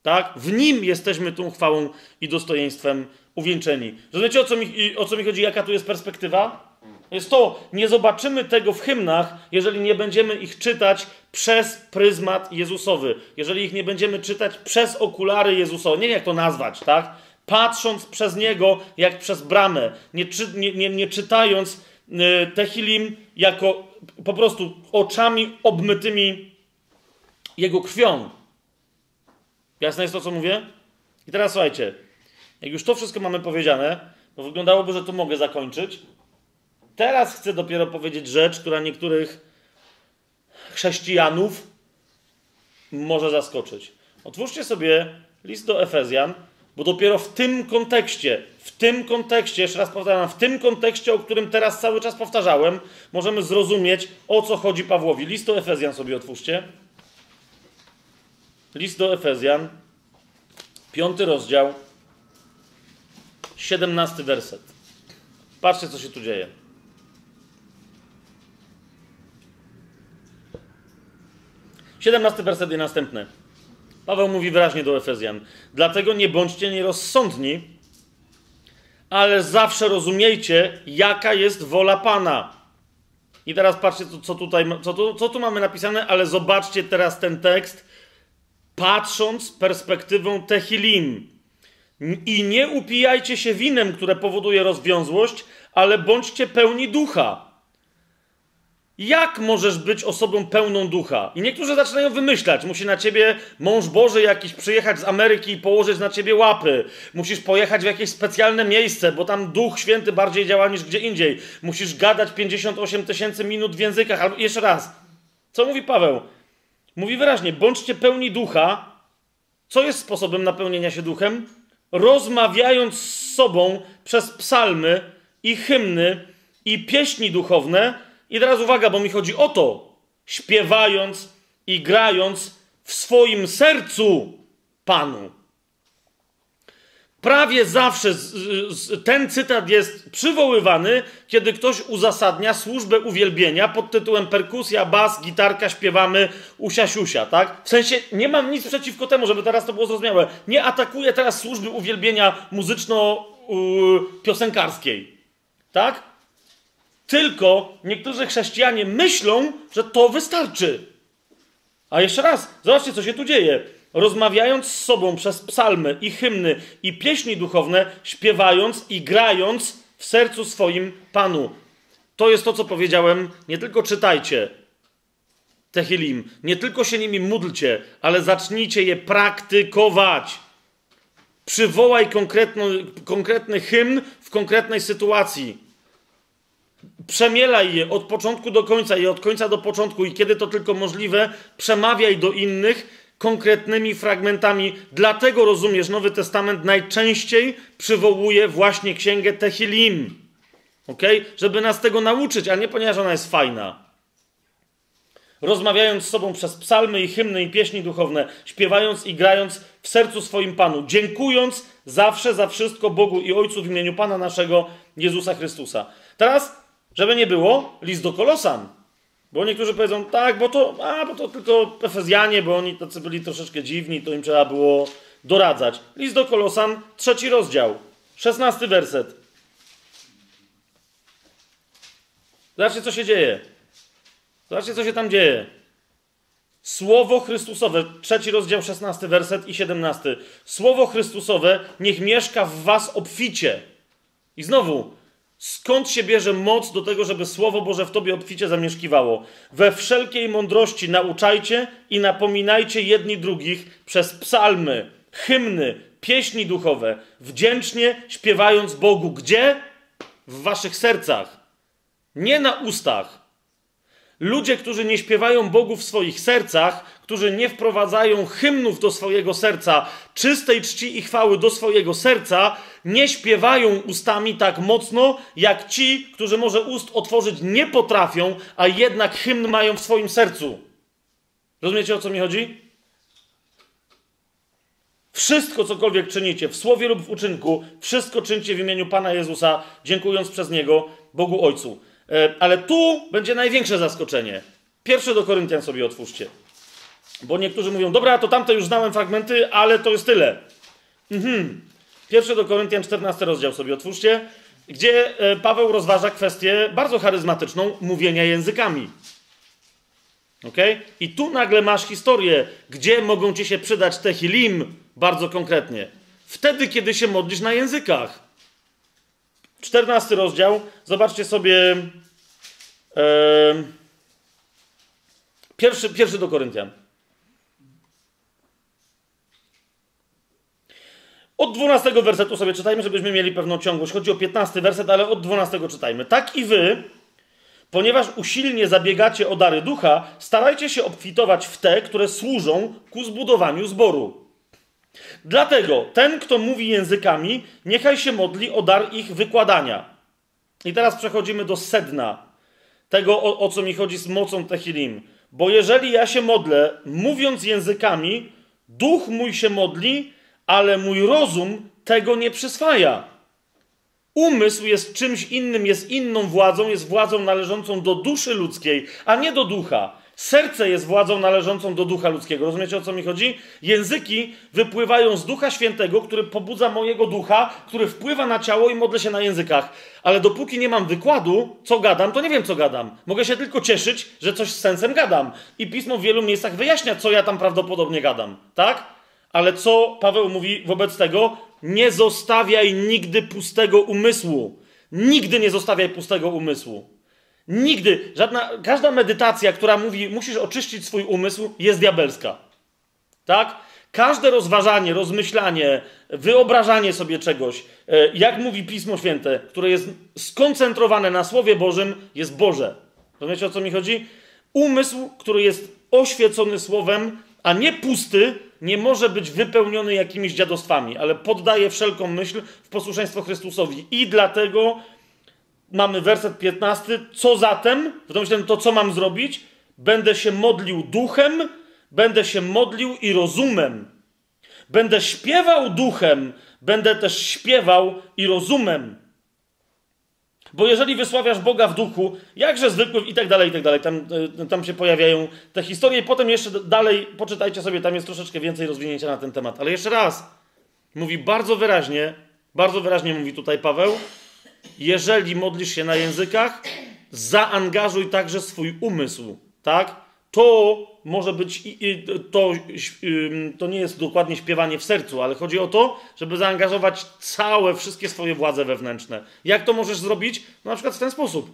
Tak? W nim jesteśmy tą chwałą i dostojeństwem uwieńczeni. Rozumiecie, o co mi, o co mi chodzi? Jaka tu jest perspektywa? Jest to, nie zobaczymy tego w hymnach, jeżeli nie będziemy ich czytać przez pryzmat Jezusowy. Jeżeli ich nie będziemy czytać przez okulary Jezusowe. Nie wiem, jak to nazwać, tak? Patrząc przez Niego jak przez bramę. Nie, czy, nie, nie, nie czytając yy, Tehilim jako po prostu oczami obmytymi Jego krwią. Jasne jest to, co mówię? I teraz słuchajcie, jak już to wszystko mamy powiedziane, to wyglądałoby, że tu mogę zakończyć. Teraz chcę dopiero powiedzieć rzecz, która niektórych chrześcijanów może zaskoczyć. Otwórzcie sobie list do Efezjan, bo dopiero w tym kontekście, w tym kontekście, jeszcze raz powtarzam, w tym kontekście, o którym teraz cały czas powtarzałem, możemy zrozumieć, o co chodzi Pawłowi. List do Efezjan sobie otwórzcie. List do Efezjan, piąty rozdział, siedemnasty werset. Patrzcie, co się tu dzieje. Siedemnasty werset i następny. Paweł mówi wyraźnie do Efezjan. Dlatego nie bądźcie nierozsądni, ale zawsze rozumiejcie, jaka jest wola Pana. I teraz patrzcie, co tutaj, co tu, co tu mamy napisane, ale zobaczcie teraz ten tekst patrząc perspektywą Tehilim. I nie upijajcie się winem, które powoduje rozwiązłość, ale bądźcie pełni ducha. Jak możesz być osobą pełną ducha? I niektórzy zaczynają wymyślać. Musi na ciebie mąż Boży jakiś przyjechać z Ameryki i położyć na ciebie łapy. Musisz pojechać w jakieś specjalne miejsce, bo tam Duch Święty bardziej działa niż gdzie indziej. Musisz gadać 58 tysięcy minut w językach. Albo jeszcze raz. Co mówi Paweł? Mówi wyraźnie, bądźcie pełni ducha, Co jest sposobem napełnienia się duchem? Rozmawiając z sobą przez psalmy i hymny i pieśni duchowne. I teraz uwaga, bo mi chodzi o to. Śpiewając i grając w swoim sercu Panu. Prawie zawsze ten cytat jest przywoływany, kiedy ktoś uzasadnia służbę uwielbienia pod tytułem perkusja, bas, gitarka, śpiewamy usia siusia, tak? W sensie nie mam nic przeciwko temu, żeby teraz to było zrozumiałe. Nie atakuję teraz służby uwielbienia muzyczno-piosenkarskiej, tak? Tylko niektórzy chrześcijanie myślą, że to wystarczy. A jeszcze raz, zobaczcie, co się tu dzieje rozmawiając z sobą przez psalmy i hymny i pieśni duchowne, śpiewając i grając w sercu swoim Panu. To jest to, co powiedziałem. Nie tylko czytajcie Tehilim, nie tylko się nimi módlcie, ale zacznijcie je praktykować. Przywołaj konkretny, konkretny hymn w konkretnej sytuacji. Przemielaj je od początku do końca i od końca do początku, i kiedy to tylko możliwe, przemawiaj do innych konkretnymi fragmentami. Dlatego rozumiesz, Nowy Testament najczęściej przywołuje właśnie księgę Tehilim. ok? Żeby nas tego nauczyć, a nie ponieważ ona jest fajna. Rozmawiając z sobą przez psalmy i hymny i pieśni duchowne, śpiewając i grając w sercu swoim Panu, dziękując zawsze za wszystko Bogu i Ojcu w imieniu Pana naszego Jezusa Chrystusa. Teraz, żeby nie było, list do Kolosan. Bo niektórzy powiedzą, tak, bo to, a, bo to tylko Efezjanie, bo oni tacy byli troszeczkę dziwni, to im trzeba było doradzać. List do Kolosan, trzeci rozdział, szesnasty werset. Zobaczcie, co się dzieje. Zobaczcie, co się tam dzieje. Słowo Chrystusowe, trzeci rozdział, szesnasty werset i siedemnasty. Słowo Chrystusowe niech mieszka w was obficie. I znowu, Skąd się bierze moc do tego, żeby Słowo Boże w tobie obficie zamieszkiwało? We wszelkiej mądrości nauczajcie i napominajcie jedni drugich przez psalmy, hymny, pieśni duchowe, wdzięcznie śpiewając Bogu. Gdzie? W waszych sercach. Nie na ustach. Ludzie, którzy nie śpiewają Bogu w swoich sercach, którzy nie wprowadzają hymnów do swojego serca, czystej czci i chwały do swojego serca, nie śpiewają ustami tak mocno, jak ci, którzy może ust otworzyć nie potrafią, a jednak hymn mają w swoim sercu. Rozumiecie o co mi chodzi? Wszystko, cokolwiek czynicie, w słowie lub w uczynku, wszystko czyńcie w imieniu Pana Jezusa, dziękując przez Niego Bogu Ojcu. E, ale tu będzie największe zaskoczenie. Pierwsze do Koryntian sobie otwórzcie. Bo niektórzy mówią, dobra, to tamte już znałem fragmenty, ale to jest tyle. Mhm. Pierwszy do Koryntian 14 rozdział sobie otwórzcie, gdzie e, Paweł rozważa kwestię bardzo charyzmatyczną mówienia językami. Ok? I tu nagle masz historię, gdzie mogą ci się przydać te hilim bardzo konkretnie. Wtedy, kiedy się modlisz na językach. 14 rozdział, zobaczcie sobie. E, pierwszy, pierwszy do Koryntian. Od 12 wersetu sobie czytajmy, żebyśmy mieli pewną ciągłość. Chodzi o 15 werset, ale od 12 czytajmy. Tak i wy, ponieważ usilnie zabiegacie o dary ducha, starajcie się obfitować w te, które służą ku zbudowaniu zboru. Dlatego ten, kto mówi językami, niechaj się modli o dar ich wykładania. I teraz przechodzimy do sedna tego, o, o co mi chodzi z mocą Tehilim. Bo jeżeli ja się modlę, mówiąc językami, duch mój się modli, ale mój rozum tego nie przyswaja. Umysł jest czymś innym, jest inną władzą, jest władzą należącą do duszy ludzkiej, a nie do ducha. Serce jest władzą należącą do ducha ludzkiego. Rozumiecie o co mi chodzi? Języki wypływają z ducha świętego, który pobudza mojego ducha, który wpływa na ciało i modlę się na językach. Ale dopóki nie mam wykładu, co gadam, to nie wiem, co gadam. Mogę się tylko cieszyć, że coś z sensem gadam. I pismo w wielu miejscach wyjaśnia, co ja tam prawdopodobnie gadam. Tak? Ale co Paweł mówi wobec tego? Nie zostawiaj nigdy pustego umysłu. Nigdy nie zostawiaj pustego umysłu. Nigdy. Żadna, każda medytacja, która mówi, musisz oczyścić swój umysł, jest diabelska. Tak? Każde rozważanie, rozmyślanie, wyobrażanie sobie czegoś, e, jak mówi Pismo Święte, które jest skoncentrowane na Słowie Bożym, jest Boże. Rozumiecie o co mi chodzi? Umysł, który jest oświecony Słowem, a nie pusty, nie może być wypełniony jakimiś dziadostwami, ale poddaje wszelką myśl w posłuszeństwo Chrystusowi. I dlatego mamy werset 15. Co zatem? W domyśle to, co mam zrobić? Będę się modlił duchem, będę się modlił i rozumem. Będę śpiewał duchem, będę też śpiewał i rozumem. Bo jeżeli wysławiasz Boga w duchu, jakże zwykły i tak dalej, i tak dalej, tam, e, tam się pojawiają te historie. Potem jeszcze dalej, poczytajcie sobie, tam jest troszeczkę więcej rozwinięcia na ten temat. Ale jeszcze raz, mówi bardzo wyraźnie, bardzo wyraźnie mówi tutaj Paweł, jeżeli modlisz się na językach, zaangażuj także swój umysł, tak? To może być, to, to nie jest dokładnie śpiewanie w sercu, ale chodzi o to, żeby zaangażować całe, wszystkie swoje władze wewnętrzne. Jak to możesz zrobić? No na przykład w ten sposób.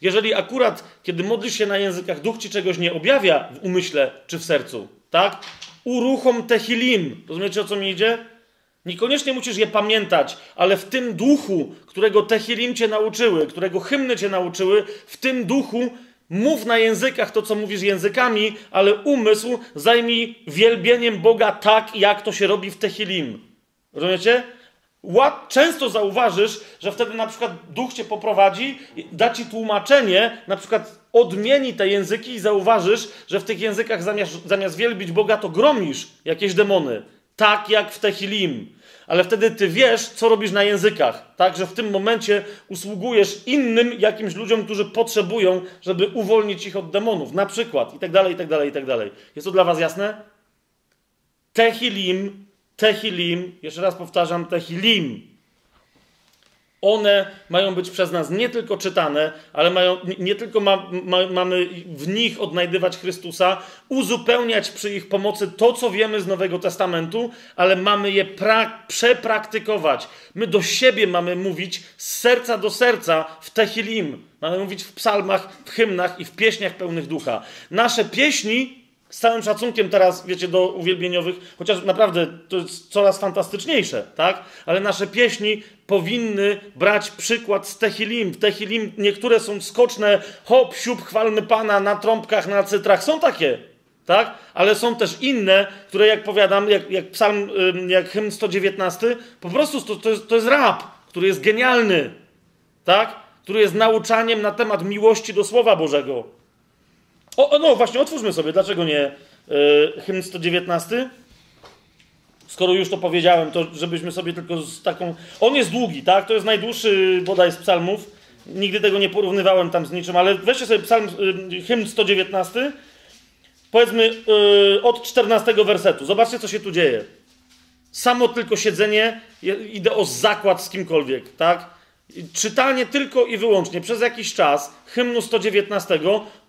Jeżeli akurat, kiedy modlisz się na językach, duch ci czegoś nie objawia w umyśle czy w sercu, tak? Uruchom tehilim. Rozumiecie, o co mi idzie? Niekoniecznie musisz je pamiętać, ale w tym duchu, którego tehilim cię nauczyły, którego hymny cię nauczyły, w tym duchu Mów na językach to, co mówisz językami, ale umysł zajmij wielbieniem Boga tak, jak to się robi w Tehilim. Rozumiecie? Często zauważysz, że wtedy na przykład duch cię poprowadzi, da ci tłumaczenie, na przykład odmieni te języki i zauważysz, że w tych językach zamiast, zamiast wielbić Boga, to gromisz jakieś demony. Tak jak w Tehilim ale wtedy ty wiesz, co robisz na językach. Tak, że w tym momencie usługujesz innym jakimś ludziom, którzy potrzebują, żeby uwolnić ich od demonów. Na przykład, i tak dalej, i tak dalej, i tak dalej. Jest to dla was jasne? Tehilim, tehilim, jeszcze raz powtarzam, tehilim one mają być przez nas nie tylko czytane, ale mają, nie tylko ma, ma, mamy w nich odnajdywać Chrystusa, uzupełniać przy ich pomocy to, co wiemy z Nowego Testamentu, ale mamy je pra, przepraktykować. My do siebie mamy mówić z serca do serca w Tehilim. Mamy mówić w psalmach, w hymnach i w pieśniach pełnych ducha. Nasze pieśni z całym szacunkiem teraz, wiecie, do uwielbieniowych, chociaż naprawdę to jest coraz fantastyczniejsze, tak? Ale nasze pieśni powinny brać przykład z Tehilim. W Tehilim niektóre są skoczne, hop, siup, chwalmy Pana na trąbkach, na cytrach. Są takie, tak? Ale są też inne, które jak powiadam, jak, jak psalm, jak hymn 119, po prostu to, to, jest, to jest rap, który jest genialny, tak? Który jest nauczaniem na temat miłości do Słowa Bożego. O, no właśnie, otwórzmy sobie, dlaczego nie yy, hymn 119? Skoro już to powiedziałem, to żebyśmy sobie tylko z taką... On jest długi, tak? To jest najdłuższy bodaj z psalmów. Nigdy tego nie porównywałem tam z niczym, ale weźcie sobie psalm, yy, hymn 119, powiedzmy yy, od 14 wersetu. Zobaczcie, co się tu dzieje. Samo tylko siedzenie, idę o zakład z kimkolwiek, tak? Czytanie tylko i wyłącznie przez jakiś czas hymnu 119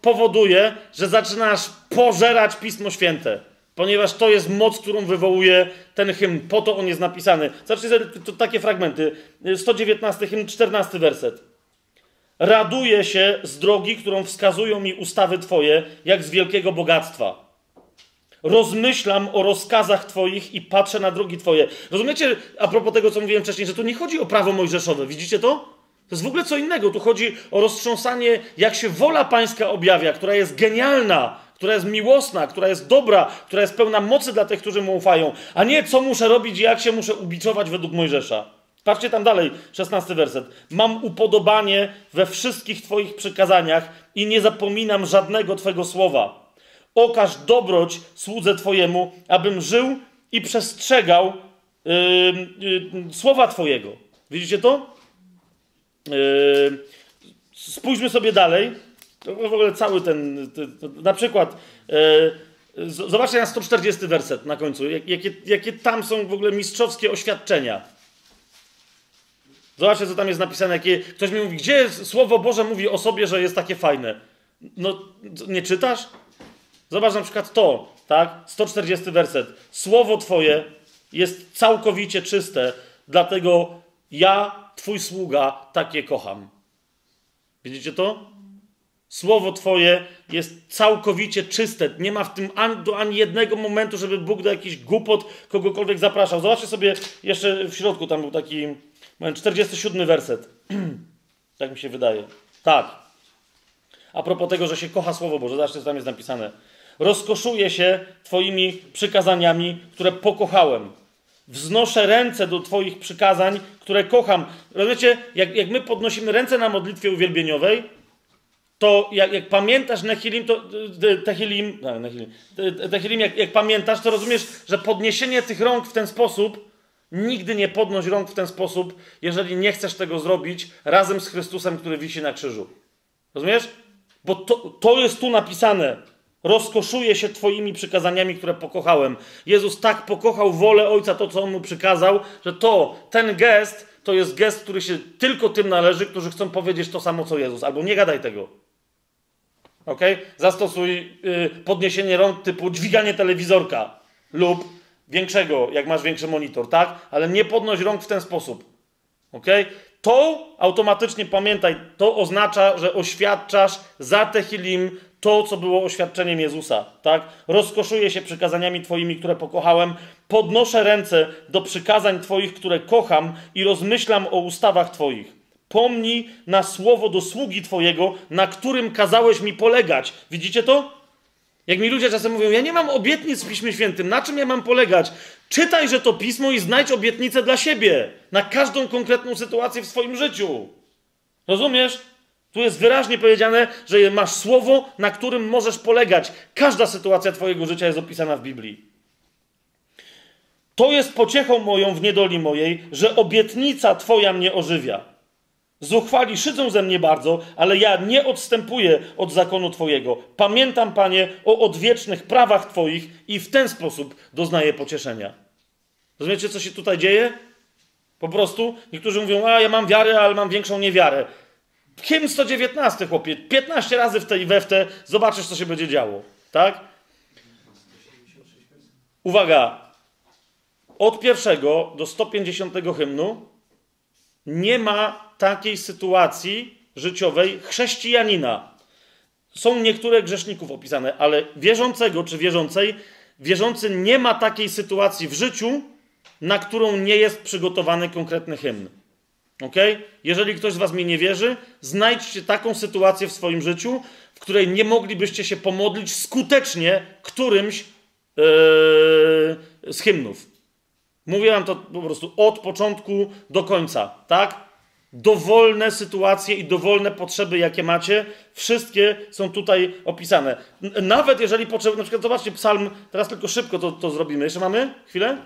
powoduje, że zaczynasz pożerać Pismo Święte. Ponieważ to jest moc, którą wywołuje ten hymn. Po to on jest napisany. Zobaczcie to takie fragmenty. 119 hymn, 14 werset. Raduję się z drogi, którą wskazują mi ustawy Twoje, jak z wielkiego bogactwa rozmyślam o rozkazach Twoich i patrzę na drogi Twoje. Rozumiecie, a propos tego, co mówiłem wcześniej, że tu nie chodzi o prawo mojżeszowe. Widzicie to? To jest w ogóle co innego. Tu chodzi o roztrząsanie, jak się wola Pańska objawia, która jest genialna, która jest miłosna, która jest dobra, która jest pełna mocy dla tych, którzy mu ufają, a nie co muszę robić i jak się muszę ubiczować według Mojżesza. Patrzcie tam dalej, szesnasty werset. Mam upodobanie we wszystkich Twoich przykazaniach i nie zapominam żadnego Twojego słowa. Okaż dobroć słudze Twojemu, abym żył i przestrzegał yy, yy, słowa Twojego. Widzicie to? Yy, spójrzmy sobie dalej. To w ogóle cały ten. Na przykład. Yy, zobaczcie na 140 werset na końcu. Jak, jakie, jakie tam są w ogóle mistrzowskie oświadczenia. Zobaczcie, co tam jest napisane. Jakie, ktoś mi mówi, gdzie Słowo Boże mówi o sobie, że jest takie fajne. No, nie czytasz? Zobacz na przykład to, tak? 140 werset. Słowo Twoje jest całkowicie czyste, dlatego ja, Twój sługa, takie kocham. Widzicie to? Słowo Twoje jest całkowicie czyste. Nie ma w tym ani, ani jednego momentu, żeby Bóg do jakiś głupot kogokolwiek zapraszał. Zobaczcie sobie jeszcze w środku, tam był taki 47 werset. tak mi się wydaje. Tak. A propos tego, że się kocha Słowo Boże, zobaczcie, co tam jest napisane. Rozkoszuję się Twoimi przykazaniami, które pokochałem. Wznoszę ręce do Twoich przykazań, które kocham. Rozumiecie, jak, jak my podnosimy ręce na modlitwie uwielbieniowej, to jak, jak pamiętasz Nehilim, to Tehilim, no, Tehilim jak, jak pamiętasz, to rozumiesz, że podniesienie tych rąk w ten sposób, nigdy nie podnoś rąk w ten sposób, jeżeli nie chcesz tego zrobić razem z Chrystusem, który wisi na krzyżu. Rozumiesz? Bo to, to jest tu napisane. Rozkoszuję się Twoimi przykazaniami, które pokochałem. Jezus tak pokochał wolę Ojca, to co On mu przykazał, że to, ten gest, to jest gest, który się tylko tym należy, którzy chcą powiedzieć to samo co Jezus. Albo nie gadaj tego. Ok? Zastosuj yy, podniesienie rąk typu dźwiganie telewizorka lub większego, jak masz większy monitor, tak? Ale nie podnoś rąk w ten sposób. Ok? To automatycznie pamiętaj, to oznacza, że oświadczasz za Tehilim to, co było oświadczeniem Jezusa, tak? Rozkoszuję się przykazaniami Twoimi, które pokochałem, podnoszę ręce do przykazań Twoich, które kocham i rozmyślam o ustawach Twoich. Pomnij na słowo do sługi Twojego, na którym kazałeś mi polegać. Widzicie to? Jak mi ludzie czasem mówią, ja nie mam obietnic w Piśmie Świętym, na czym ja mam polegać? Czytajże to pismo i znajdź obietnicę dla siebie, na każdą konkretną sytuację w swoim życiu. Rozumiesz? Tu jest wyraźnie powiedziane, że masz słowo, na którym możesz polegać. Każda sytuacja Twojego życia jest opisana w Biblii. To jest pociechą moją w niedoli mojej, że obietnica Twoja mnie ożywia. Zuchwali szydzą ze mnie bardzo, ale ja nie odstępuję od zakonu Twojego. Pamiętam, Panie, o odwiecznych prawach Twoich i w ten sposób doznaję pocieszenia. Rozumiecie, co się tutaj dzieje? Po prostu niektórzy mówią, a ja mam wiarę, ale mam większą niewiarę. Hymn 119, chłopie. 15 razy w te i we w te. Zobaczysz, co się będzie działo. Tak? Uwaga. Od pierwszego do 150 hymnu nie ma takiej sytuacji życiowej chrześcijanina. Są niektóre grzeszników opisane, ale wierzącego czy wierzącej, wierzący nie ma takiej sytuacji w życiu, na którą nie jest przygotowany konkretny hymn. Ok? Jeżeli ktoś z Was mi nie wierzy, znajdźcie taką sytuację w swoim życiu, w której nie moglibyście się pomodlić skutecznie którymś yy, z hymnów. Mówię Wam to po prostu od początku do końca, tak? Dowolne sytuacje i dowolne potrzeby, jakie macie, wszystkie są tutaj opisane. Nawet jeżeli potrzeba, na przykład zobaczcie psalm, teraz tylko szybko to, to zrobimy. Jeszcze mamy chwilę?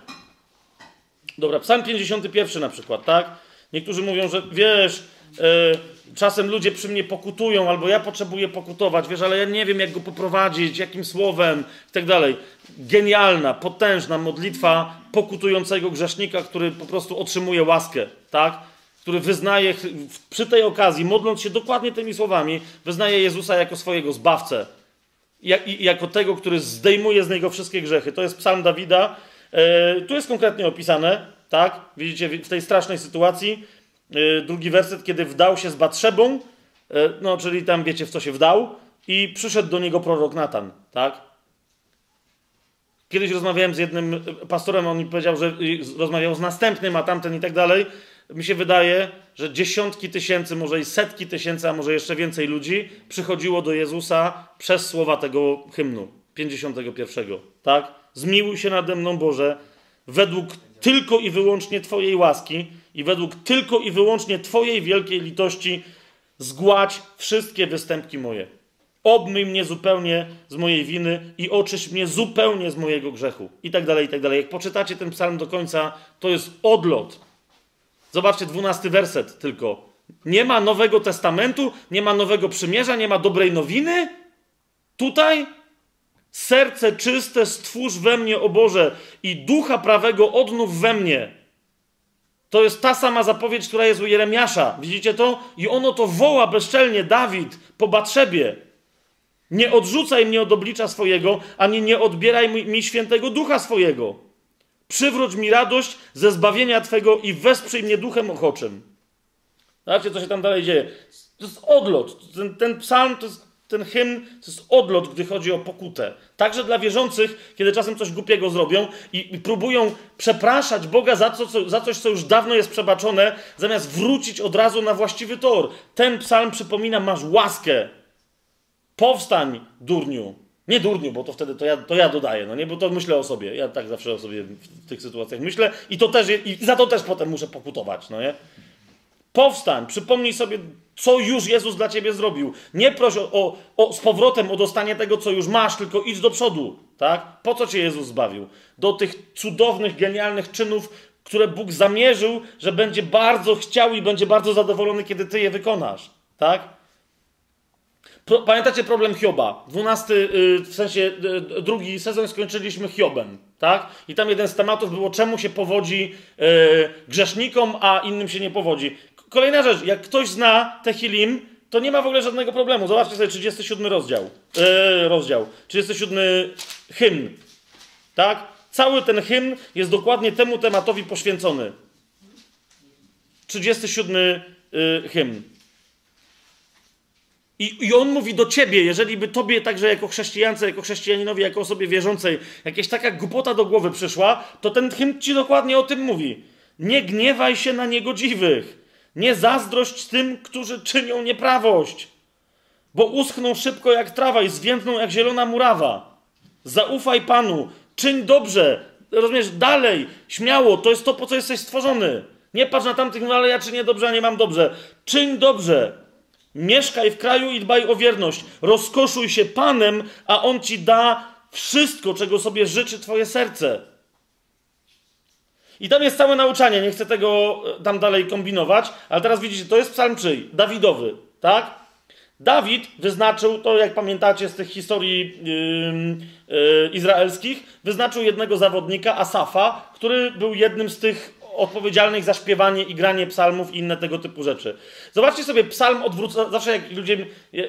Dobra, psalm 51 na przykład, tak? Niektórzy mówią, że wiesz, yy, czasem ludzie przy mnie pokutują, albo ja potrzebuję pokutować, wiesz, ale ja nie wiem, jak go poprowadzić, jakim słowem i tak dalej. Genialna, potężna modlitwa pokutującego grzesznika, który po prostu otrzymuje łaskę, tak? Który wyznaje przy tej okazji, modląc się dokładnie tymi słowami, wyznaje Jezusa jako swojego zbawcę. Jako tego, który zdejmuje z niego wszystkie grzechy. To jest psalm Dawida. Yy, tu jest konkretnie opisane, tak? Widzicie, w tej strasznej sytuacji. Yy, drugi werset, kiedy wdał się z Batrzebą, yy, no, czyli tam wiecie, w co się wdał, i przyszedł do niego prorok Natan, tak? Kiedyś rozmawiałem z jednym pastorem, on mi powiedział, że rozmawiał z następnym, a tamten i tak dalej. Mi się wydaje, że dziesiątki tysięcy, może i setki tysięcy, a może jeszcze więcej ludzi przychodziło do Jezusa przez słowa tego hymnu 51. Tak? Zmiłuj się nade mną, Boże, według tylko i wyłącznie Twojej łaski i według tylko i wyłącznie Twojej wielkiej litości zgładź wszystkie występki moje. Obmyj mnie zupełnie z mojej winy i oczyś mnie zupełnie z mojego grzechu. I tak dalej, i tak dalej. Jak poczytacie ten psalm do końca, to jest odlot. Zobaczcie, dwunasty werset tylko. Nie ma Nowego Testamentu, nie ma Nowego Przymierza, nie ma dobrej nowiny? Tutaj Serce czyste stwórz we mnie, o Boże, i ducha prawego odnów we mnie. To jest ta sama zapowiedź, która jest u Jeremiasza. Widzicie to? I ono to woła bezczelnie Dawid po Batrzebie. Nie odrzucaj mnie od oblicza swojego, ani nie odbieraj mi, świętego ducha swojego. Przywróć mi radość ze zbawienia Twego i wesprzyj mnie duchem ochoczym. Zobaczcie, co się tam dalej dzieje. To jest odlot. Ten, ten psalm to jest ten hymn to jest odlot, gdy chodzi o pokutę. Także dla wierzących, kiedy czasem coś głupiego zrobią i, i próbują przepraszać Boga za, co, za coś, co już dawno jest przebaczone, zamiast wrócić od razu na właściwy tor. Ten psalm przypomina, masz łaskę. Powstań, durniu. Nie durniu, bo to wtedy to ja, to ja dodaję, no nie, bo to myślę o sobie. Ja tak zawsze o sobie w tych sytuacjach myślę i to też, i za to też potem muszę pokutować, no nie? Powstań, przypomnij sobie, co już Jezus dla ciebie zrobił. Nie proś o, o, o, z powrotem o dostanie tego, co już masz, tylko idź do przodu, tak? Po co cię Jezus zbawił? Do tych cudownych, genialnych czynów, które Bóg zamierzył, że będzie bardzo chciał i będzie bardzo zadowolony, kiedy ty je wykonasz, tak? Pamiętacie problem Hioba? Dwunasty, y, w sensie y, drugi sezon skończyliśmy Hiobem, tak? I tam jeden z tematów było, czemu się powodzi y, grzesznikom, a innym się nie powodzi. Kolejna rzecz, jak ktoś zna Tehilim, to nie ma w ogóle żadnego problemu. Zobaczcie sobie 37 rozdział. rozdział. 37 hymn. Tak? Cały ten hymn jest dokładnie temu tematowi poświęcony. 37 hymn. I, I on mówi do ciebie, jeżeli by tobie także jako chrześcijance, jako chrześcijaninowi, jako osobie wierzącej, jakaś taka głupota do głowy przyszła, to ten hymn ci dokładnie o tym mówi. Nie gniewaj się na niegodziwych. Nie zazdrość tym, którzy czynią nieprawość. Bo uschną szybko jak trawa i zwiędną jak zielona murawa. Zaufaj Panu, czyń dobrze. Rozumiesz, dalej, śmiało, to jest to, po co jesteś stworzony. Nie patrz na tamtych, no ale ja czynię dobrze, a nie mam dobrze. Czyń dobrze. Mieszkaj w kraju i dbaj o wierność. Rozkoszuj się Panem, a On ci da wszystko, czego sobie życzy Twoje serce. I tam jest całe nauczanie, nie chcę tego e, tam dalej kombinować, ale teraz widzicie, to jest psalm czyj? Dawidowy, tak? Dawid wyznaczył, to jak pamiętacie z tych historii yy, yy, izraelskich, wyznaczył jednego zawodnika, Asafa, który był jednym z tych odpowiedzialnych za śpiewanie i granie psalmów i inne tego typu rzeczy. Zobaczcie sobie psalm odwrócony. Zawsze jak ludzie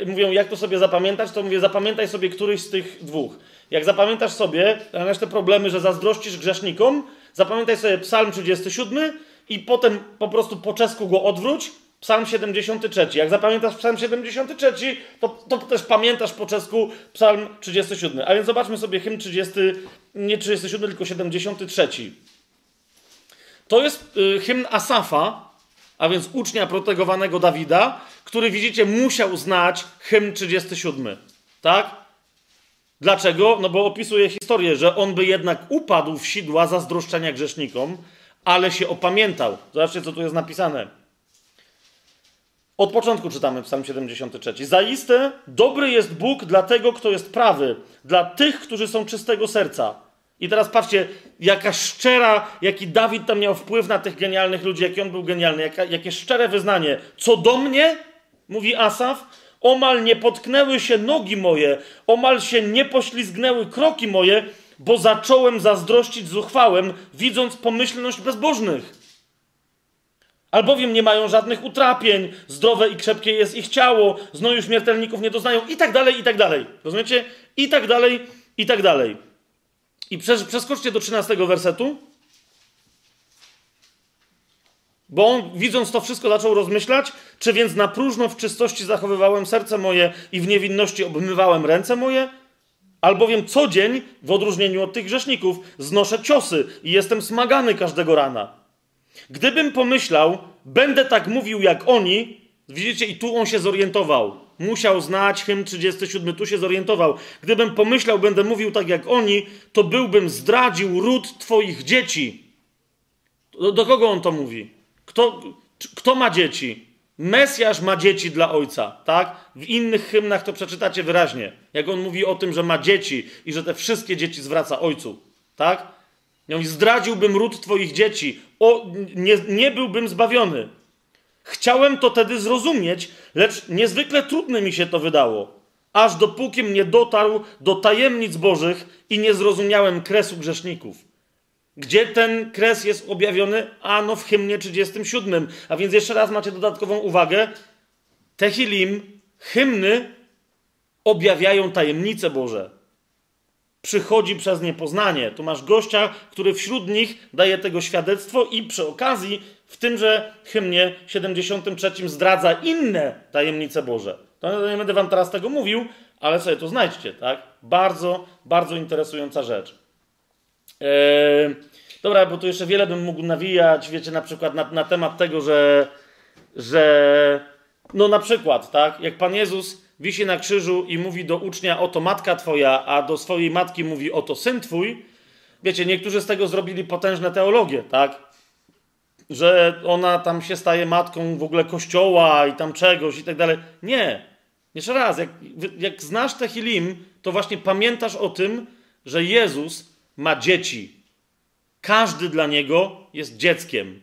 mówią, jak to sobie zapamiętać, to mówię, zapamiętaj sobie któryś z tych dwóch. Jak zapamiętasz sobie masz te problemy, że zazdrościsz grzesznikom, zapamiętaj sobie psalm 37 i potem po prostu po czesku go odwróć, Psalm 73. Jak zapamiętasz Psalm 73, to, to też pamiętasz po czesku Psalm 37. A więc zobaczmy sobie hymn 30, nie 37, tylko 73. To jest y, hymn Asafa, a więc ucznia protegowanego Dawida, który widzicie musiał znać hymn 37. Tak? Dlaczego? No bo opisuje historię, że on by jednak upadł w sidła zazdroszczenia grzesznikom, ale się opamiętał. Zobaczcie, co tu jest napisane. Od początku czytamy Psalm 73. Zaiste dobry jest Bóg dla tego, kto jest prawy, dla tych, którzy są czystego serca. I teraz patrzcie, jaka szczera, jaki Dawid tam miał wpływ na tych genialnych ludzi, jaki on był genialny, jaka, jakie szczere wyznanie. Co do mnie, mówi Asaf, omal nie potknęły się nogi moje, omal się nie poślizgnęły kroki moje, bo zacząłem zazdrościć zuchwałem, widząc pomyślność bezbożnych. Albowiem nie mają żadnych utrapień, zdrowe i krzepkie jest ich ciało, znoju śmiertelników nie doznają i tak dalej, i tak dalej. Rozumiecie? I tak dalej, i tak dalej. I przeskoczcie do 13 wersetu. Bo on, widząc to wszystko, zaczął rozmyślać, czy więc na próżno w czystości zachowywałem serce moje i w niewinności obmywałem ręce moje? Albowiem co dzień, w odróżnieniu od tych grzeszników, znoszę ciosy i jestem smagany każdego rana. Gdybym pomyślał, będę tak mówił jak oni, widzicie, i tu on się zorientował. Musiał znać hymn 37, tu się zorientował. Gdybym pomyślał, będę mówił tak jak oni, to byłbym zdradził ród twoich dzieci. Do, do kogo on to mówi? Kto, kto ma dzieci? Mesjasz ma dzieci dla ojca, tak? W innych hymnach to przeczytacie wyraźnie. Jak on mówi o tym, że ma dzieci i że te wszystkie dzieci zwraca ojcu, tak? I mówi, zdradziłbym ród twoich dzieci, o, nie, nie byłbym zbawiony. Chciałem to tedy zrozumieć, lecz niezwykle trudne mi się to wydało, aż dopóki nie dotarł do tajemnic bożych i nie zrozumiałem kresu grzeszników. Gdzie ten kres jest objawiony? Ano w hymnie 37. A więc jeszcze raz macie dodatkową uwagę. Tehilim, hymny objawiają tajemnice Boże. Przychodzi przez niepoznanie. Tu masz gościa, który wśród nich daje tego świadectwo i przy okazji w tymże hymnie 73 zdradza inne tajemnice Boże. To nie będę wam teraz tego mówił, ale sobie to znajdźcie, tak? Bardzo, bardzo interesująca rzecz. Eee, dobra, bo tu jeszcze wiele bym mógł nawijać, wiecie, na przykład na, na temat tego, że, że no na przykład, tak, jak Pan Jezus wisi na krzyżu i mówi do ucznia, oto matka twoja, a do swojej matki mówi, oto syn twój, wiecie, niektórzy z tego zrobili potężne teologie, tak? Że ona tam się staje matką w ogóle kościoła i tam czegoś i tak dalej. Nie. Jeszcze raz, jak, jak znasz Tehilim, to właśnie pamiętasz o tym, że Jezus ma dzieci. Każdy dla niego jest dzieckiem.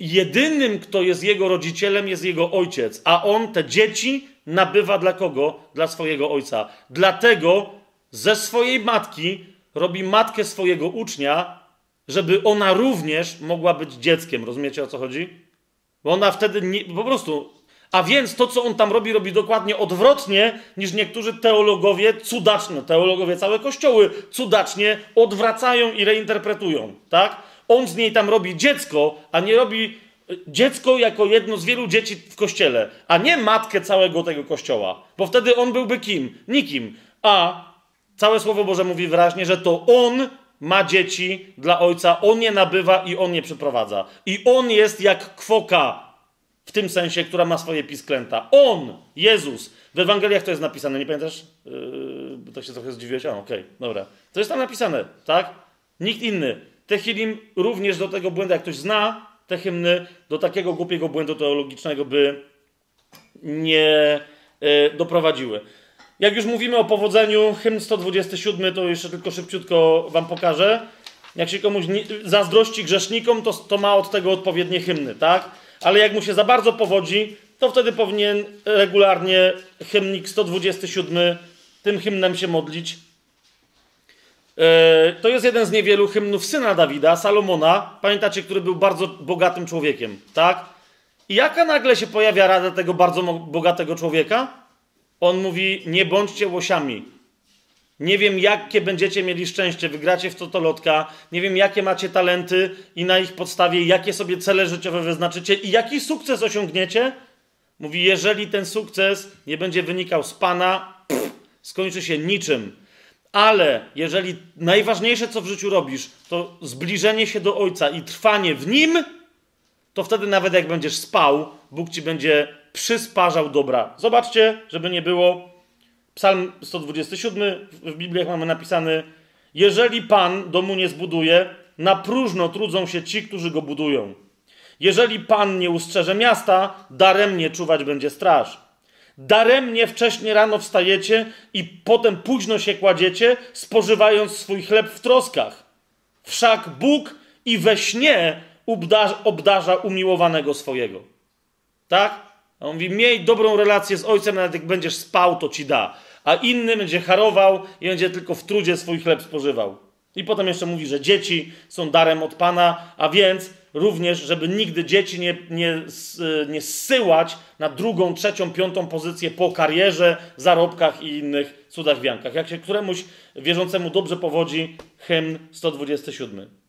Jedynym, kto jest jego rodzicielem, jest jego ojciec, a on te dzieci nabywa dla kogo? Dla swojego ojca. Dlatego ze swojej matki robi matkę swojego ucznia, żeby ona również mogła być dzieckiem. Rozumiecie o co chodzi? Bo ona wtedy nie, po prostu. A więc to, co on tam robi, robi dokładnie odwrotnie niż niektórzy teologowie cudacznie, teologowie całe kościoły cudacznie odwracają i reinterpretują. Tak? On z niej tam robi dziecko, a nie robi e, dziecko jako jedno z wielu dzieci w kościele, a nie matkę całego tego kościoła. Bo wtedy on byłby kim? Nikim. A całe Słowo Boże mówi wyraźnie, że to on ma dzieci dla ojca, on je nabywa i on je przyprowadza. I on jest jak kwoka, w tym sensie, która ma swoje pisklęta. On, Jezus. W Ewangeliach to jest napisane, nie pamiętasz? Yy, to się trochę zdziwiłeś? A, okej, okay, dobra. To jest tam napisane, tak? Nikt inny. Techilim również do tego błędu, jak ktoś zna te hymny, do takiego głupiego błędu teologicznego by nie yy, doprowadziły. Jak już mówimy o powodzeniu, hymn 127, to jeszcze tylko szybciutko wam pokażę. Jak się komuś nie, zazdrości grzesznikom, to, to ma od tego odpowiednie hymny, tak? Ale jak mu się za bardzo powodzi, to wtedy powinien regularnie hymnik 127 tym hymnem się modlić. E, to jest jeden z niewielu hymnów syna Dawida, Salomona, pamiętacie, który był bardzo bogatym człowiekiem, tak? I jaka nagle się pojawia rada tego bardzo bogatego człowieka? On mówi: Nie bądźcie łosiami. Nie wiem, jakie będziecie mieli szczęście, wygracie w totolotka, nie wiem, jakie macie talenty i na ich podstawie, jakie sobie cele życiowe wyznaczycie i jaki sukces osiągniecie. Mówi, jeżeli ten sukces nie będzie wynikał z Pana, pff, skończy się niczym. Ale jeżeli najważniejsze, co w życiu robisz, to zbliżenie się do Ojca i trwanie w Nim, to wtedy nawet jak będziesz spał, Bóg ci będzie przysparzał dobra. Zobaczcie, żeby nie było. Psalm 127 w Bibliach mamy napisany: Jeżeli Pan domu nie zbuduje, na próżno trudzą się ci, którzy go budują. Jeżeli Pan nie ustrzeże miasta, daremnie czuwać będzie straż. Daremnie wcześnie rano wstajecie i potem późno się kładziecie, spożywając swój chleb w troskach. Wszak Bóg i we śnie obdarza, obdarza umiłowanego swojego. Tak? A on mówi, miej dobrą relację z ojcem, nawet jak będziesz spał, to ci da. A inny będzie harował i będzie tylko w trudzie swój chleb spożywał. I potem jeszcze mówi, że dzieci są darem od Pana, a więc również, żeby nigdy dzieci nie, nie, nie zsyłać na drugą, trzecią, piątą pozycję po karierze, zarobkach i innych cudach wiankach. Jak się któremuś wierzącemu dobrze powodzi, hymn 127.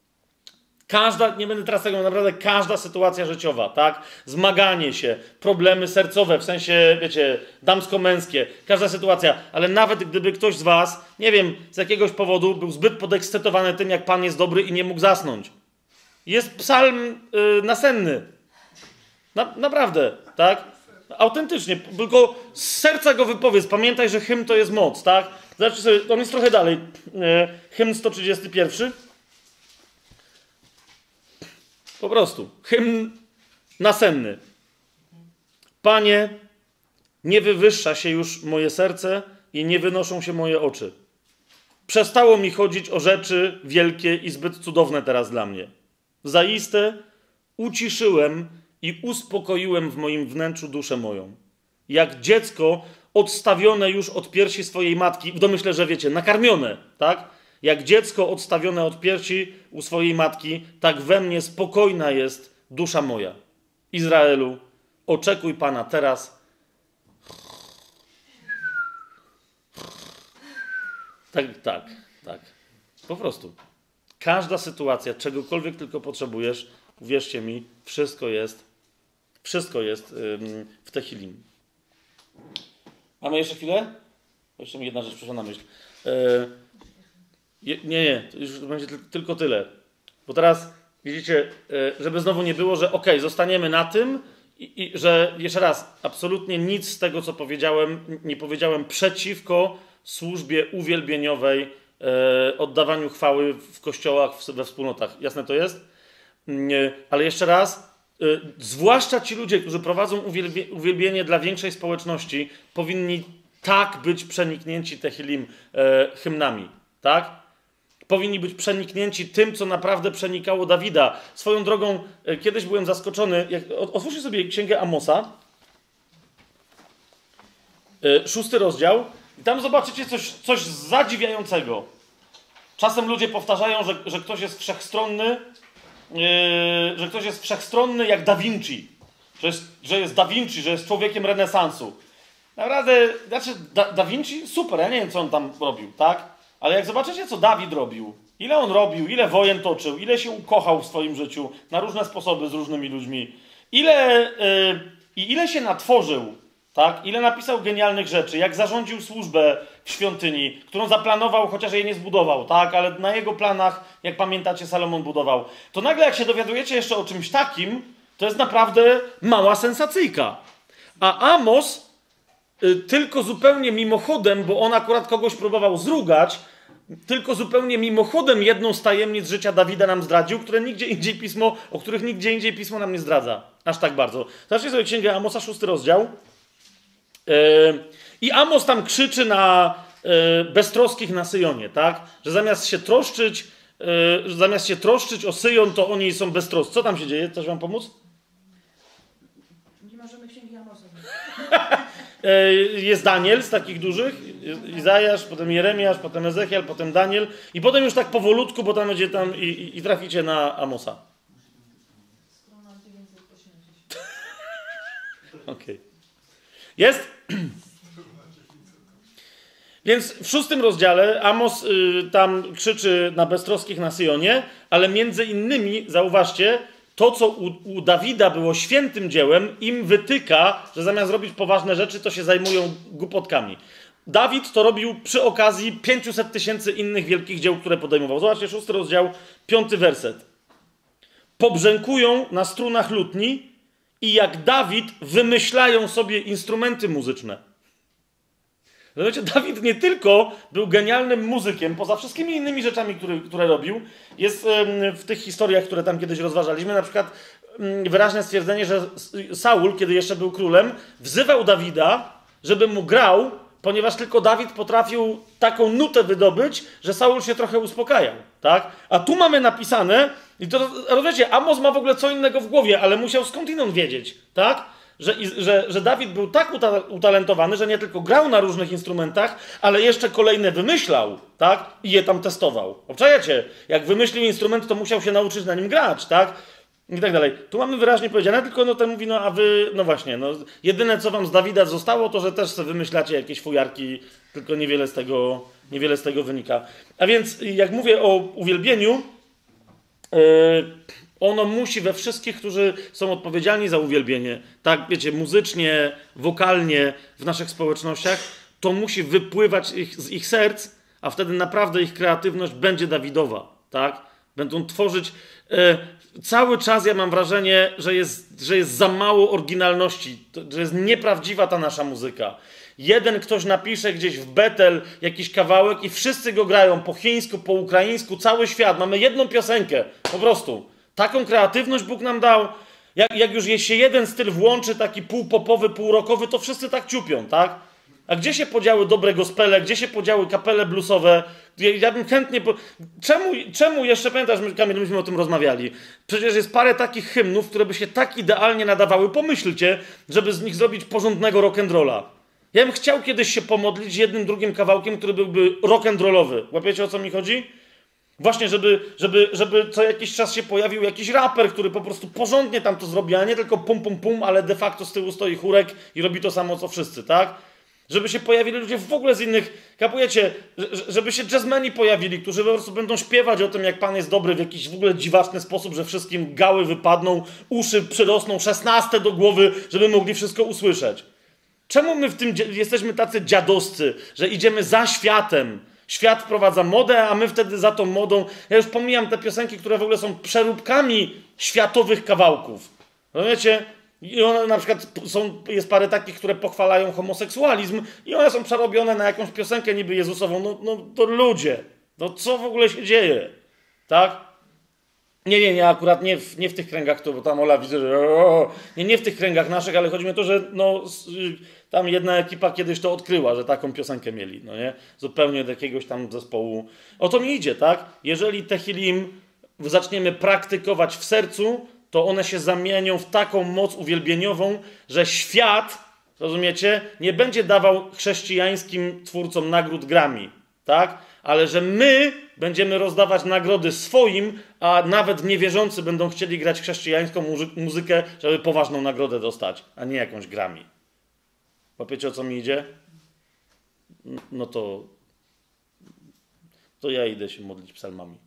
Każda, nie będę teraz tego naprawdę, każda sytuacja życiowa, tak? Zmaganie się, problemy sercowe, w sensie, wiecie, damsko-męskie, każda sytuacja, ale nawet gdyby ktoś z Was, nie wiem, z jakiegoś powodu był zbyt podekscytowany tym, jak Pan jest dobry i nie mógł zasnąć. Jest psalm yy, nasenny. Na, naprawdę, tak? Autentycznie, tylko z serca go wypowiedz. Pamiętaj, że hymn to jest moc, tak? Zobaczcie sobie, on jest trochę dalej. Yy, hymn 131. Po prostu. Hymn nasenny. Panie, nie wywyższa się już moje serce i nie wynoszą się moje oczy. Przestało mi chodzić o rzeczy wielkie i zbyt cudowne teraz dla mnie. Zaiste uciszyłem i uspokoiłem w moim wnętrzu duszę moją. Jak dziecko odstawione już od piersi swojej matki, w domyśle, że wiecie, nakarmione, tak? Jak dziecko odstawione od piersi u swojej matki, tak we mnie spokojna jest dusza moja. Izraelu, oczekuj Pana teraz. Tak, tak, tak. Po prostu. Każda sytuacja, czegokolwiek tylko potrzebujesz, uwierzcie mi, wszystko jest, wszystko jest w Techilim. Mamy jeszcze chwilę? Jeszcze mi jedna rzecz przyszła na myśl. Yy, nie, nie, już będzie tylko tyle. Bo teraz, widzicie, e, żeby znowu nie było, że ok, zostaniemy na tym i, i, że jeszcze raz, absolutnie nic z tego, co powiedziałem, nie powiedziałem przeciwko służbie uwielbieniowej, e, oddawaniu chwały w kościołach, we wspólnotach. Jasne to jest? Nie, ale jeszcze raz, e, zwłaszcza ci ludzie, którzy prowadzą uwielbie, uwielbienie dla większej społeczności, powinni tak być przeniknięci Tehilim e, hymnami. Tak? Powinni być przeniknięci tym, co naprawdę przenikało Dawida. Swoją drogą, e, kiedyś byłem zaskoczony. Jak, otwórzcie sobie księgę Amosa, e, szósty rozdział, i tam zobaczycie coś, coś zadziwiającego. Czasem ludzie powtarzają, że, że ktoś jest wszechstronny, yy, że ktoś jest wszechstronny jak Da Vinci. Że jest, że jest Da Vinci, że jest człowiekiem renesansu. Naprawdę, znaczy da, da Vinci super, ja nie wiem co on tam robił, tak? Ale jak zobaczycie co Dawid robił, ile on robił, ile wojen toczył, ile się ukochał w swoim życiu na różne sposoby z różnymi ludźmi, ile yy, i ile się natworzył, tak? Ile napisał genialnych rzeczy, jak zarządził służbę w świątyni, którą zaplanował, chociaż jej nie zbudował, tak? Ale na jego planach, jak pamiętacie, Salomon budował. To nagle jak się dowiadujecie jeszcze o czymś takim, to jest naprawdę mała sensacyjka. A Amos y, tylko zupełnie mimochodem, bo on akurat kogoś próbował zrugać, tylko zupełnie mimochodem jedną z tajemnic życia Dawida nam zdradził, które nigdzie indziej pismo, o których nigdzie indziej pismo nam nie zdradza. Aż tak bardzo. Zacznij sobie księgę Amosa, szósty rozdział. Yy, I Amos tam krzyczy na yy, beztroskich na Syjonie, tak? Że zamiast się troszczyć, yy, zamiast się troszczyć o Syjon, to oni są beztroscy. Co tam się dzieje? Chcesz wam pomóc? Nie możemy księgi Amosa. Jest Daniel z takich dużych, Izajasz, potem Jeremiasz, potem Ezechiel, potem Daniel i potem już tak powolutku, bo tam będzie tam i, i, i traficie na Amosa. Strona 980. Okej. Okay. Jest? Więc w szóstym rozdziale Amos y, tam krzyczy na beztroskich na Syjonie, ale między innymi, zauważcie, to, co u, u, Dawida było świętym dziełem, im wytyka, że zamiast robić poważne rzeczy, to się zajmują głupotkami. Dawid to robił przy okazji 500 tysięcy innych wielkich dzieł, które podejmował. Zobaczcie, szósty rozdział, piąty werset. Pobrzękują na strunach lutni i jak Dawid wymyślają sobie instrumenty muzyczne. Zobaczcie, Dawid nie tylko był genialnym muzykiem, poza wszystkimi innymi rzeczami, które, które robił, jest w tych historiach, które tam kiedyś rozważaliśmy, na przykład wyraźne stwierdzenie, że Saul, kiedy jeszcze był królem, wzywał Dawida, żeby mu grał, ponieważ tylko Dawid potrafił taką nutę wydobyć, że Saul się trochę uspokajał, tak? A tu mamy napisane, i to, rozumiecie, Amos ma w ogóle co innego w głowie, ale musiał skądinąd wiedzieć, tak? Że, że, że Dawid był tak utalentowany, że nie tylko grał na różnych instrumentach, ale jeszcze kolejne wymyślał, tak? I je tam testował. Obczajecie, jak wymyślił instrument, to musiał się nauczyć na nim grać, tak? I tak dalej. Tu mamy wyraźnie powiedziane, tylko no ten mówi, no a wy, no właśnie, no jedyne co wam z Dawida zostało, to że też sobie wymyślacie jakieś fujarki, tylko niewiele z tego, niewiele z tego wynika. A więc jak mówię o uwielbieniu, yy, ono musi we wszystkich, którzy są odpowiedzialni za uwielbienie, tak wiecie, muzycznie, wokalnie w naszych społecznościach, to musi wypływać ich, z ich serc, a wtedy naprawdę ich kreatywność będzie Dawidowa, tak? Będą tworzyć. E, cały czas ja mam wrażenie, że jest, że jest za mało oryginalności, że jest nieprawdziwa ta nasza muzyka. Jeden ktoś napisze gdzieś w Betel jakiś kawałek i wszyscy go grają po chińsku, po ukraińsku, cały świat. Mamy jedną piosenkę, po prostu. Taką kreatywność Bóg nam dał. Jak, jak już się jeden styl włączy, taki półpopowy, półrokowy, to wszyscy tak ciupią, tak? A gdzie się podziały dobre gospele, gdzie się podziały kapele bluesowe? Ja, ja bym chętnie. Po... Czemu, czemu jeszcze pamiętasz, Kamil, myśmy o tym rozmawiali? Przecież jest parę takich hymnów, które by się tak idealnie nadawały. Pomyślcie, żeby z nich zrobić porządnego rock'n'rolla. Ja bym chciał kiedyś się pomodlić jednym, drugim kawałkiem, który byłby rock'n'rollowy. Łapiecie o co mi chodzi? Właśnie, żeby, żeby, żeby co jakiś czas się pojawił jakiś raper, który po prostu porządnie tam to zrobi, a nie tylko pum, pum, pum, ale de facto z tyłu stoi chórek i robi to samo co wszyscy, tak? Żeby się pojawili ludzie w ogóle z innych, kapujecie, żeby się jazzmeni pojawili, którzy po prostu będą śpiewać o tym, jak Pan jest dobry w jakiś w ogóle dziwaczny sposób, że wszystkim gały wypadną, uszy przyrosną, szesnaste do głowy, żeby mogli wszystko usłyszeć. Czemu my w tym jesteśmy tacy dziadoscy, że idziemy za światem? Świat wprowadza modę, a my wtedy za tą modą. Ja już pomijam te piosenki, które w ogóle są przeróbkami światowych kawałków. Rozumiecie? I one na przykład są, jest parę takich, które pochwalają homoseksualizm i one są przerobione na jakąś piosenkę niby Jezusową. No, no to ludzie, no co w ogóle się dzieje? Tak? Nie, nie, nie, akurat nie w, nie w tych kręgach, to, bo tam Ola widzę, że nie, nie w tych kręgach naszych, ale chodzi mi o to, że no, y, tam jedna ekipa kiedyś to odkryła, że taką piosenkę mieli, no nie? Zupełnie od jakiegoś tam zespołu. O to mi idzie, tak? Jeżeli Tehilim zaczniemy praktykować w sercu, to one się zamienią w taką moc uwielbieniową, że świat, rozumiecie, nie będzie dawał chrześcijańskim twórcom nagród grami, tak? Ale że my będziemy rozdawać nagrody swoim, a nawet niewierzący będą chcieli grać chrześcijańską muzy- muzykę, żeby poważną nagrodę dostać, a nie jakąś grami. Łapiecie o co mi idzie? No to, to ja idę się modlić psalmami.